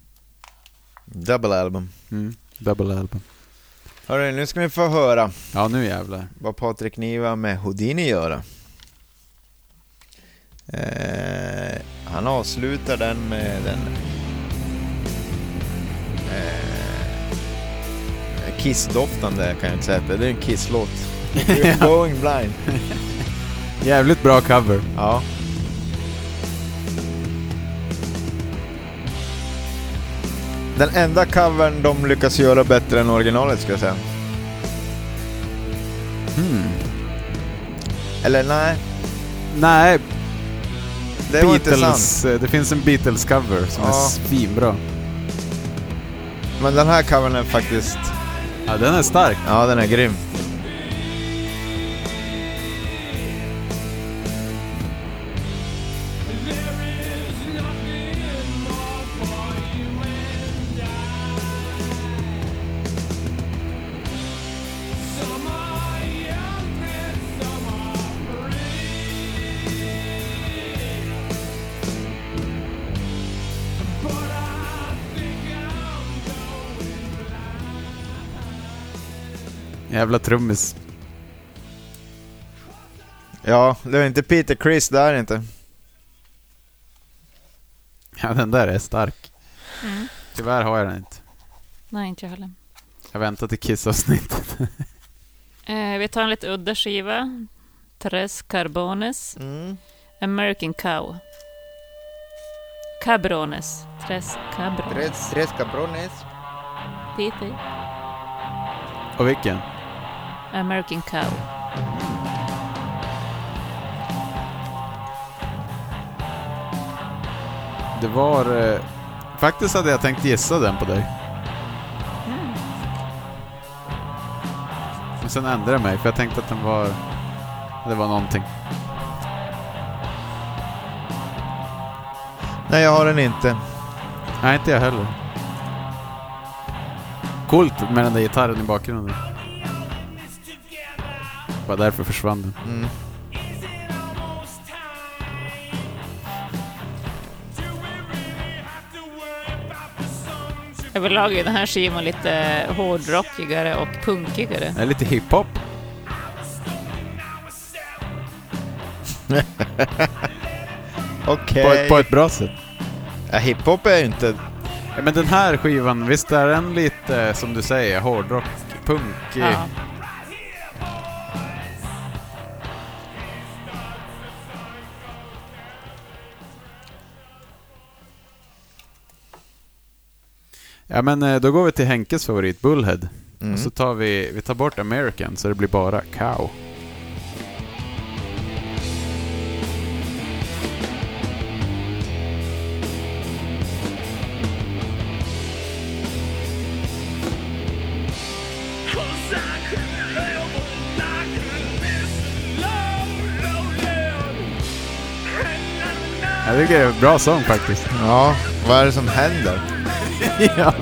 Double album. Mm. Double album. Hörru, nu ska vi få höra Ja, nu jävlar. vad Patrik Niva med Houdini göra. Eh, han avslutar den med den eh, Kiss-doftande kan jag inte säga att det är. Det är en Kiss-låt. You're going blind. Jävligt bra cover. Ja. Den enda covern de lyckas göra bättre än originalet ska jag säga. Hmm. Eller nej, Nej, det. Beatles, eh, det finns en Beatles-cover som Ja. är svinbra. Men den här covern är faktiskt, Ja, den är stark. ja den är grym. Jävla trummis. Ja, det är inte Peter Chris där inte. Ja, den där är stark. Mm. Tyvärr har jag den inte. Nej, inte jag heller. Jag väntar till Kiss-avsnittet. Eh, vi tar en lite udda skiva. Tres Carbones. Mm. American Cow. Cabrones. Tres Cabrones. Tres, tres cabrones. Dit Och vilken? American Cow. Det var... Eh, faktiskt hade jag tänkt gissa den på dig. Men sen ändrade jag mig, för jag tänkte att den var... Det var någonting. Nej, jag har den inte. Nej, inte jag heller. Coolt med den där gitarren i bakgrunden. Bara därför försvann den. Mm. Överlag är den här skivan lite hårdrockigare och punkigare. Det är lite hiphop. Okej. På, ett, på ett bra sätt. Ja, hiphop är ju inte... Ja, men den här skivan, visst är den lite, som du säger, hårdrock, punk? Ja. Ja men eh, då går vi till Henkes favorit, Bullhead. Mm. Och så tar vi, vi tar bort American så det blir bara Cow. Jag tycker det är en bra sång faktiskt. Ja, vad är det som händer? ja.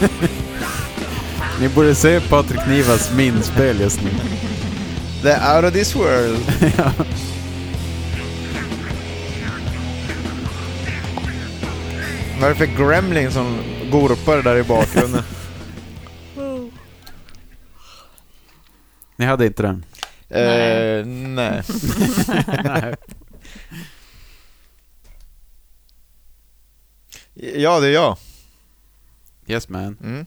Ni borde se Patrik Nivas minspel just nu. The out of this world. Vad är det för gremling som gorpar där i bakgrunden? Ni hade inte den? Eh, nej. Nej. Ja, det är jag. Yes man. Mm.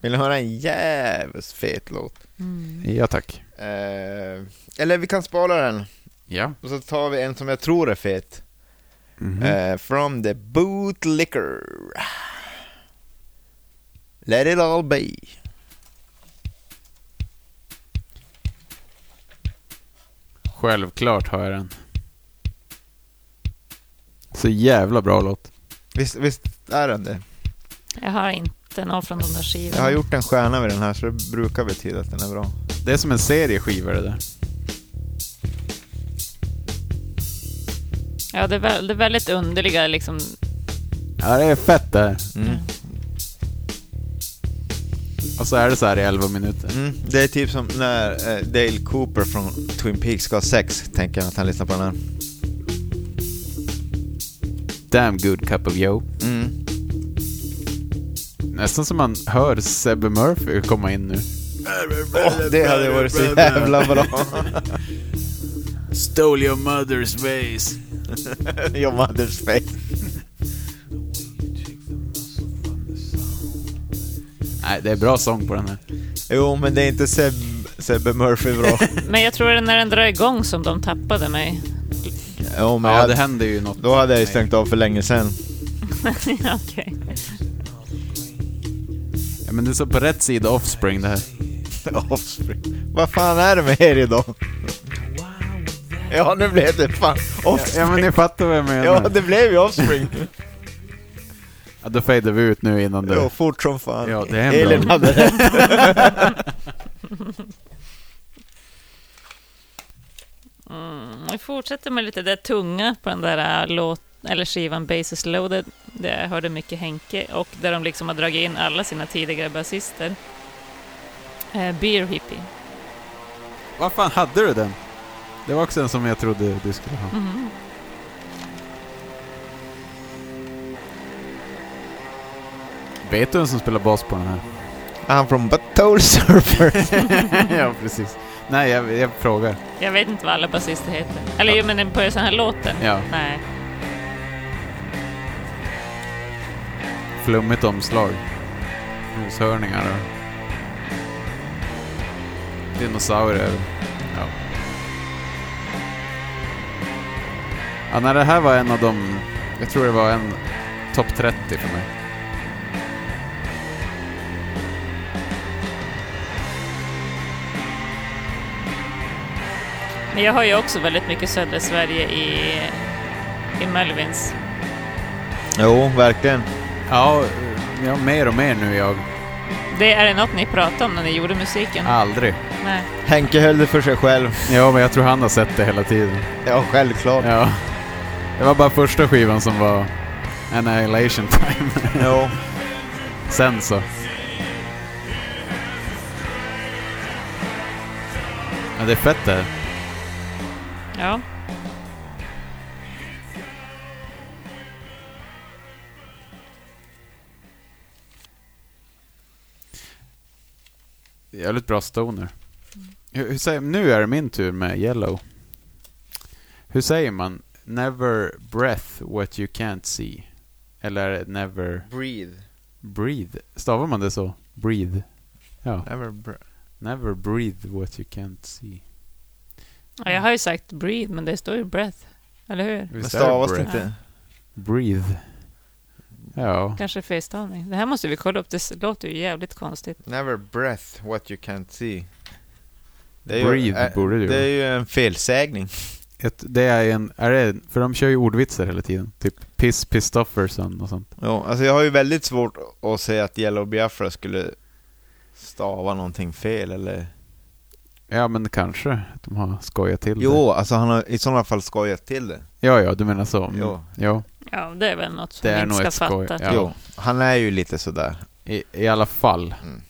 Vill ni höra en jävligt fet låt? Ja tack. Eh, eller vi kan spara den. Ja. Och så tar vi en som jag tror är fet. Mhm. Eh, from the bootlicker. Let it all be. Självklart har jag den. Så jävla bra låt. Visst, visst är den det? Jag har inte någon från de där skivorna. Jag har gjort en stjärna vid den här så det brukar betyda att den är bra. Det är som en serie skivor det där. Ja, det är, väl, det är väldigt underliga liksom. Ja, det är fett det här. Mm. Och så är det så här i 11 minuter. Mm. Det är typ som när eh, Dale Cooper från Twin Peaks ska ha sex, tänker jag att han lyssnar på den här. Damn good cup of joe. Mm. Nästan som man hör Sebbe Murphy komma in nu. Åh, det hade varit så jävla bra. Stole your mother's vase. Your mother's face. Nej, det är bra sång på den här. Jo, men det är inte Seb, Sebbe Murphy bra. Men jag tror det är när den drar igång som de tappade mig. Jo, men Ja, jag, det händer ju något. då hade jag ju stängt av för länge sedan. Ja, Okej. Ja, men det är så på rätt sida Offspring det här. Offspring. Vad fan är det med er idag? Ja, nu blev det fan Offspring. Ja, men ni fattar vad jag menar. Ja, det blev ju Offspring. Ja, då fejdar vi ut nu innan du... Jo, fort som fan. Ja, det är en Elin hade rätt. Mm, vi fortsätter med lite det tunga på den där äh, låt, eller skivan Bases Loaded. Där jag hörde mycket Henke och där de liksom har dragit in alla sina tidigare basister. Eh, Beer Hippie. Vad fan hade du den? Det var också en som jag trodde du skulle ha. Mhm. Vet du vem som spelar bas på den här? Han från Butthole Surfer. ja, precis. Nej, jag, jag frågar. Jag vet inte vad alla basister heter. Eller jo, men på den här låten? Ja. Nej. Flummigt omslag. Noshörningar och... Dinosaurier. Ja. Ja, när det här var en av de... Jag tror det var en topp 30 för mig. Men jag har ju också väldigt mycket södra Sverige i, i Melvins. jo, verkligen. Ja, ja, mer och mer nu jag. Det är det något ni pratade om när ni gjorde musiken? Aldrig. Nej. Henke höll det för sig själv. Ja, men jag tror han har sett det hela tiden. Ja, självklart. Ja. Det var bara första skivan som var Annihilation Time. Jo. Sen så. Ja, det är fett det här. Ja. Jävligt bra stoner. Hur, hur säger, nu är det min tur med Yellow. Hur säger man? Never breath what you can't see. Eller never Breathe. breathe. Stavar man det så? Breathe. Ja. Never br- Never breathe what you can't see. Ja, jag har ju sagt breathe, men det står ju breath. Eller hur? Men Visst är det stavas det breath? inte? Breathe. Ja. Kanske felstavning. Det här måste vi kolla upp. Det låter ju jävligt konstigt. Never breath what you can't see. Det Breathe är, borde det Det är ju ju en felsägning. Ett, det är en, är det, för de kör ju ordvitsar hela tiden. Typ Piss Pistofferson och sånt. Ja, alltså jag har ju väldigt svårt att säga att Yellow Biafra skulle stava någonting fel eller... Ja men kanske att de har skojat till Jo, alltså han har i sådana fall skojat till det. det. Ja, ja, du menar så. Mm. Jo. Ja, Ja, det är väl något som Det vi är inte ska fatta. ja. Jo, han är ju lite sådär. i, i alla fall. Mm.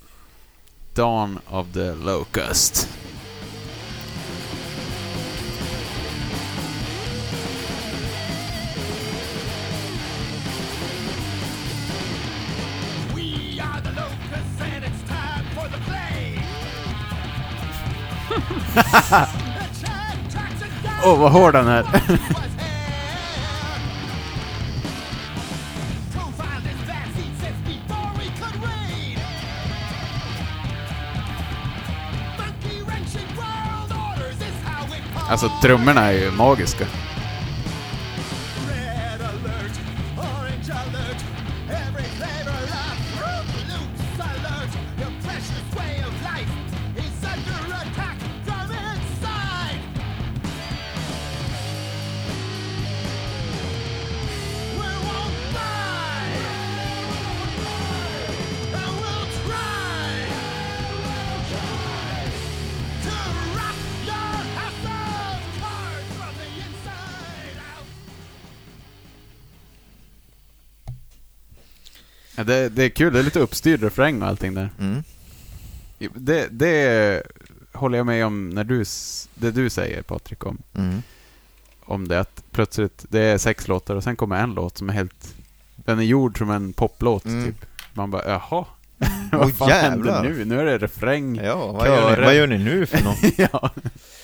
Dawn of the Locust. Åh, oh, vad hård han är. Alltså trummorna är ju magiska. Ja, det, det är kul, det är lite uppstyrd refräng och allting där. Mm. Det, det håller jag med om när du, det du säger Patrik om, Mm. om det att plötsligt, det är sex låtar och sen kommer en låt som är helt, den är gjord som en poplåt Mm. typ. Man bara, jaha, Åh, vad fan händer jävlar. nu? Nu är det refräng. Ja, vad gör, ni, vad gör ni nu för något? ja.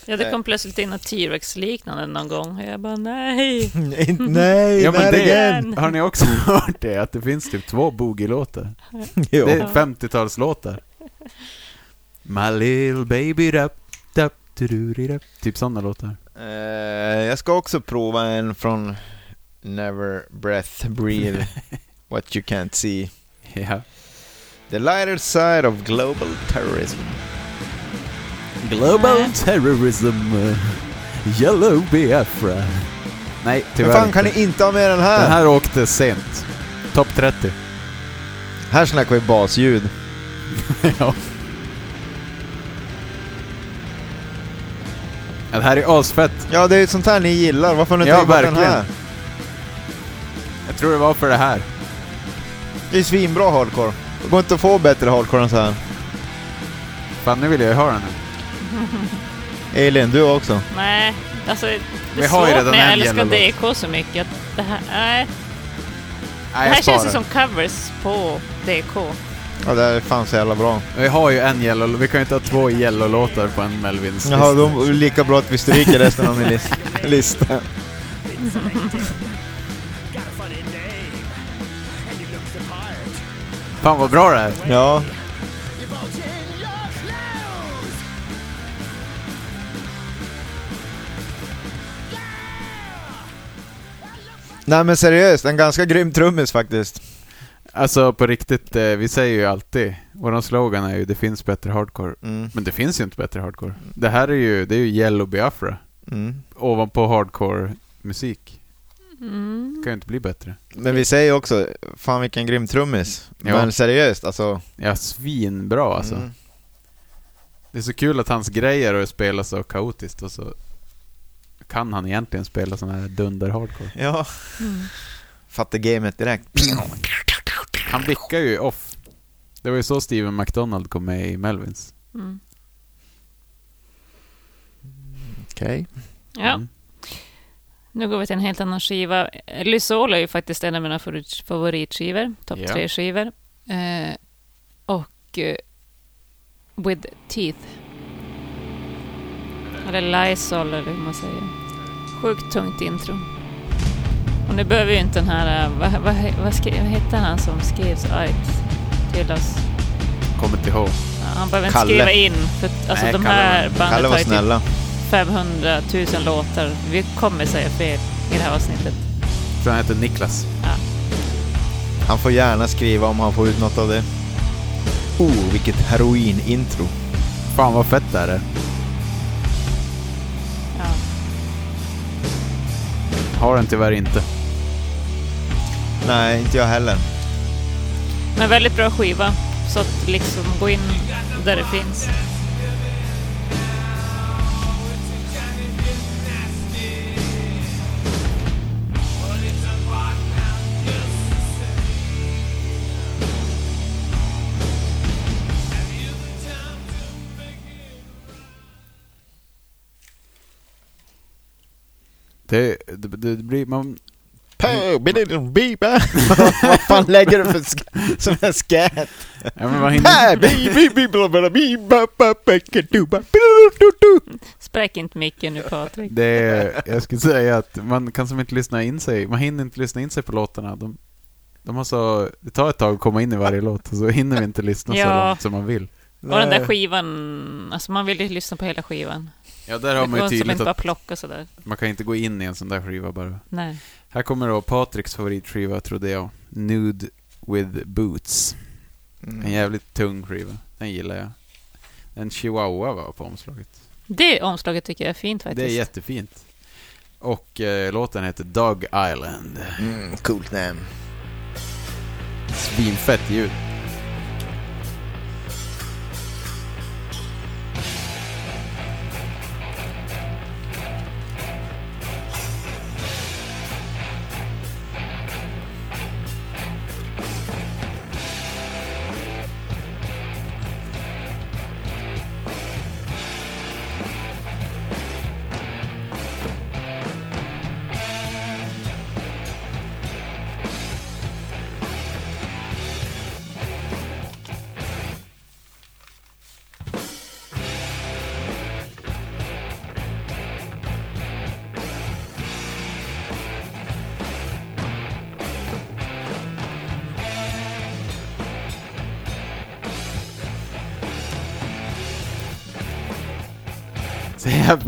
Ja, det kom plötsligt in något T-Rex-liknande någon gång. Och jag bara, nej. Nej, ja men det, har ni också hört det? Att det finns typ två boogie-låtar. Det är 50-talslåtar. My little baby dup, dup, dup, Typ sådana låtar. Eh, jag ska också prova en från Never Breath Breathe What You Can't See. Ja. The lighter side of global terrorism. Global Nej. terrorism, yellow Biafra. Nej, Hur tyvärr fan kan ni inte ha med den här? Den här åkte sent. Topp 30. Här snackar vi basljud. ja. Ja, Det här är asfett. Ja, det är sånt här ni gillar. Varför har ni inte Ja, den verkligen. här? Jag tror det var för det här. Det är svinbra hardcore. Det går inte att få bättre hardcore än så här. Fan, nu vill jag ju höra den här. Elin, du också. Nej, alltså det Vi är har ju svårt redan när jag en älskar DK så mycket. Att det här, nej. Det Nej, här jag känns ju sparar. som covers på DK. Ja, det här är fan så jävla bra. Vi har ju en yellow, vi kan ju inte ha två yellow-låtar på en Melvins Jaha, lista. då är det lika bra att vi stryker resten av min lis- lista. Fan vad bra det är. Ja. Nej men seriöst, en ganska grym trummis faktiskt. Alltså på riktigt, eh, vi säger ju alltid, våran slogan är ju det finns bättre hardcore. Mm. Men det finns ju inte bättre hardcore. Det här är ju, det är ju Yellow Biafra. Mm. Ovanpå hardcore musik. Mm. Det kan ju inte bli bättre. Men vi säger också, fan vilken grym trummis. Ja. Men seriöst, alltså. Ja, svinbra alltså. Mm. Det är så kul att hans grejer är att spela så kaotiskt och så kan han egentligen spela sån här dunder-hardcore. Ja. Mm. Fattar gamet direkt. Han vickar ju off. Det var ju så Steven McDonald kom med i Melvins. Mm. Okej. Ja, Mm. nu går vi till en helt annan skiva. Lysol är ju faktiskt en av mina favorit- favoritskivor. Topp Ja. tre skivor. Eh, och eh, with teeth. Eller Lysol eller hur man säger. Sjukt tungt intro. Och nu behöver ju inte den här... eh, Vad, vad, vad, skrev, vad hette han som skrev argt till oss? Kommer inte ihåg. Ja, Han behöver inte Kalle. skriva in. För alltså Nej, de Kalle här var- bandet Kalle var typ snälla. 500 000 låtar. Vi kommer säga fel i det här avsnittet. Jag tror han heter Niklas. Han får gärna skriva om han får ut något av det. Oh, vilket heroin-intro. Fan vad fett det här är. Har den tyvärr inte. Nej, inte jag heller. Men väldigt bra skiva. Så att liksom gå in där det finns. Det, det, det blir... Man, Vad fan lägger du för sån här skät? ja, men man hinner, Spräck inte micken nu Patrik. det, är- jag skulle säga att man kan som inte lyssna in sig. Man hinner inte lyssna in sig på låtarna. De, de har så, det tar ett tag att komma in i varje låt och så hinner vi inte lyssna så Ja. långt som man vill. Och den där skivan, alltså man vill ju lyssna på hela skivan. Ja, där Det har man ju tydligt att plocka sådär. man kan inte gå in i en sån där skiva bara. Nej. Här kommer då Patriks favoritskiva, trodde jag. Nude with Boots. Mm. En jävligt tung skiva. Den gillar jag. En chihuahua var på omslaget. Det omslaget tycker jag är fint faktiskt. Det är jättefint. Och eh, låten heter Dog Island. Mm, coolt namn. Svinfett ljud.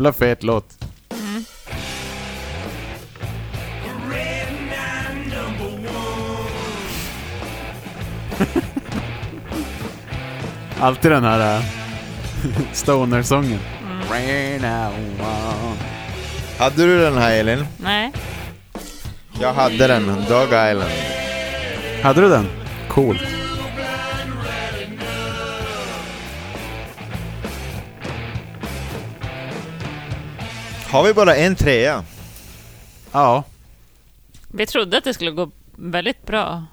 Jävla fet låt. Alltid den här äh, stoner-sången. One. Hade du den här Elin? Nej. Jag hade den, Dog Island. Hade du den? Cool. Har vi bara en trea? Ja. Vi trodde att det skulle gå väldigt bra.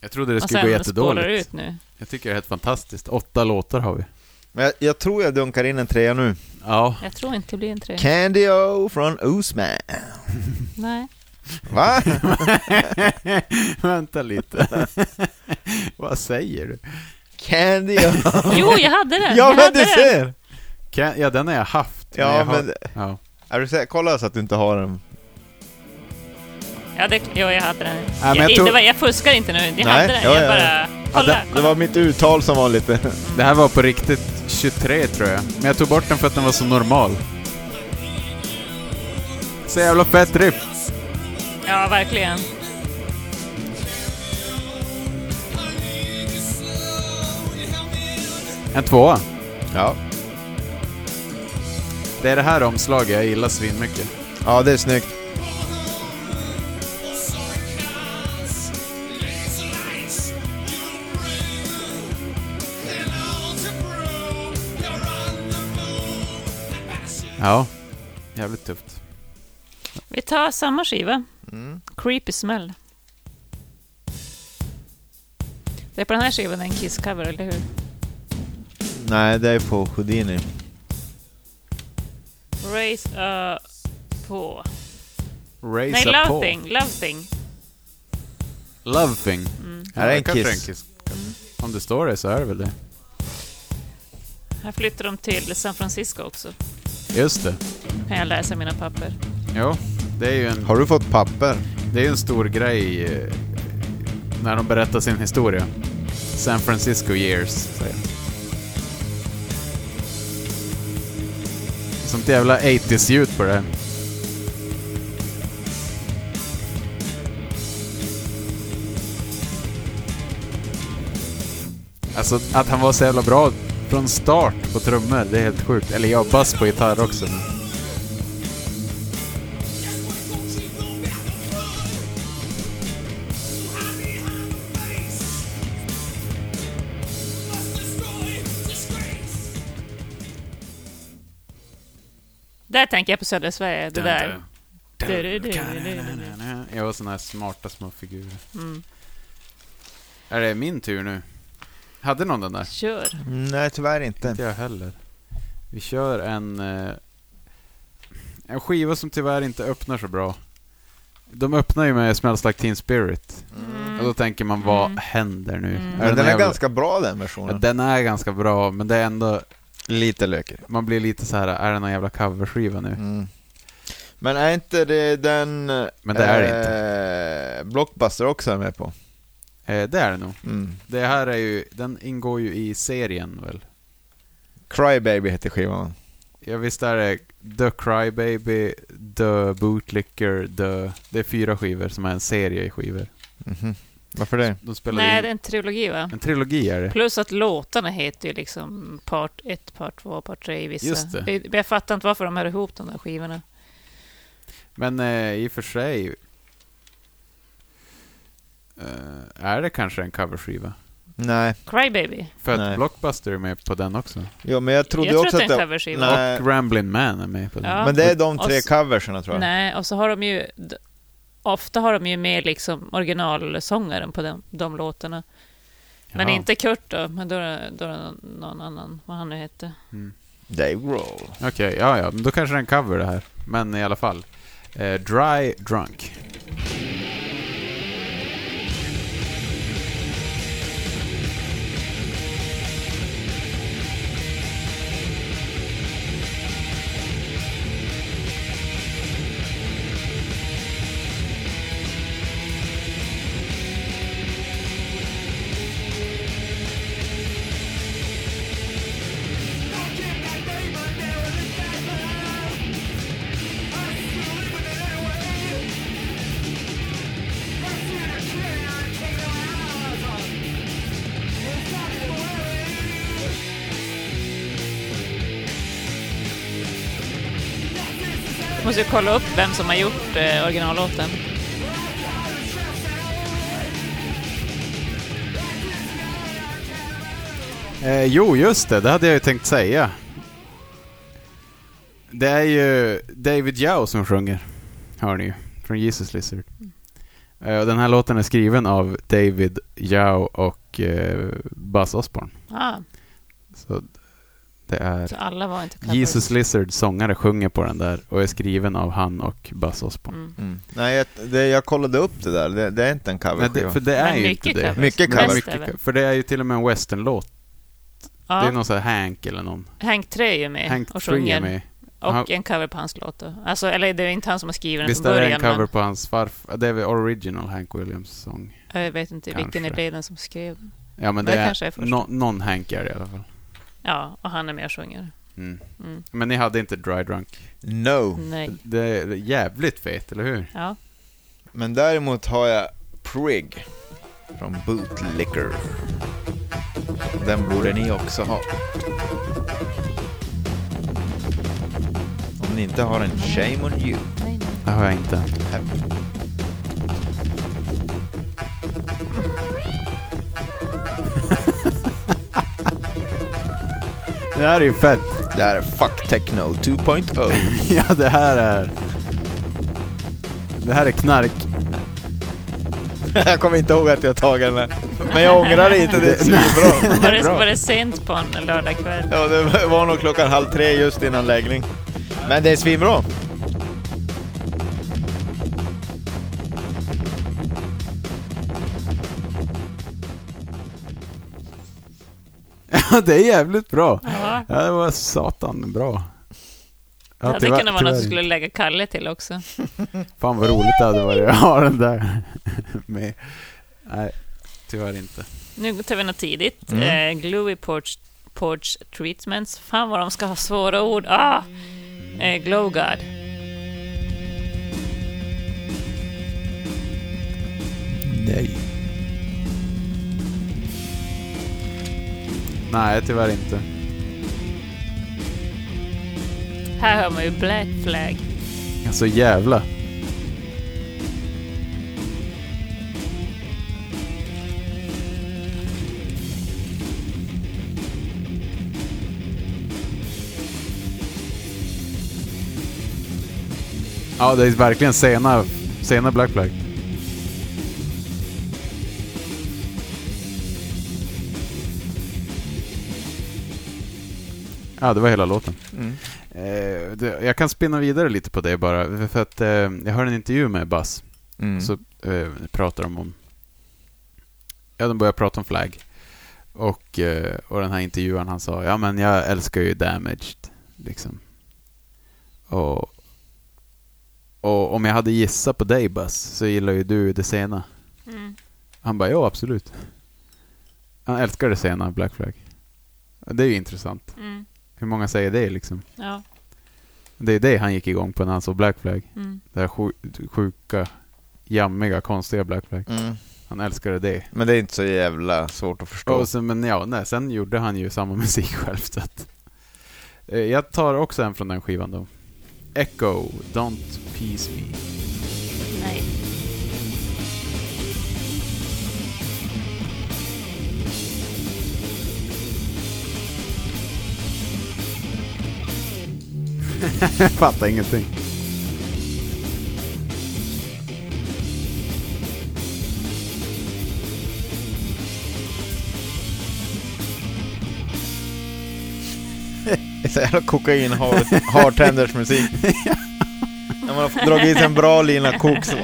Jag trodde det skulle gå jättedåligt. ut nu. Jag tycker det är helt fantastiskt. Åtta låtar har vi. Men jag, jag tror jag dunkar in en trea nu. Ja. Jag tror inte det blir en tre. Candy-O från Oosman. Nej. Va? Vänta lite. Vad säger du? Candy-O. Jo, jag hade den! ja jag men du ser! Kan, ja, den har jag haft. Ja, jag har, men- ja. Är du säker? Kolla så att du inte har den. Ja, det, jo, jag hade den. men jag jag, tror- det var, jag fuskar inte nu. Jag Nej, hade den. ja, jag ja, bara... Ja, Kolla! det, det var mitt uttal som var lite... Det här var på riktigt 23 tror jag. Men jag tog bort den för att den var så normal. Så jävla fett riff. Ja, verkligen. En tvåa. Ja. Det är det här omslaget jag gillar svinmycket. Ja, det är snyggt. Ja. Jävligt tufft. Vi tar samma skiva. Mm. Creepy Smell. Det är på den här skivan en Kiss-cover, eller hur? Nej, det är på Houdini. Raise uh, på... Raise Nej, a Love paw. Thing. Love Thing. Love thing. Mm. Här är en Kiss. Kiss. Om det står det så är det väl det. Här flyttar de till San Francisco också. Just det. Kan jag läsa mina papper. Jo, det är ju en, Har du fått papper? det är ju en stor grej eh, när de berättar sin historia. San Francisco years, säger de. Sånt jävla 80s-ljud på det. Alltså att han var så jävla bra från start på trummor, det är helt sjukt. Eller ja, bass på gitarr också. Men. Där tänker jag på södra Sverige. Det där. Jag har såna här smarta små figurer. Mm. Är det min tur nu? Hade någon den där? Kör. Nej, tyvärr inte. Inte jag heller. Vi kör en... eh, En skiva som tyvärr inte öppnar så bra. De öppnar ju med Smells Like Teen Spirit. Mm. Och då tänker man, vad Mm. händer nu? Mm. Är Men den är jävla- ganska bra den Ja, versionen. den är ganska bra, men det är ändå... Lite lökig. Man blir lite så här, är det någon jävla coverskiva nu? Mm. Men är inte det den... Men det är det inte. Blockbuster också är med på. Eh, det är det nog. Mm. Det här är ju, den ingår ju i serien väl? Crybaby heter skivan. Ja visst är det The Crybaby, The Bootlicker, The... Det är fyra skivor som är en serie i skivor. Mhm. Varför det? De spelar Nej, in... det är en trilogi va? En trilogi är det. Plus att låtarna heter ju liksom part 1, part 2, part 3 i vissa. Just det. Jag fattar inte varför de hör ihop de där skivorna. Men eh, i och för sig... Eh, är det kanske en coverskiva? Nej. Crybaby. För att Nej. Blockbuster är med på den också. Jo, men jag trodde Jag tror också att det är en coverskiva. Nej. Och Ramblin' Man är med på den. Ja. Men det är de Och tre coverserna tror jag. Nej, och så har de ju... Ofta har de ju med liksom originalsångaren på de, de låtarna. Men Jaha. inte Kurt då, men då är det, då är det någon annan, vad han nu hette. Mm. Dave Grohl. Okej, ja ja, men då kanske det är en cover det här. Men i alla fall. Eh, Dry Drunk. Kolla upp vem som har gjort eh, originallåten. Eh, jo, just det. Det hade jag ju tänkt säga. Det är ju David Yao som sjunger. Hör ni ju. Från Jesus Lizard. Eh, och den här låten är skriven av David Yao och eh, Buzz Osborne. Ah, Så det är... så alla var inte covers. Jesus Lizard, sångare, sjunger på den där och är skriven av han och Buzz Osborne. Mm. Mm. Nej, jag, det, jag kollade upp det där. Det, det är inte en Nej, coverskiva. det, för det är Men ju mycket inte det. covers. Mycket det är covers. Mycket är För det är ju till och med en westernlåt. Det är Ja, någon sån här Hank eller någon. Hank 3 är ju med Hank och 3 är sjunger. med. Och Han- en cover på hans låt då. Alltså, eller det är inte han som har skrivit den Visst från är det början. en cover men på hans farfar? Det är väl original Hank Williams sång. jag vet inte vilken Kanske. i leden som skrev den. Ja men Det det, kanske är är nå- någon Hank är det i alla fall. Ja, och han är med och sjunger. Mm. Mm. Men ni hade inte Dry Drunk? No. Nej. Det är jävligt fet, eller hur? Ja. Men däremot har jag Prig från Bootlicker. Den borde ni också ha. Om ni inte har en shame on you. Nej, nej. Det har jag inte. Det här är ju fett. Det här är Fuck Techno 2.0. ja, det här är... Det här är knark. jag kommer inte ihåg att jag tagit den här. Men jag ångrar det inte, det är svinbra. Var det, var det sent på en lördagkväll? Ja, det var nog klockan halv tre just innan läggning. Men det är svinbra. Ja, det är jävligt bra. Ja. Ja, det var satan bra. Det hade tyvärr- kunnat vara något du skulle lägga Kalle till också. Fan vad roligt det hade varit att ha den där med. Nej, tyvärr inte. Nu tar vi något tidigt. Mm. Eh, Gluey Porch, Porch Treatments. Fan vad de ska ha svåra ord. Ah! Eh, Glow God. Nej. Nej, tyvärr inte. Här hör man ju Black Flag. Alltså jävla. Ja, det är verkligen sena, sena Black Flag. Ja, det var hela låten. Mm. Eh, jag kan spinna vidare lite på det bara, för att eh, jag hörde en intervju med Buzz. Mm. Så eh, pratar de om... Ja, de börjar prata om Flag. Och, och den här intervjuaren han sa, ja men jag älskar ju Damaged. Liksom. Och, och om jag hade gissat på dig Buzz, så gillar ju du det sena. Mm. Han bara, ja absolut. Han älskar det sena, Black Flag. Det är ju intressant. Mm. Hur många säger det liksom? Ja. Det är det han gick igång på när han såg Black Flag. Mm. Det här sju- sjuka, jammiga, konstiga Black Flag. Mm. Han älskade det. Men det är inte så jävla svårt att förstå. Och sen, men ja, nej, sen gjorde han ju samma musik själv. Så att, eh, jag tar också en från den skivan då. Echo, Don't Peace Me. Nej. fattar ingenting. Det är så jävla kokain hard, hardtenders musik. När man har dragit i sig en bra lina kok så...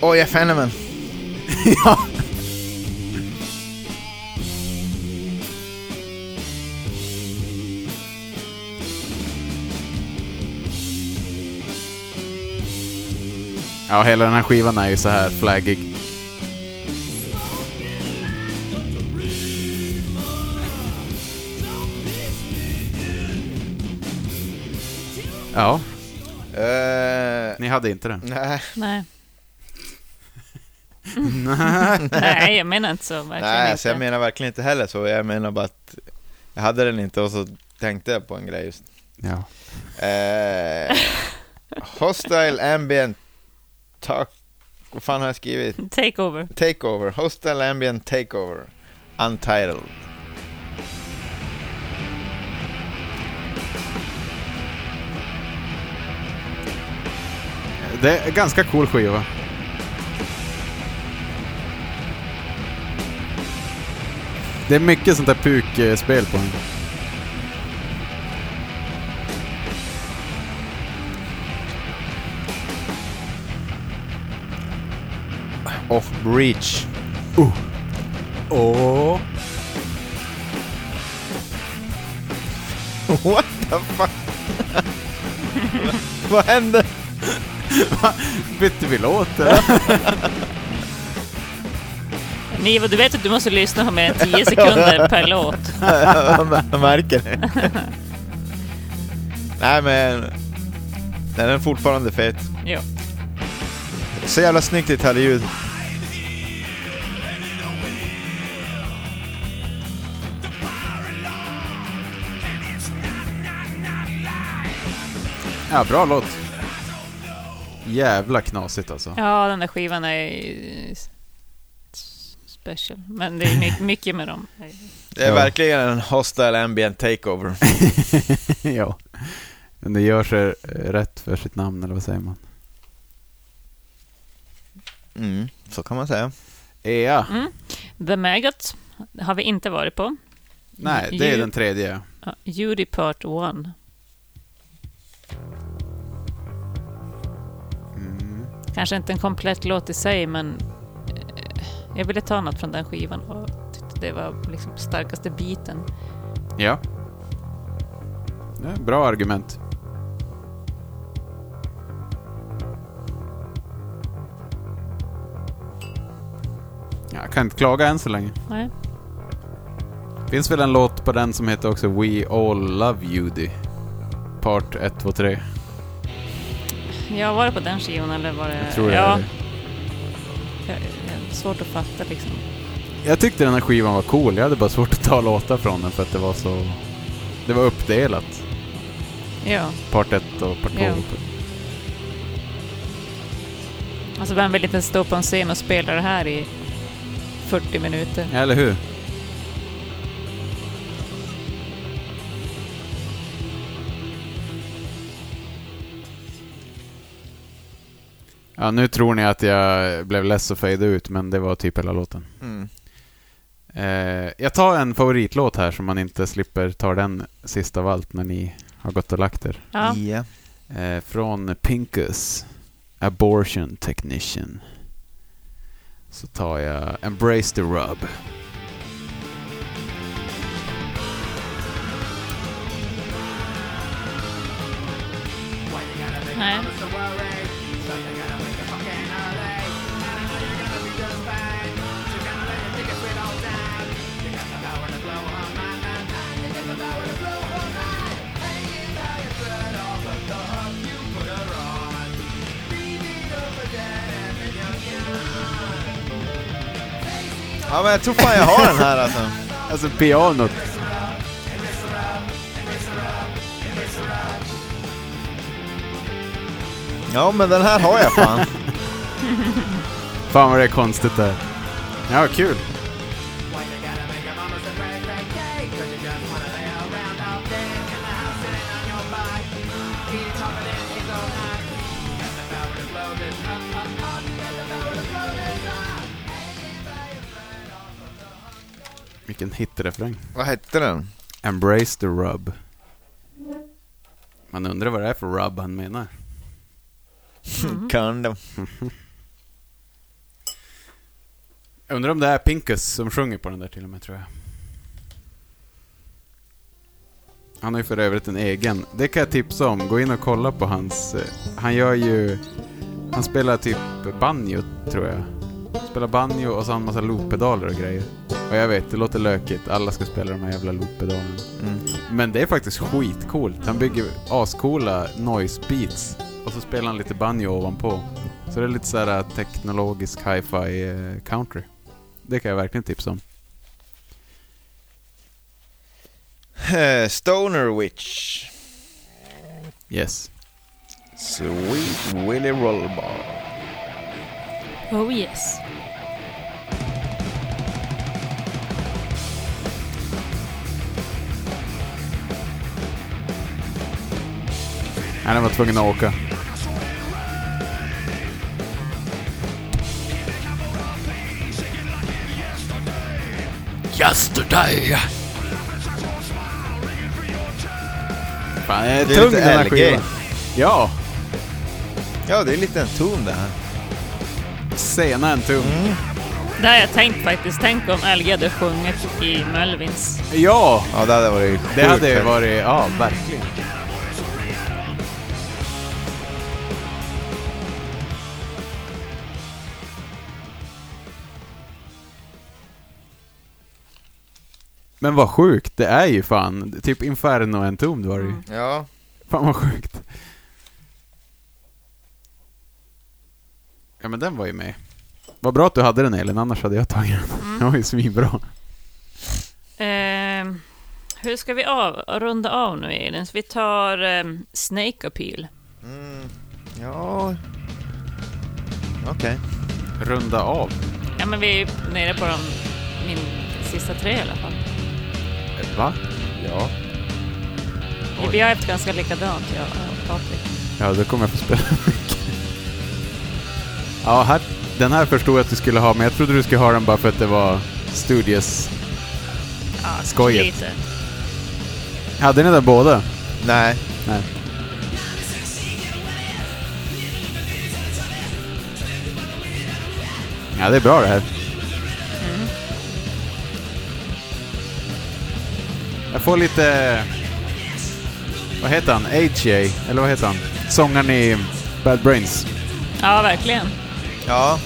Oj, jag fann men. ja. Ja, hela den här skivan är ju så här flaggig. Ja, Eh, ni hade inte den. nej, Nej. Nej. Nej, jag menar inte så. Verkligen nej inte. alltså jag menar verkligen inte heller så. Jag menar bara att jag hade den inte och så tänkte jag på en grej just. Ja. Eh, hostile ambient talk... Vad fan har jag skrivit? Take over. Takeover. Hostile ambient takeover. Untitled. Det är en ganska cool skiva. Det är mycket sånt där puk-spel på den. Off breach. Åh. What the fuck? Vad hände? Bytte vi låt? Niva, du vet att du måste lyssna på mer än 10 sekunder per låt. Jag märker det. Nej men... Den är fortfarande fet. Ja. Så jävla snyggt gitarrljud. Ja, bra låt. Jävla knasigt alltså. ja, den där skivan är special. Men det är my- mycket med dem. Det är Ja. verkligen en hostile ambient takeover. ja. Men det gör sig rätt för sitt namn, eller vad säger man? Mm, så kan man säga. Ja. Mm. The Maggot har vi inte varit på. Nej, det är Ju- den tredje. Judy Part 1. Kanske inte en komplett låt i sig, men eh, jag ville ta något från den skivan och tyckte det var liksom starkaste biten. Ja. Det bra argument. Jag kan inte klaga än så länge. Nej. Finns väl en låt på den som heter också We All Love Judy. Part 1, 2, 3. Ja, var det på den skivan eller var det... Jag tror det ja, är det. jag, jag, svårt att fatta liksom. Jag tyckte den här skivan var cool. Jag hade bara svårt att ta låtar från den för att det var så... Det var uppdelat. Ja, Part 1 och part 2. Ja. alltså vem vill inte stå på en scen och spela det här i 40 minuter? Eller hur? Ja, nu tror ni att jag blev less och fade ut, men det var typ hela låten. Mm. Eh, jag tar en favoritlåt här så man inte slipper ta den sist av allt när ni har gått och lagt er. Ja, Ja. Eh, från Pinkus, Abortion Technician. Så tar jag Embrace the Rub. nej. Ja, men jag tror fan jag har den här alltså. Alltså pianot. Ja, men den här har jag fan. Fan vad det är konstigt där. Ja, kul. Vilken hitrefräng. Vad hette den? Embrace the rub. Man undrar vad det är för rub han menar. Kan det. Jag undrar om det är Pinkus som sjunger på den där till och med, tror jag. Han har ju för övrigt en egen. Det kan jag tipsa om. Gå in och kolla på hans... eh, Han gör ju... Han spelar typ banjo, tror jag. Spelar banjo och så har han massa looppedaler och grejer. Och jag vet, det låter lökigt. Alla ska spela de här jävla looppedalerna. Mm. Men det är faktiskt skitcoolt. Han bygger ascoola noise beats. Och så spelar han lite banjo ovanpå. Så det är lite såhär teknologisk hi-fi eh, country. Det kan jag verkligen tipsa om. Eh, Stoner Witch. Yes. Sweet Willy Rollbar. Oh yes. Han var tvungen att åka. Yesterday! Fan, jag är Det är tung lite den här skivan. Ja, Ja, det är lite en ton det här. sena en tung. Det har jag tänkt faktiskt. Tänk om LG hade sjungit i Melvins. Ja, Ja, det hade varit det sjukt hade fett. varit, ja verkligen. Men vad sjukt, det är ju fan, typ Inferno Entombed var det ju. Ja. Fan vad sjukt. Ja men den var ju med. Vad bra att du hade den Elin, annars hade jag tagit den. Den var ju svinbra. Eh, hur ska vi av, runda av nu Elin? Så vi tar eh, Snake Appeal. Mm. Ja. Okej. Runda av. Ja men vi är nere på de, min sista tre i alla fall. Va? Ja. Vi har haft ganska likadant jag och Patrik. Ja, då kommer jag få spela mycket. Ja, här, den här förstod jag att du skulle ha, men jag trodde du skulle ha den bara för att det var Studios. Ja, Skojet. Lite. Hade ni där båda? Nej. Nej. Ja, det är bra det här. Får lite... Vad heter han? AJ? Eller vad heter han? Sångaren i Bad Brains. Ja, verkligen. Ja,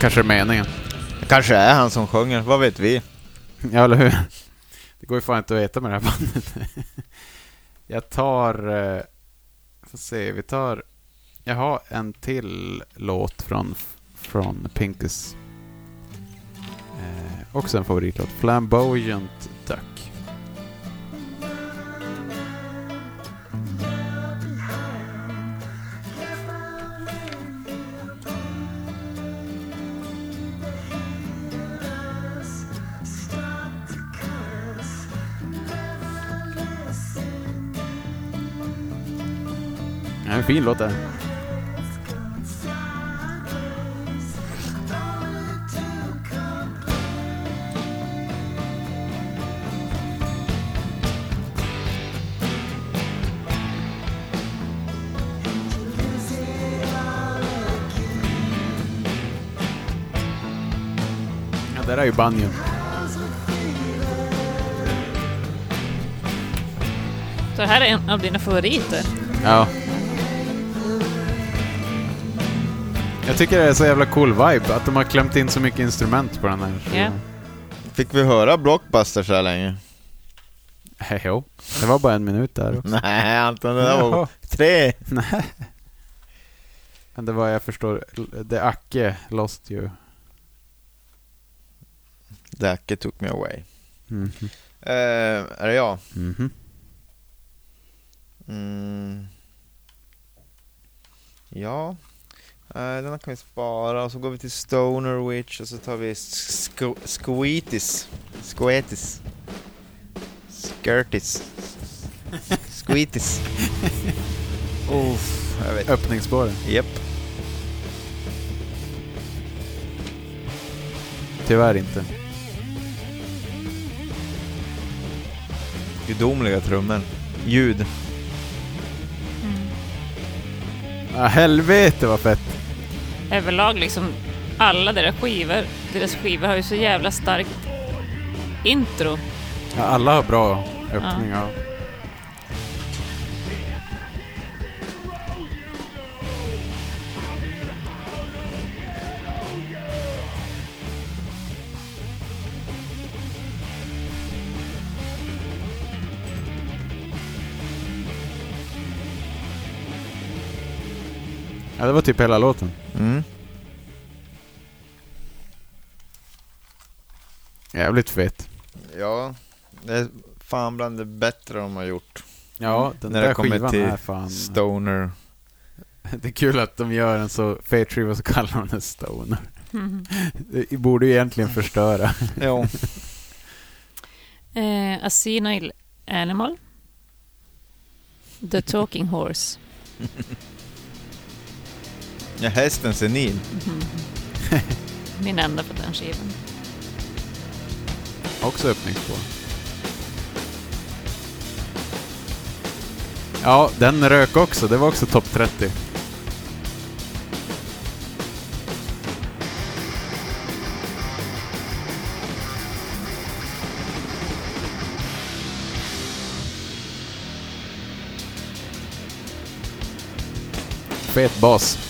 Kanske är meningen. kanske är han som sjunger, vad vet vi? Ja, eller hur? Det går ju fan inte att veta med det här bandet. Jag tar... eh, Får se, vi tar... Jag har en till låt från, från Pinkes. Eh, också en favoritlåt. Flamboyant Duck. En fin låt det. Är ju banjon. Så det här är en av dina favoriter. Ja. Jag tycker det är så jävla cool vibe att de har klämt in så mycket instrument på den här. Ja. Fick vi höra Blockbuster så här länge? Hej, jo. Det var bara en minut där också. Nej Anton, det där var tre. Nej. Men det var, jag förstår, det Acke lost ju. Dacke took me away. Mhm. Eh, är det jag? Mhm. Mm. Ja. Eh, den här kan vi spara och så går vi till Stoner Witch och så tar vi Sco- Squeetis. Squeetis. Skirtis. Jag vet Öppningsspåren. Japp. Tyvärr inte. Gudomliga trummor. Ljud. Ah, helvete vad fett. Överlag liksom, alla deras skivor, deras skivor har ju så jävla starkt intro. Ja, alla har bra öppningar. Ja, det var typ hela låten. Mm. Jävligt fett. Ja, det är fan bland det bättre de har gjort. Ja, den När det där kommer skivan till är fan... Stoner. Det är kul att de gör en så fet skiva så kallar de den Stoner. Det borde ju egentligen förstöra. Jo. Eh, A Senile Animal. The Talking Horse. Ja, hästen senil. Min enda på den skivan. Också öppningsspår. Ja, den rök också. Det var också topp 30. Fet bas.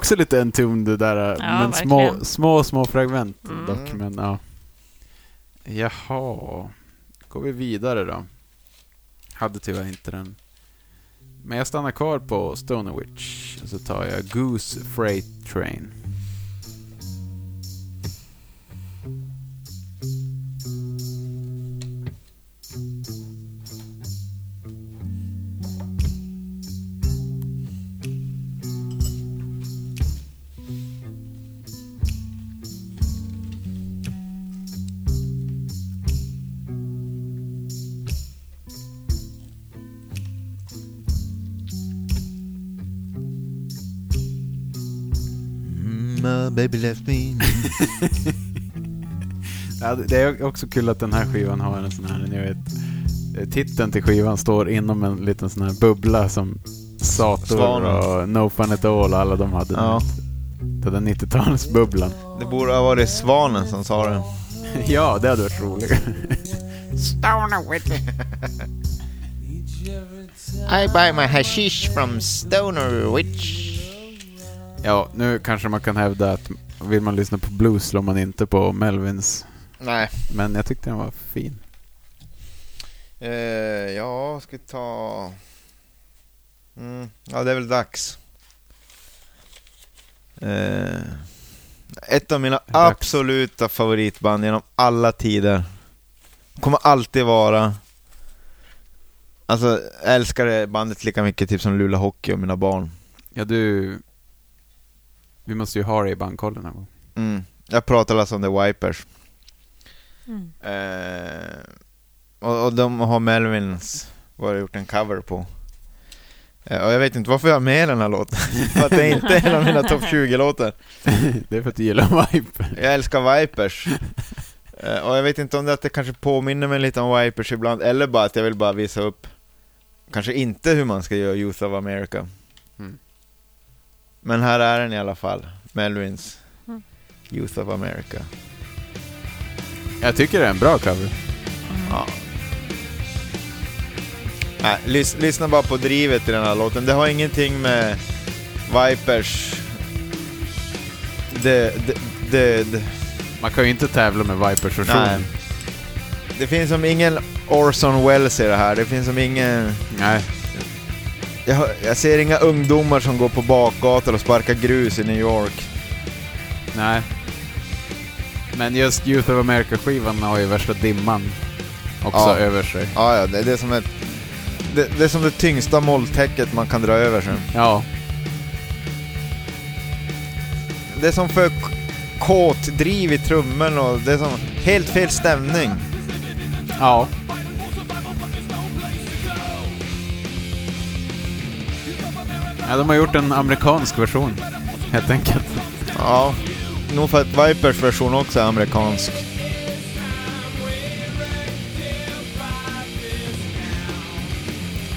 Också lite entombed det där, men små, små, små fragment Mm. dock. Men ja. Jaha. Går vi vidare då? Hade tyvärr inte den. Men jag stannar kvar på Stoner Witch. Så tar jag Goose Freight Train. Baby left me. Ja, det är också kul att den här skivan har en sån här, ni vet, eh, titeln till skivan står inom en liten sån här bubbla som Sator och No Fun At All alla de hade. Ja. Den där 90-talsbubblan. Det borde ha varit Svanen som sa det. ja, det hade varit roligt. I buy my hashish from Stoner Witch. Ja, nu kanske man kan hävda att vill man lyssna på blues slår man inte på Melvins. Nej. Men jag tyckte den var fin. Eh, ja, ska vi ta... Mm, ja, det är väl dags. Eh, ett av mina dags. absoluta favoritband genom alla tider. Kommer alltid vara. Alltså, jag älskar det bandet lika mycket typ som Luleå Hockey och mina barn. Ja, du... Vi måste ju ha det i bandkollen någon gång. Mm. Jag pratar alltså om The Wipers. Mm. Eh, och, och de har Melvins varit gjort en cover på. Eh, och jag vet inte varför jag har med den här låten. för att det är inte en av mina topp 20-låtar. det är för att du gillar Viper. Jag älskar Vipers. Eh, och jag vet inte om det är att det kanske påminner mig lite om Vipers ibland, eller bara att jag vill bara visa upp kanske inte hur man ska göra Youth of America. Mm. Men här är den i alla fall. Melvins Mm. Youth of America. Jag tycker det är en bra cover. Ja. Nej, lys lyssna bara på drivet i den här låten. Det har ingenting med Vipers det, det, det, det, Man kan ju inte tävla med Vipers Nej. version. det finns som ingen Orson Welles i det här. Det finns som ingen... Nej. Jag, hör- jag ser inga ungdomar som går på bakgator och sparkar grus i New York. Nej. Men just Youth of America-skivan har ju värsta dimman också Ja. över sig. Ja, ja, det, det är som ett... Det, det är som det tyngsta molltäcket man kan dra över sig. Ja. Det är som för k- kåt driv i trummen och det är som helt fel stämning. Ja. Ja, de har gjort en amerikansk version, helt enkelt. Ja, nog för att Vipers version också är amerikansk.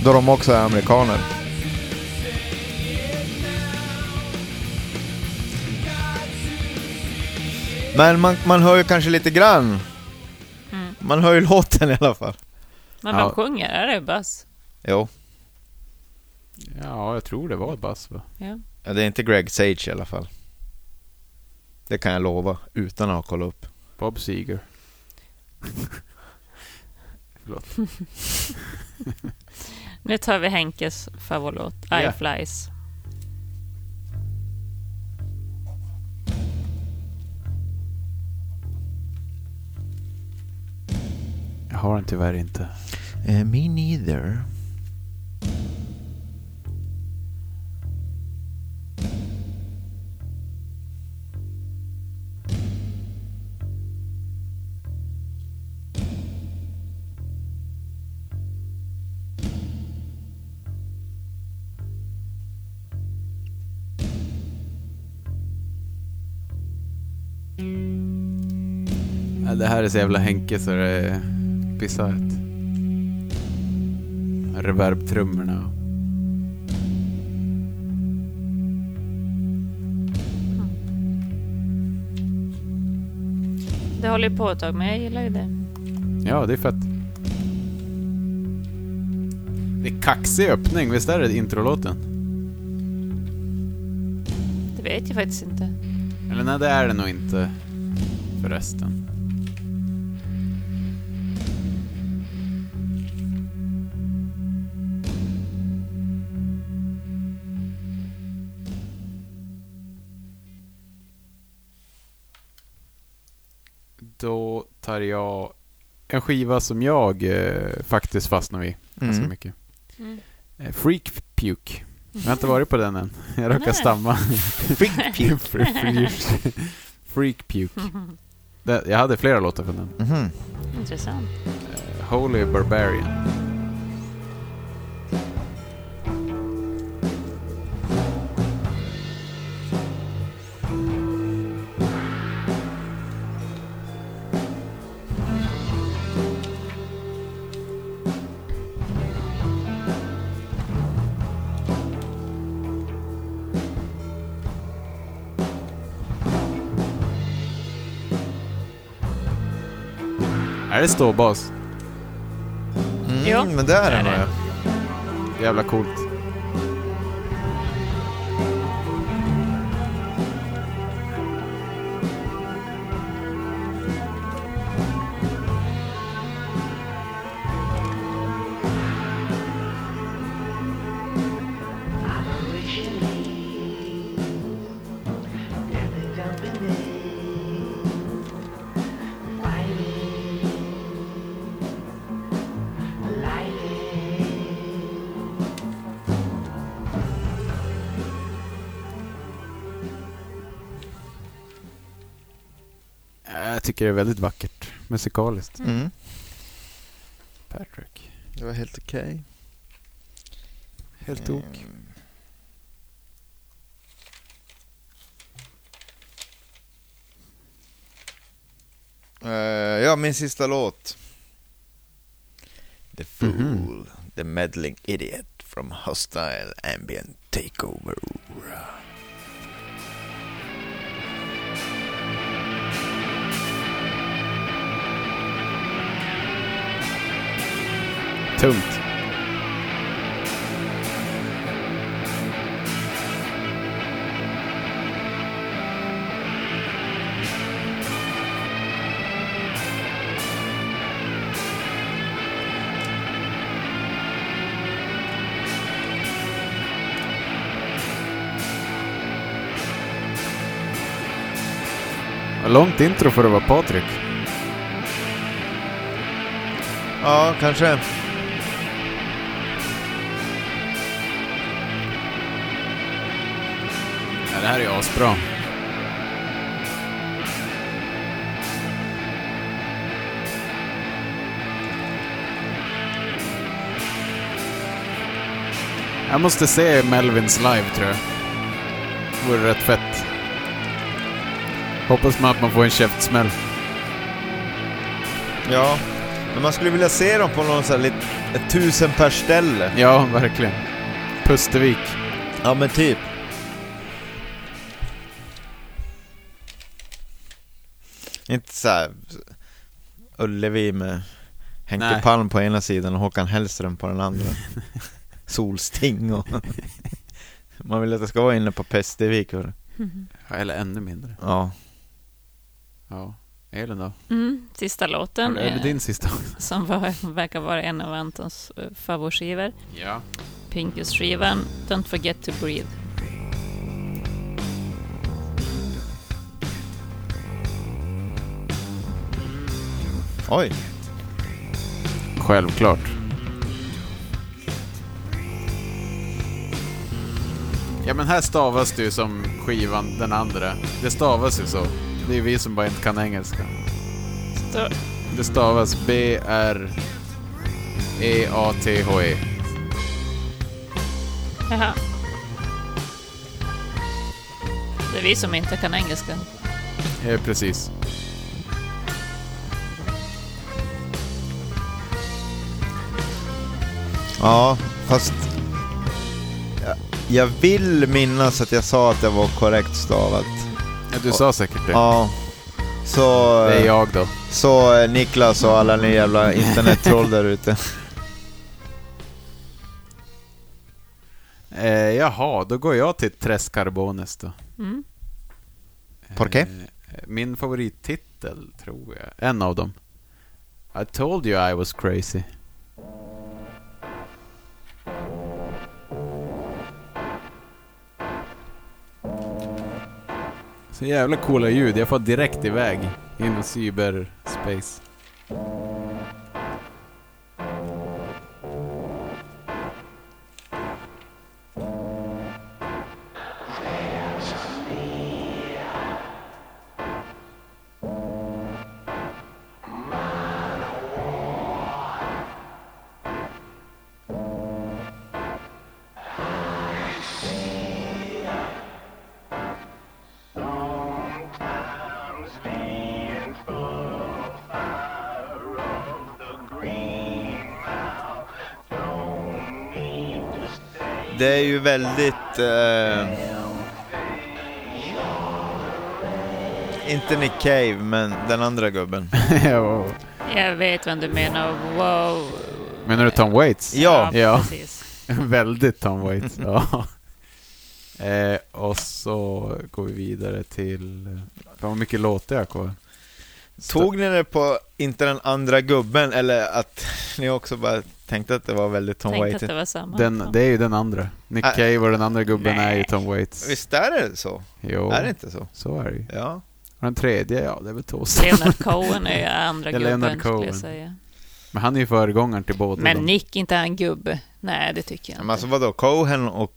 Då de också är amerikaner. Men man, man hör ju kanske lite grann. Mm. Man hör ju låten i alla fall. Men Ja. vem sjunger? Är det Buzz? Jo, Ja, jag tror det var Buzz va? Ja. ja, det är inte Greg Sage i alla fall. Det kan jag lova, utan att ha kollat upp. Bob Seger. Förlåt. Nu tar vi Henkes favoritlåt, I Ja. Flies. Jag har den tyvärr inte. Eh, me neither. Ja, det här är så jävla Henke så det är bisarrt. Reverb-trummorna och... Det håller ju på ett tag, men jag gillar ju det. Ja, det är fett. Det är kaxig öppning, visst är det introlåten? Det vet jag faktiskt inte. Eller nej, det är det nog inte förresten. Då tar jag en skiva som jag eh, faktiskt fastnar vid ganska Mm. mycket. Mm. Eh, Freak Puke. Jag har inte varit på den än. Jag råkar stamma. Freak puke. Freak Puke. Jag hade flera låtar från den. Mhm. Intressant. Eh, Holy Barbarian. Det ståbas? Mm, Ja, men det är det nog ja. Jävla coolt. Tycker det är väldigt vackert musikaliskt. Mm. Patrick. Det var helt okej. Helt ok. Mm. Eh, ja, min sista låt. The Fool, Mhm. The Meddling Idiot from Hostile Ambient Takeover. Tungt. Långt intro för att vara Patrik. Ja, kanske. Det här är asbra. Jag måste se Melvins live tror jag. Det vore rätt fett. Hoppas man att man får en käftsmäll. Ja, men man skulle vilja se dem på någon sån här lite, ett tusen per ställe. Ja, verkligen. Pustervik. Ja, men typ. Inte så här Ullevi med Henke Nej. Palm på ena sidan och Håkan Hellström på den andra. Solsting och... Man vill att det ska vara inne på Pustervik. och- Ja, Eller ännu mindre. Ja. Ja. Elin då? Mm, sista låten, Är det eh, din sista? som var, verkar vara en av Antons uh, favoritskivor. Ja. Pinkis-skivan Don't Forget To Breathe. Oj. Självklart. Ja men här stavas det ju som skivan den andra. Det stavas ju så. Det är vi som bara inte kan engelska. Så, Det stavas E B-R-E-A-T-H-E. jaha. Det är vi som inte kan engelska. Ja, precis. Ja, fast... Jag, jag vill minnas att jag sa att det var korrekt stavat. Ja, du sa säkert det. Ja. Så... Det är jag då. Så eh, Niklas och alla ni jävla internettroll där ute. Eh, jaha, då går jag till Tres Carbones då. Mm. Qué? Eh, min favorittitel, tror jag. En av dem. I told you I was crazy. Så jävla coola ljud. Jag får direkt iväg in i cyberspace. Väldigt... Eh, inte Nick Cave, men den andra gubben. Ja, Jag vet vem du menar. Wow. Menar du Tom Waits? Ja. Ja. precis. Väldigt Tom Waits. ja. Eh, och så går vi vidare till... Fan vad mycket låtar jag har kvar. Tog ni det på inte den andra gubben eller att ni också bara tänkte att det var väldigt Tom Tänkte Waits? att det var samma. Den, det är ju den andra. Nick Äh, Cave och den andra gubben nej. är ju Tom Waits. Visst är det så? Jo, Är det inte så? så är det ju. Ja. Och den tredje, ja det är väl Toast. Leonard Cohen är ju andra Leonard gubben, skulle Cohen. jag säga. Men han är ju föregångaren till båda Men dem. Nick, inte han gubbe. Nej, det tycker jag Men inte. alltså vadå, Cohen och,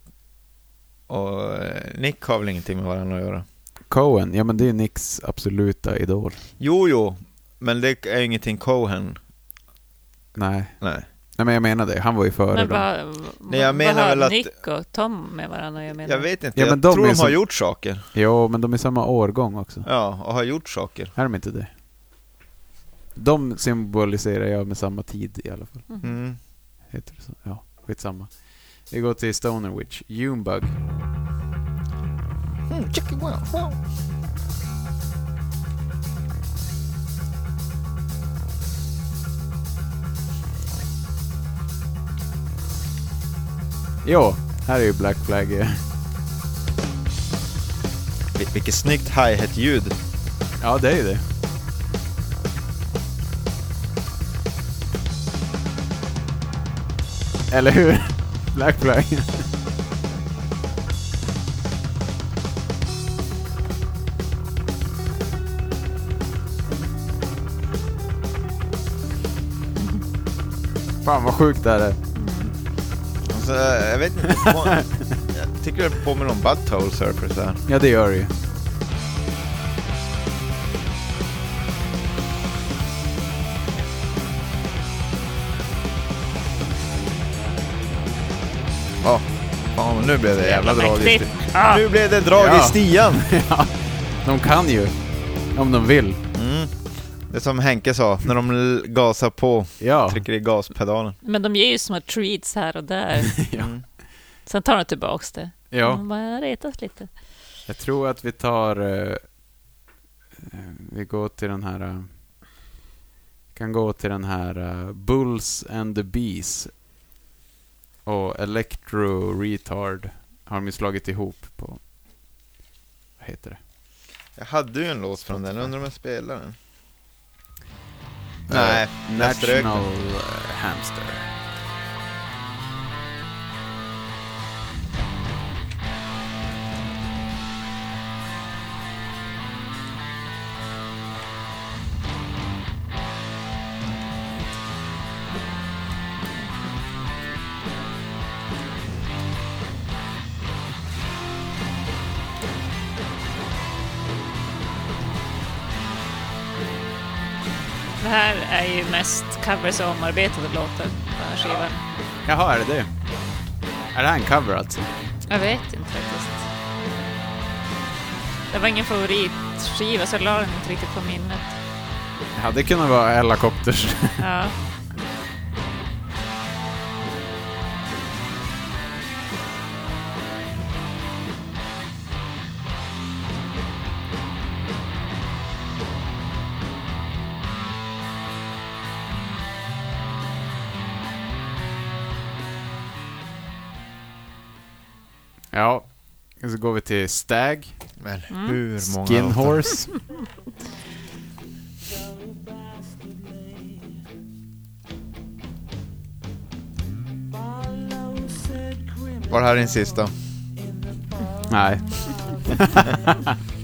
och eh, Nick har väl ingenting med varandra att göra? Cohen, ja men det är Nicks absoluta idol. Jo, jo, men det är ingenting Cohen. Nej. Nej. Nej men jag menar det, han var ju före Men dem. vad, Nej, jag vad menar har väl att- Nick och Tom med varandra jag menar? Jag vet inte, Ja, men jag de tror de har som- gjort saker. Jo, men de är samma årgång också. Ja, och har gjort saker. Är de inte det? De symboliserar jag med samma tid i alla fall. Mm. Heter det så? Ja, skitsamma. Vi går till Stoner Witch. Junebug. Mm, check it well, well. Jo, här är ju Black Flag. Vil- Vilket snyggt hi-hat-ljud. Ja, det är ju det. Eller hur? Black Flag. Fan vad sjukt det här är. Alltså, jag vet inte. jag tycker det påminner om Butthole Surfers här. Ja, det gör det ju. Ja, fan, nu blev det jävla drag i mäktigt. sti- Ah. Nu blev det drag Ja. i stian. ja, de kan ju. Om de vill. Det är som Henke sa, när de gasar på, Ja. trycker i gaspedalen. Men de ger ju små treats här och där. ja. Mm. Sen tar de tillbaks det. ja. Man bara retas lite. Jag tror att vi tar... eh, eh, vi går till den här... eh, kan gå till den här Bulls and the Bees. Och Electro Retard har de ju slagit ihop på... Vad heter det? Jag hade ju en låt från den, undrar om jag spelar den? Nej, Eh, jag strök den. National eh, Hamster. Mest covers och omarbetade låtar på den här skivan. Jaha, är det det? Är det här en cover alltså? Jag vet inte faktiskt. Det var ingen favoritskiva så jag la den inte riktigt på minnet. Det hade kunnat vara Helicopters. Ja. ja. Så går vi till Stag. Men Mm. hur många Skin? Horse. Var det här din sista? Nej.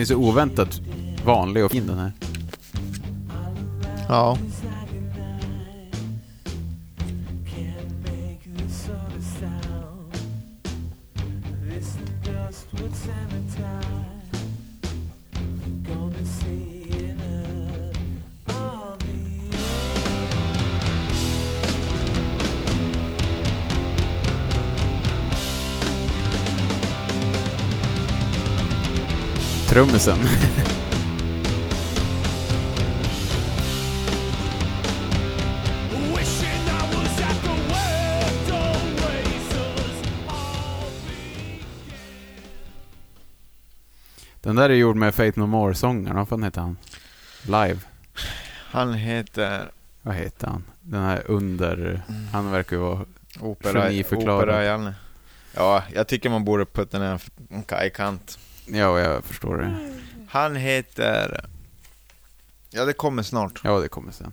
Den är så oväntat vanlig och fin den här. Ja. Trummisen. Den där är gjord med Faith No More-sångaren. Vad fan heter han? Live. Han heter Vad heter han? Den här under... Han verkar ju vara... Opera, Geniförklarad. Opera Janne. Ja, jag tycker man borde putta ner en kajkant. Ja, jag förstår det. Han heter... Ja, det kommer snart. Ja, det kommer sen.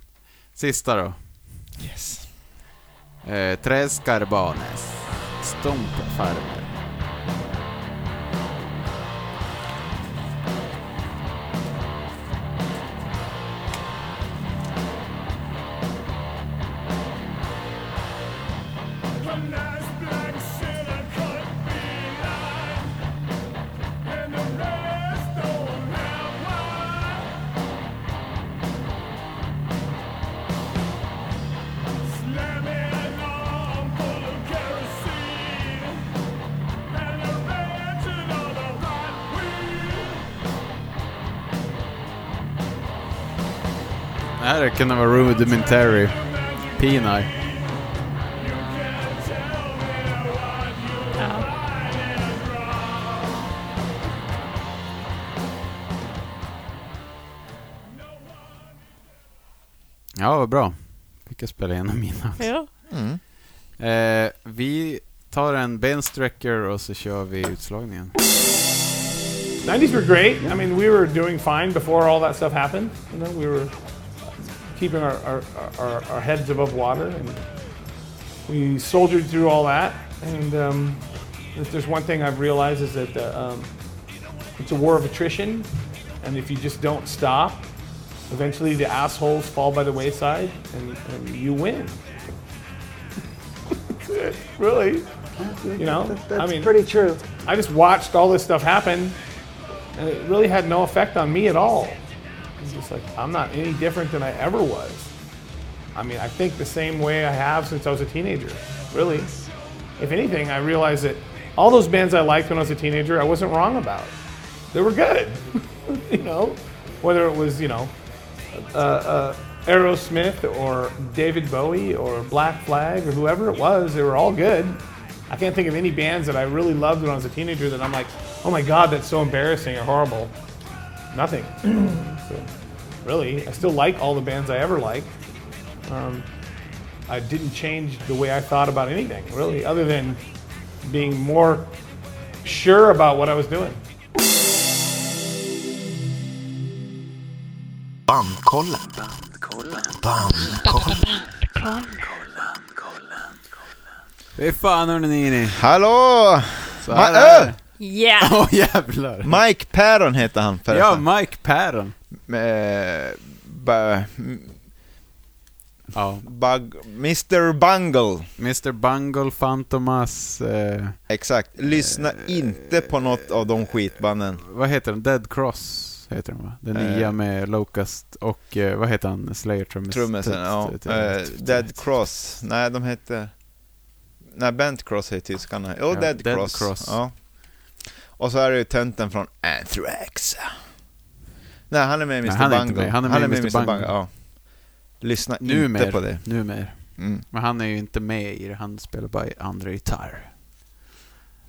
Sista då. Yes. Eh, Tres Carbones. Stumpfarmer. A Det här kan vara rudimentary. Pini. Ja. Ja, vad bra. Fick jag spela igenom mina. ja. Mm. Eh, vi tar en bensträcker och så kör vi utslagningen. 90s were great. I mean, we were doing fine before all that stuff happened. You know, we were keeping our, our, our, our heads above water, and we soldiered through all that. And um, if there's one thing I've realized is that uh, um, it's a war of attrition, and if you just don't stop, eventually the assholes fall by the wayside, and, and you win. Really. You know, That's I mean, pretty true. I just watched all this stuff happen, and it really had no effect on me at all. It's just like I'm not any different than I ever was. I mean, I think the same way I have since I was a teenager. Really, if anything, I realized that all those bands I liked when I was a teenager, I wasn't wrong about. They were good, you know, whether it was you know, uh, uh, Aerosmith or David Bowie or Black Flag or whoever it was, they were all good. I can't think of any bands that I really loved when I was a teenager that I'm like, oh my god, that's so embarrassing or horrible. Nothing. so, really, I still like all the bands I ever liked. Um, I didn't change the way I thought about anything, really, other than being more sure about what I was doing. Bandkollen. Bandkollen. Fy fan hörni ni. Hallå! Så Ma- här är det. Yeah! Åh jävlar. Mike Päron heter han Ja, förresten. Mike Päron. Med, ba, Ja. bug, Mr Bungle. Mr Bungle, Fantomas, eh, Exakt. Lyssna inte på något av de skitbanden. vad heter den? Dead Cross heter den va? Den Eh. nya med Locust och eh, vad heter han? Slayer trummis. Trummisen, ja. Eh, Dead Cross. Nej, de heter... Nej, Bent Cross är tyskarna. Jo, Ja, Dead, Dead Cross. Cross. Ja. Och så är det ju tönten från Anthrax. Nej, han är med i Mr Nej, han är inte Bungle. med. Han är med i Mr. Bungle. Ja. Lyssna Numer. inte på det. Numer. Mm. Men han är ju inte med i det. Han spelar bara andra gitarr.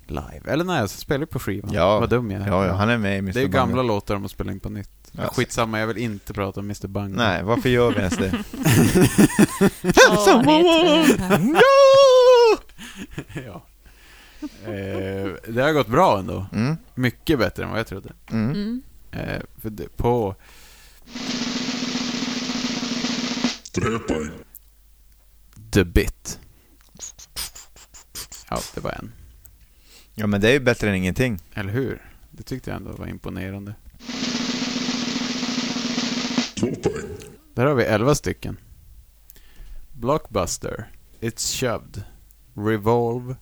Live. Eller nej, jag spelar ju på skivan. Ja. Vad dum jag är. Ja, ja, han är med i Mr Det är ju Bungle. gamla låtar de har spelat in på nytt. Ja. Skitsamma, jag vill inte prata om Mr. Bungle. Nej, varför gör vi ens det? Han ja. Eh, det har gått bra ändå. Mm. Mycket bättre än vad jag trodde. Mm. Mm. Eh, för det, på... The Bit. Ja, det var en. Ja, men det är ju bättre än ingenting. Eller hur? Det tyckte jag ändå var imponerande. Där har vi 11 stycken. Blockbuster. It's shoved. Revolve.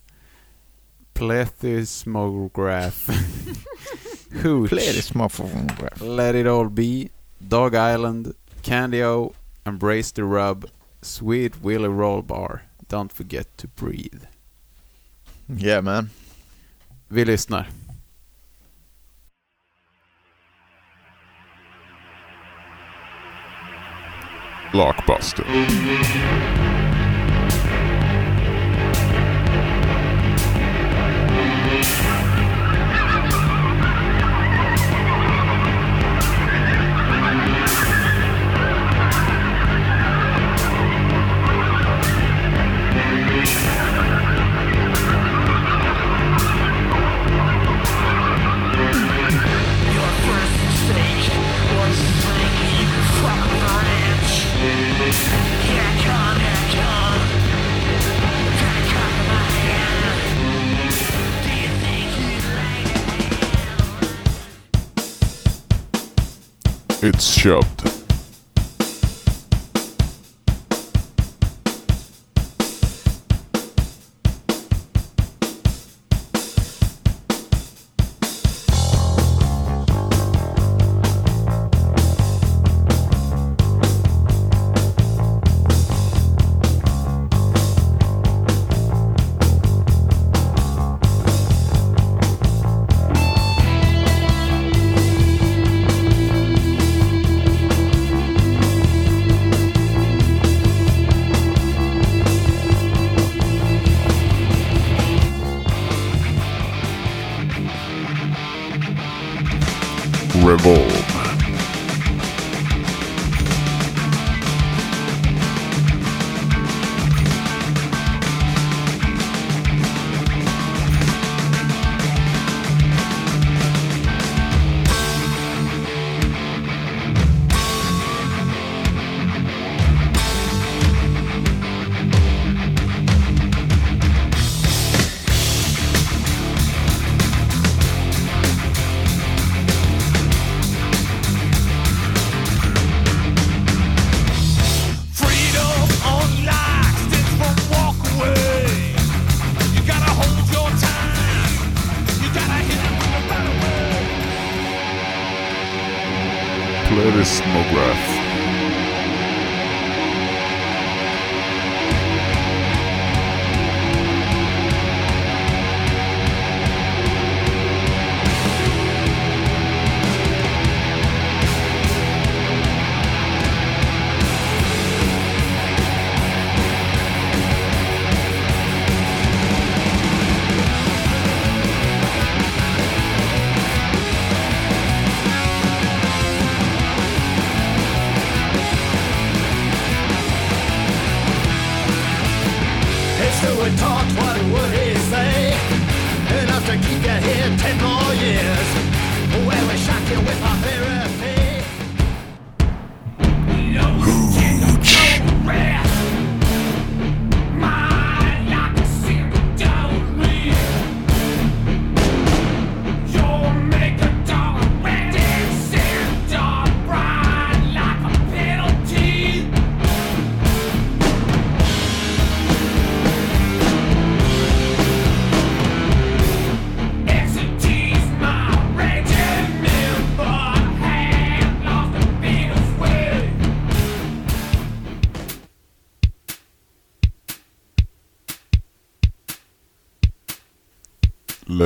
Plethysmograph. Hooch. Plethysmograph. Let It All Be. Dog Island. Candio. Embrace the Rub. Sweet Willie Roll Bar. Don't forget to breathe. Yeah man. Vi lyssnar. Blockbuster. It's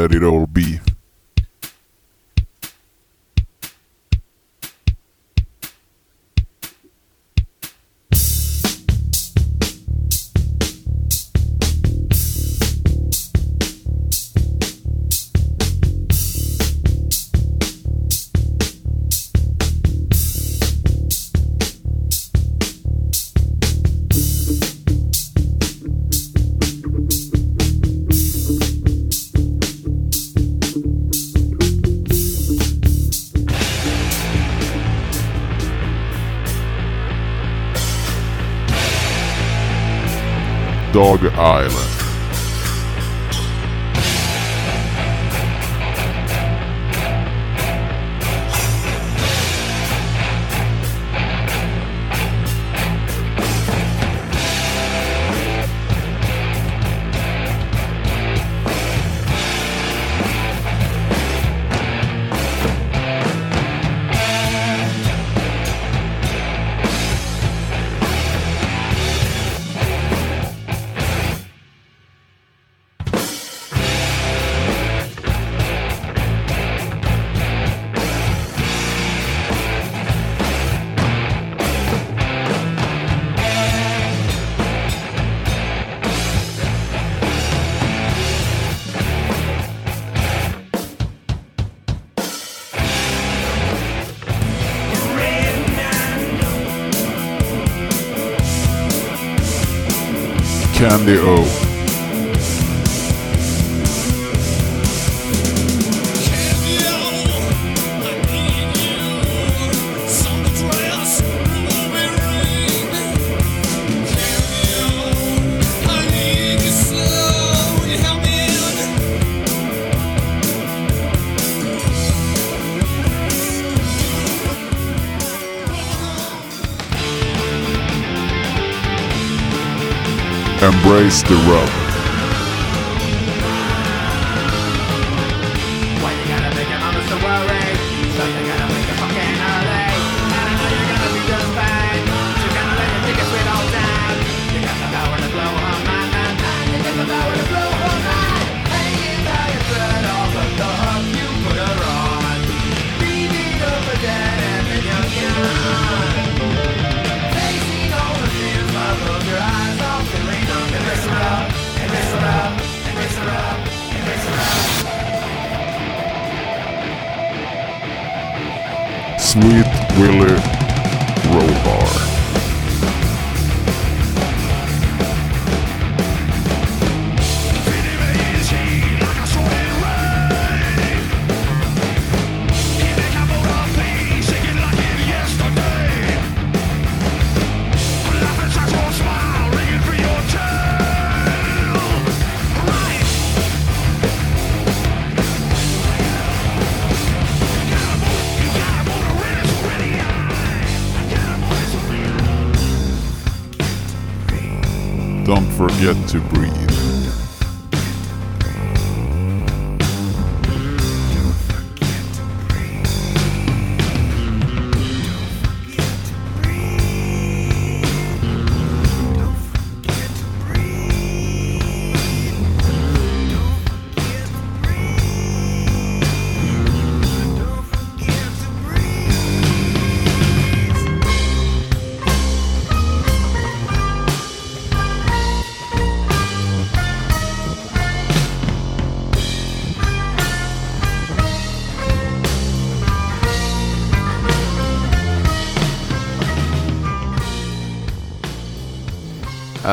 Let it all be. Candy O. Embrace the rub.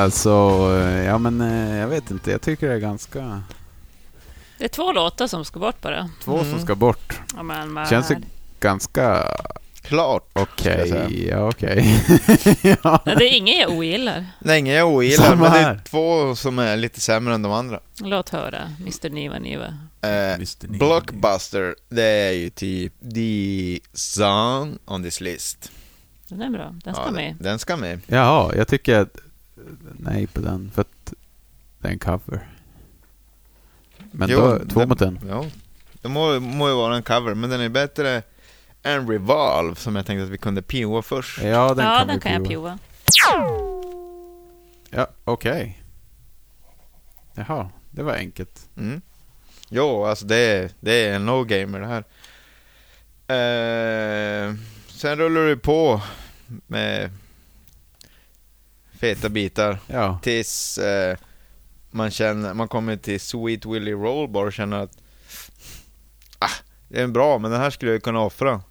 Alltså, eh, ja men eh, jag vet inte. Jag tycker det är ganska... Det är två låtar som ska bort bara. Två som ska bort. Ja, men, man, Känns det ganska Klart. okej. säga. Ja, okej. ja. Nej, det är inget jag ogillar. Nej, ingen jag ogillar, Samma men det är här. två som är lite sämre än de andra. Låt höra, Mr Niva Niva. Eh, Mr. Niva. Blockbuster, det är ju typ the song on this list. Den är bra, den ska Ja, med. Den, den ska med. Jaha, jag tycker att... Nej på den, för att det är en cover. Men Jo, då, två det- mot en. Ja, det må, må ju vara en cover, men den är bättre än Revolve, som jag tänkte att vi kunde POa först. Ja, den ja, kan den vi kan jag prova. Ja, okej. Jaha, det var enkelt. Mm. Jo, alltså det är, det är en no-gamer det här. Eh, sen rullar det på med feta bitar Ja, tills eh, man känner, man kommer till Sweet Willy Rollbar och känner att ah, det är bra, men den här skulle jag kunna offra.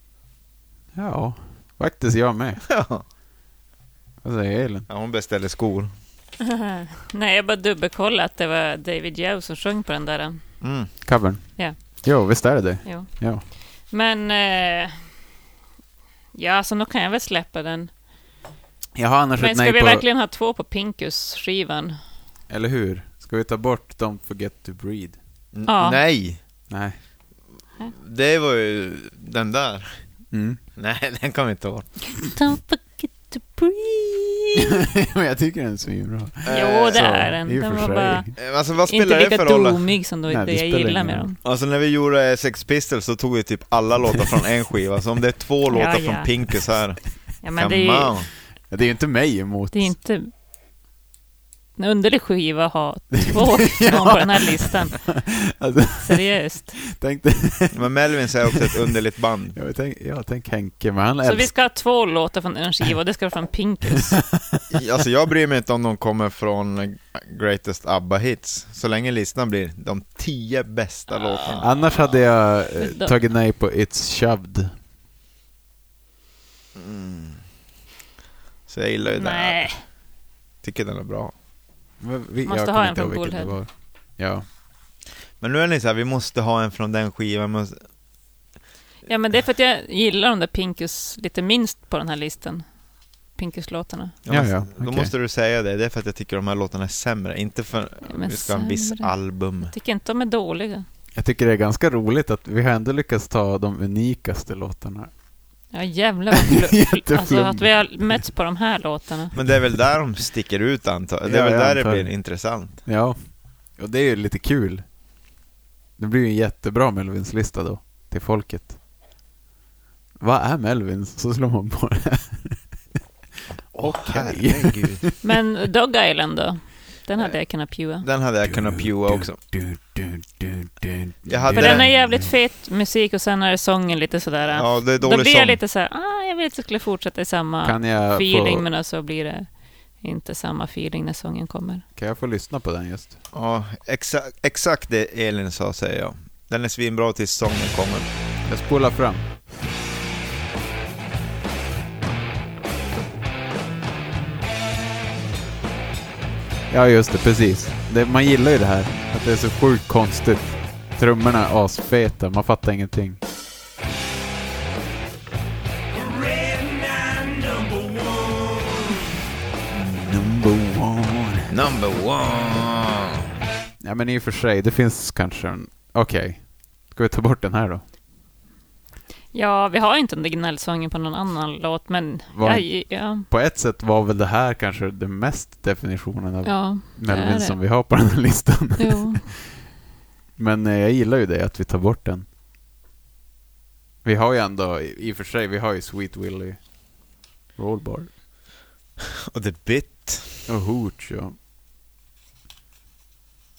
ja. Faktiskt jag med. Ja, Vad säger Elin? hon beställde skor. Nej, jag bara dubbelkollade att det var David Joe som sjöng på den där. Mm. Covern? Ja. Jo, visst är det det? Jo. Ja. Men... Eh, ja, så nu kan jag väl släppa den. Jag har annars Men ett ska nej vi på... verkligen ha två på Pinkus-skivan? Eller hur? Ska vi ta bort Don't Forget To Breathe? N- Ja. Nej, Nej. det var ju den där. Mm. Nej, den kan vi inte ha. Don't forget to breathe. Men jag tycker den är svinbra. jo, det så, är den. Den för var bara Eh, Alltså vad inte spelar det lika domig som då Nej, det jag spelar gillar med dem. Alltså när vi gjorde Sex Pistols så tog vi typ alla låtar från en skiva, så om det är två låtar ja. från Pinkus här, Ja, men det är, ju, come on. Ja, det är ju inte mig emot. det är inte en underlig skiva att ha två från på den här listan. Alltså, Seriöst. tänk. Men Melvin säger också ett underligt band. Jag tänk, ja, tänk Henke, men han Så älskar... vi ska ha två låtar från en skiva och det ska vara från Pinkus. Alltså jag bryr mig inte om de kommer från Greatest ABBA Hits, så länge listan blir de tio bästa låtarna. Annars hade jag eh, tagit nej på It's Shoved. Så jag gillar ju den. Nej. Tycker den är bra. Vi, Måste ha en från Bullhead. Ja. Men nu är ni så här, vi måste ha en från den skivan. Måste... Ja, men det är för att jag gillar de där Pinkus lite minst på den här listan. Pinkus-låtarna. Ja, Ja, ja, Då måste du säga det. Det är för att jag tycker de här låtarna är sämre. Inte för men vi ska ha en viss album. Jag tycker inte de är dåliga. Jag tycker det är ganska roligt att vi har ändå lyckats ta de unikaste låtarna. Ja, jävlar vad. Alltså att vi har mötts på de här låtarna. Men det är väl där de sticker ut antar Det är Ja, väl där det antar blir det. intressant. Ja, och det är ju lite kul. Det blir ju en jättebra Melvins-lista då, till folket. Vad är Melvins? Så slår man på det. Okej. herregud. Men Dog Island då? Den hade jag kunnat pua. Den hade jag kunnat pua också. Du, du, du, du, Jag hade För den- är jävligt fet musik och sen är sången lite sådär... Ja, det är då dålig blir jag sång. lite såhär, ah, jag vill att det skulle fortsätta i samma Kan jag, feeling, få, men så blir det inte samma feeling när sången kommer. kan jag få lyssna på den just? Ja, exakt, exakt det Elin sa säger jag. Den är svinbra tills sången kommer. Jag spolar fram. Ja, just det, precis. Det, man gillar ju det här, att det är så sjukt konstigt. Trummorna är asfeta, man fattar ingenting. Number one. Number one. Ja, men i och för sig, det finns kanske en... Okej. Ska vi ta bort den här då? Ja, vi har inte den där gnällsången på någon annan låt, men... Vad- Ja, ja, På ett sätt var väl det här kanske det mest definitionen av ja, det. som vi har på den här listan. Jo. Men eh, jag gillar ju det, att vi tar bort den. Vi har ju ändå, i och för sig, vi har ju Sweet Willy Rollbar. Och The Bit. Och Hooch, ja.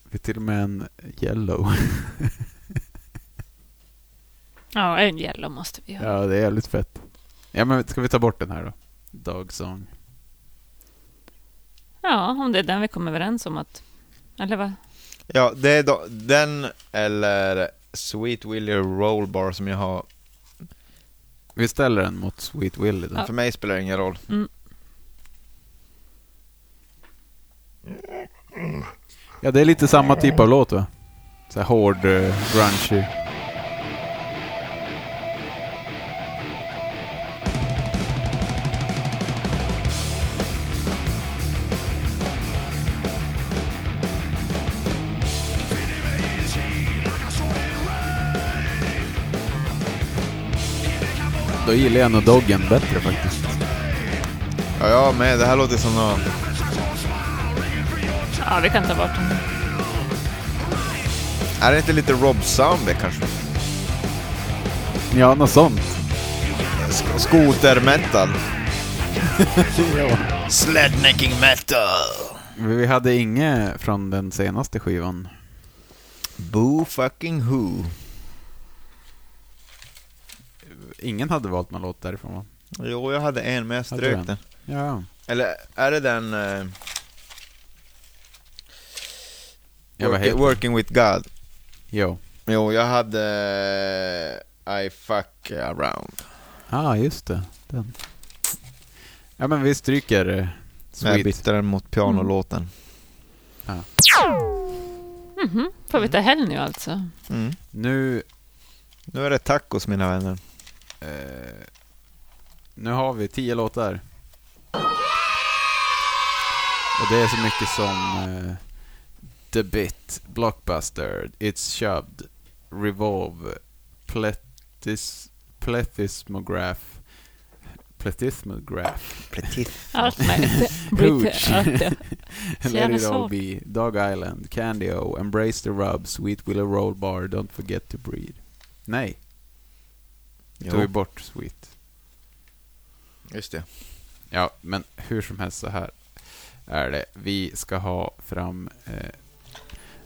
Vi har till och med en Yellow. Ja, en yellow måste vi ha. ja, det är jävligt fett. Ja, men ska vi ta bort den här då? Dog Song. Ja, om det är den vi kommer överens om att... Eller vad? Ja, det är då, den eller Sweet Willy Rollbar som jag har. Vi ställer den mot Sweet Willy. Ja. För mig spelar det ingen roll. Ja, det är lite samma typ av låt va? Så här hård, uh, grungy. Då gillar jag nog Doggen bättre faktiskt. Ja, jag med. Det här låter som någon... Ja, vi kan ta bort den. Är det inte lite Rob Zombie kanske? Ja, något sånt. Sk- Skoter-metal. Slednecking metal. Vi hade inget från den senaste skivan. Boo fucking who. Ingen hade valt någon låt därifrån va? Jo, jag hade en men jag strök en? den. Ja. Eller är det den... Uh, Ja, vad working, with God. Jo. Jo, jag hade eh, I fuck around. Ja, ah, just det. Den. Ja, men vi stryker eh, Men jag Sweet. bytte den mot pianolåten. Mhm. Får vi ta helg nu alltså? Mm. Nu, Nu är det tacos mina vänner. Eh, nu har vi tio låtar. Och det är så mycket som eh, The Bit, Blockbuster, It's Shoved, Revolve, Pletis, Allt. Hooch. Allt det. Så Let it all be, Dog Island, Candy-O, Embrace the Rub, Sweet Willow Roll Bar, Don't Forget to Breathe. Nej, tog vi Jo, bort Sweet. just det. Ja, men hur som helst så här är det. Vi ska ha fram... Eh,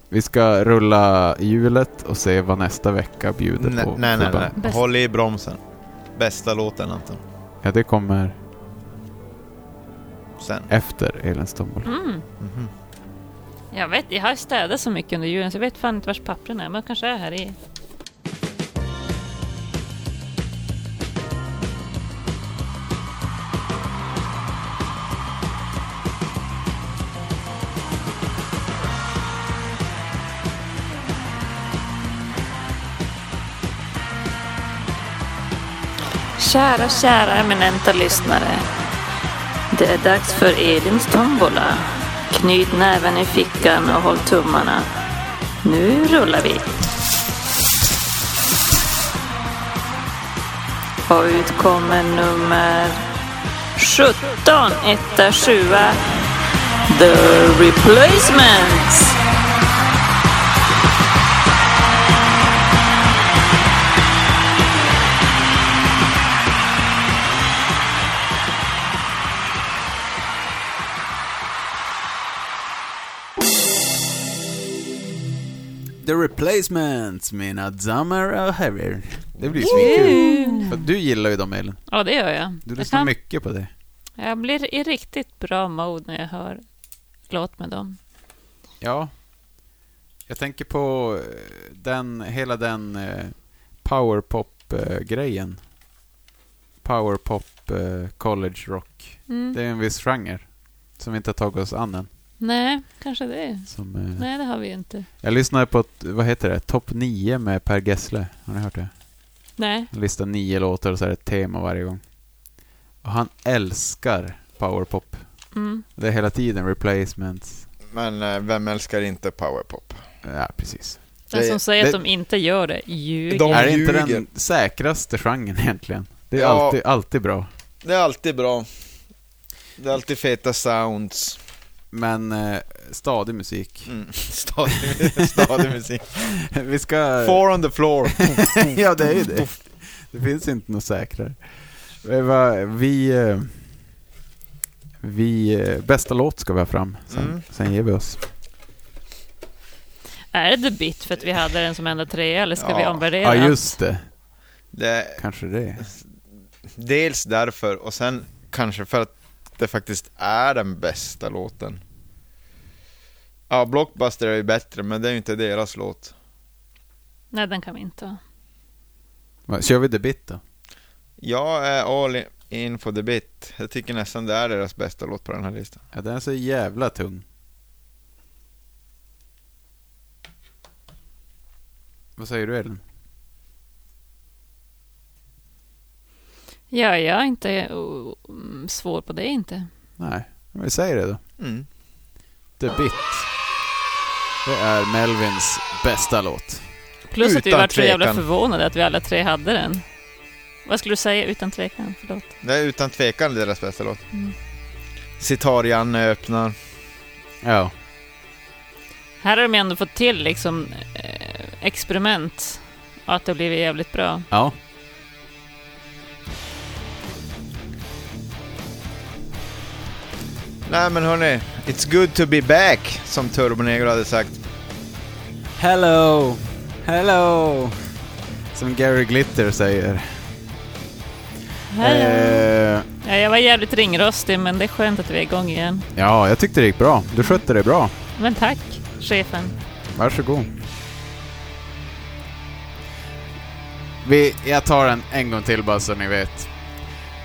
vi ska rulla hjulet och se vad nästa vecka bjuder Nej, på. nej, nej, nej. Bäst. Håll i bromsen. Bästa låten Anton. Ja, det kommer Sen. efter Elins tombola. Mm. Mhm. Jag vet, jag har städat så mycket under julen så jag vet fan inte vars pappren är, men de kanske är här i. Kära, kära eminenta lyssnare. Det är dags för Elins tombola. Knyt näven i fickan och håll tummarna. Nu rullar vi. Och ut kommer nummer 17, etta, sjua. The Replacements. The Replacements, mina damer och herrar. Det blir svinkul. För du gillar ju dem, Elin. Ja, det gör jag. Du lyssnar kan, mycket på det. jag blir i riktigt bra mode när jag hör låt med dem. Ja. Jag tänker på eh, den, hela den eh, powerpop-grejen. Powerpop eh, college rock. Mm. Det är en viss genre som vi inte har tagit oss an än. Nej, kanske det. Som, eh, Nej, det har vi ju inte. Jag lyssnade på, ett, vad heter det, topp 9 med Per Gessle. Har ni hört det? Nej. Han listar nio låtar och så är det ett tema varje gång. Och han älskar powerpop. Mm. Det är hela tiden replacements. Men eh, vem älskar inte powerpop? Ja, precis. Den Det- som säger det- att de inte gör det ljuger. De är det inte ljuger. den säkraste genren egentligen? Det är Ja. alltid, alltid bra. Det är alltid bra. Det är alltid feta sounds. Men eh, stadig musik. Mm. Stadig, stadig musik. Vi ska... Four on the floor. ja, det är ju det. Det finns inte något säkrare. Eh, Vi... eh, Vi... eh, Bästa låt ska vi ha fram. Sen, Mm. sen ger vi oss. Är det The Bit för att vi hade den som enda trea eller ska Ja. vi omvärdera Ja, just det. Det, Kanske det. dels därför och sen kanske för att det faktiskt är den bästa låten. Ja, Blockbuster är ju bättre, men det är ju inte deras låt. Nej, den kan vi inte Kör vi The Bit då? Jag är all in for the bit. Jag tycker nästan det är deras bästa låt på den här listan. Ja, den är så jävla tung. Vad säger du Elin? Ja, jag är inte mm, svår på det inte. Nej, men vi säger det då. Mm. The Bit. Det är Melvins bästa låt. Plus att vi Utan var så jävla förvånade att vi alla tre hade den. Vad skulle du säga utan tvekan? Förlåt. Det är utan tvekan deras bästa låt. Mm. Sitar-Janne öppnar. Ja. Här har de ändå fått till liksom eh, experiment och att det har blivit jävligt bra. Ja. Nej men hörni, it's good to be back, som Turbo Negro hade sagt. Hello! Hello! Som Gary Glitter säger. Hello. Eh, Ja, jag var jävligt ringrostig, men det är skönt att vi är igång igen. ja, jag tyckte det gick bra. Du skötte det bra. Men tack, chefen. Varsågod. Vi, jag tar den en gång till bara så ni vet.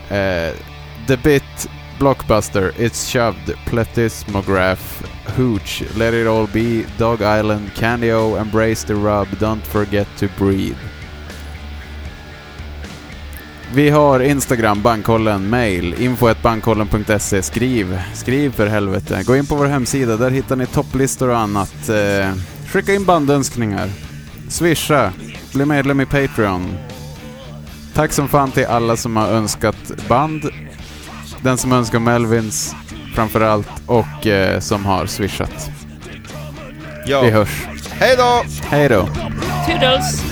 Eh, the Bit, Blockbuster, It's Shoved, Platismograph, Hooch, Let It All Be, Dog Island, Candy-O, Embrace the Rub, Don't Forget to Breathe. Vi har Instagram, Bankkollen, mail, info.bankkollen.se. Skriv, skriv för helvete. Gå in på vår hemsida, där hittar ni topplistor och annat. Eh, skicka in bandönskningar. Swisha, bli medlem i Patreon. Tack som fan till alla som har önskat band. Den som önskar Melvins framförallt och eh, som har swishat. Vi Ja, hörs. hej då! Hej då! Toodles!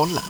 kolla.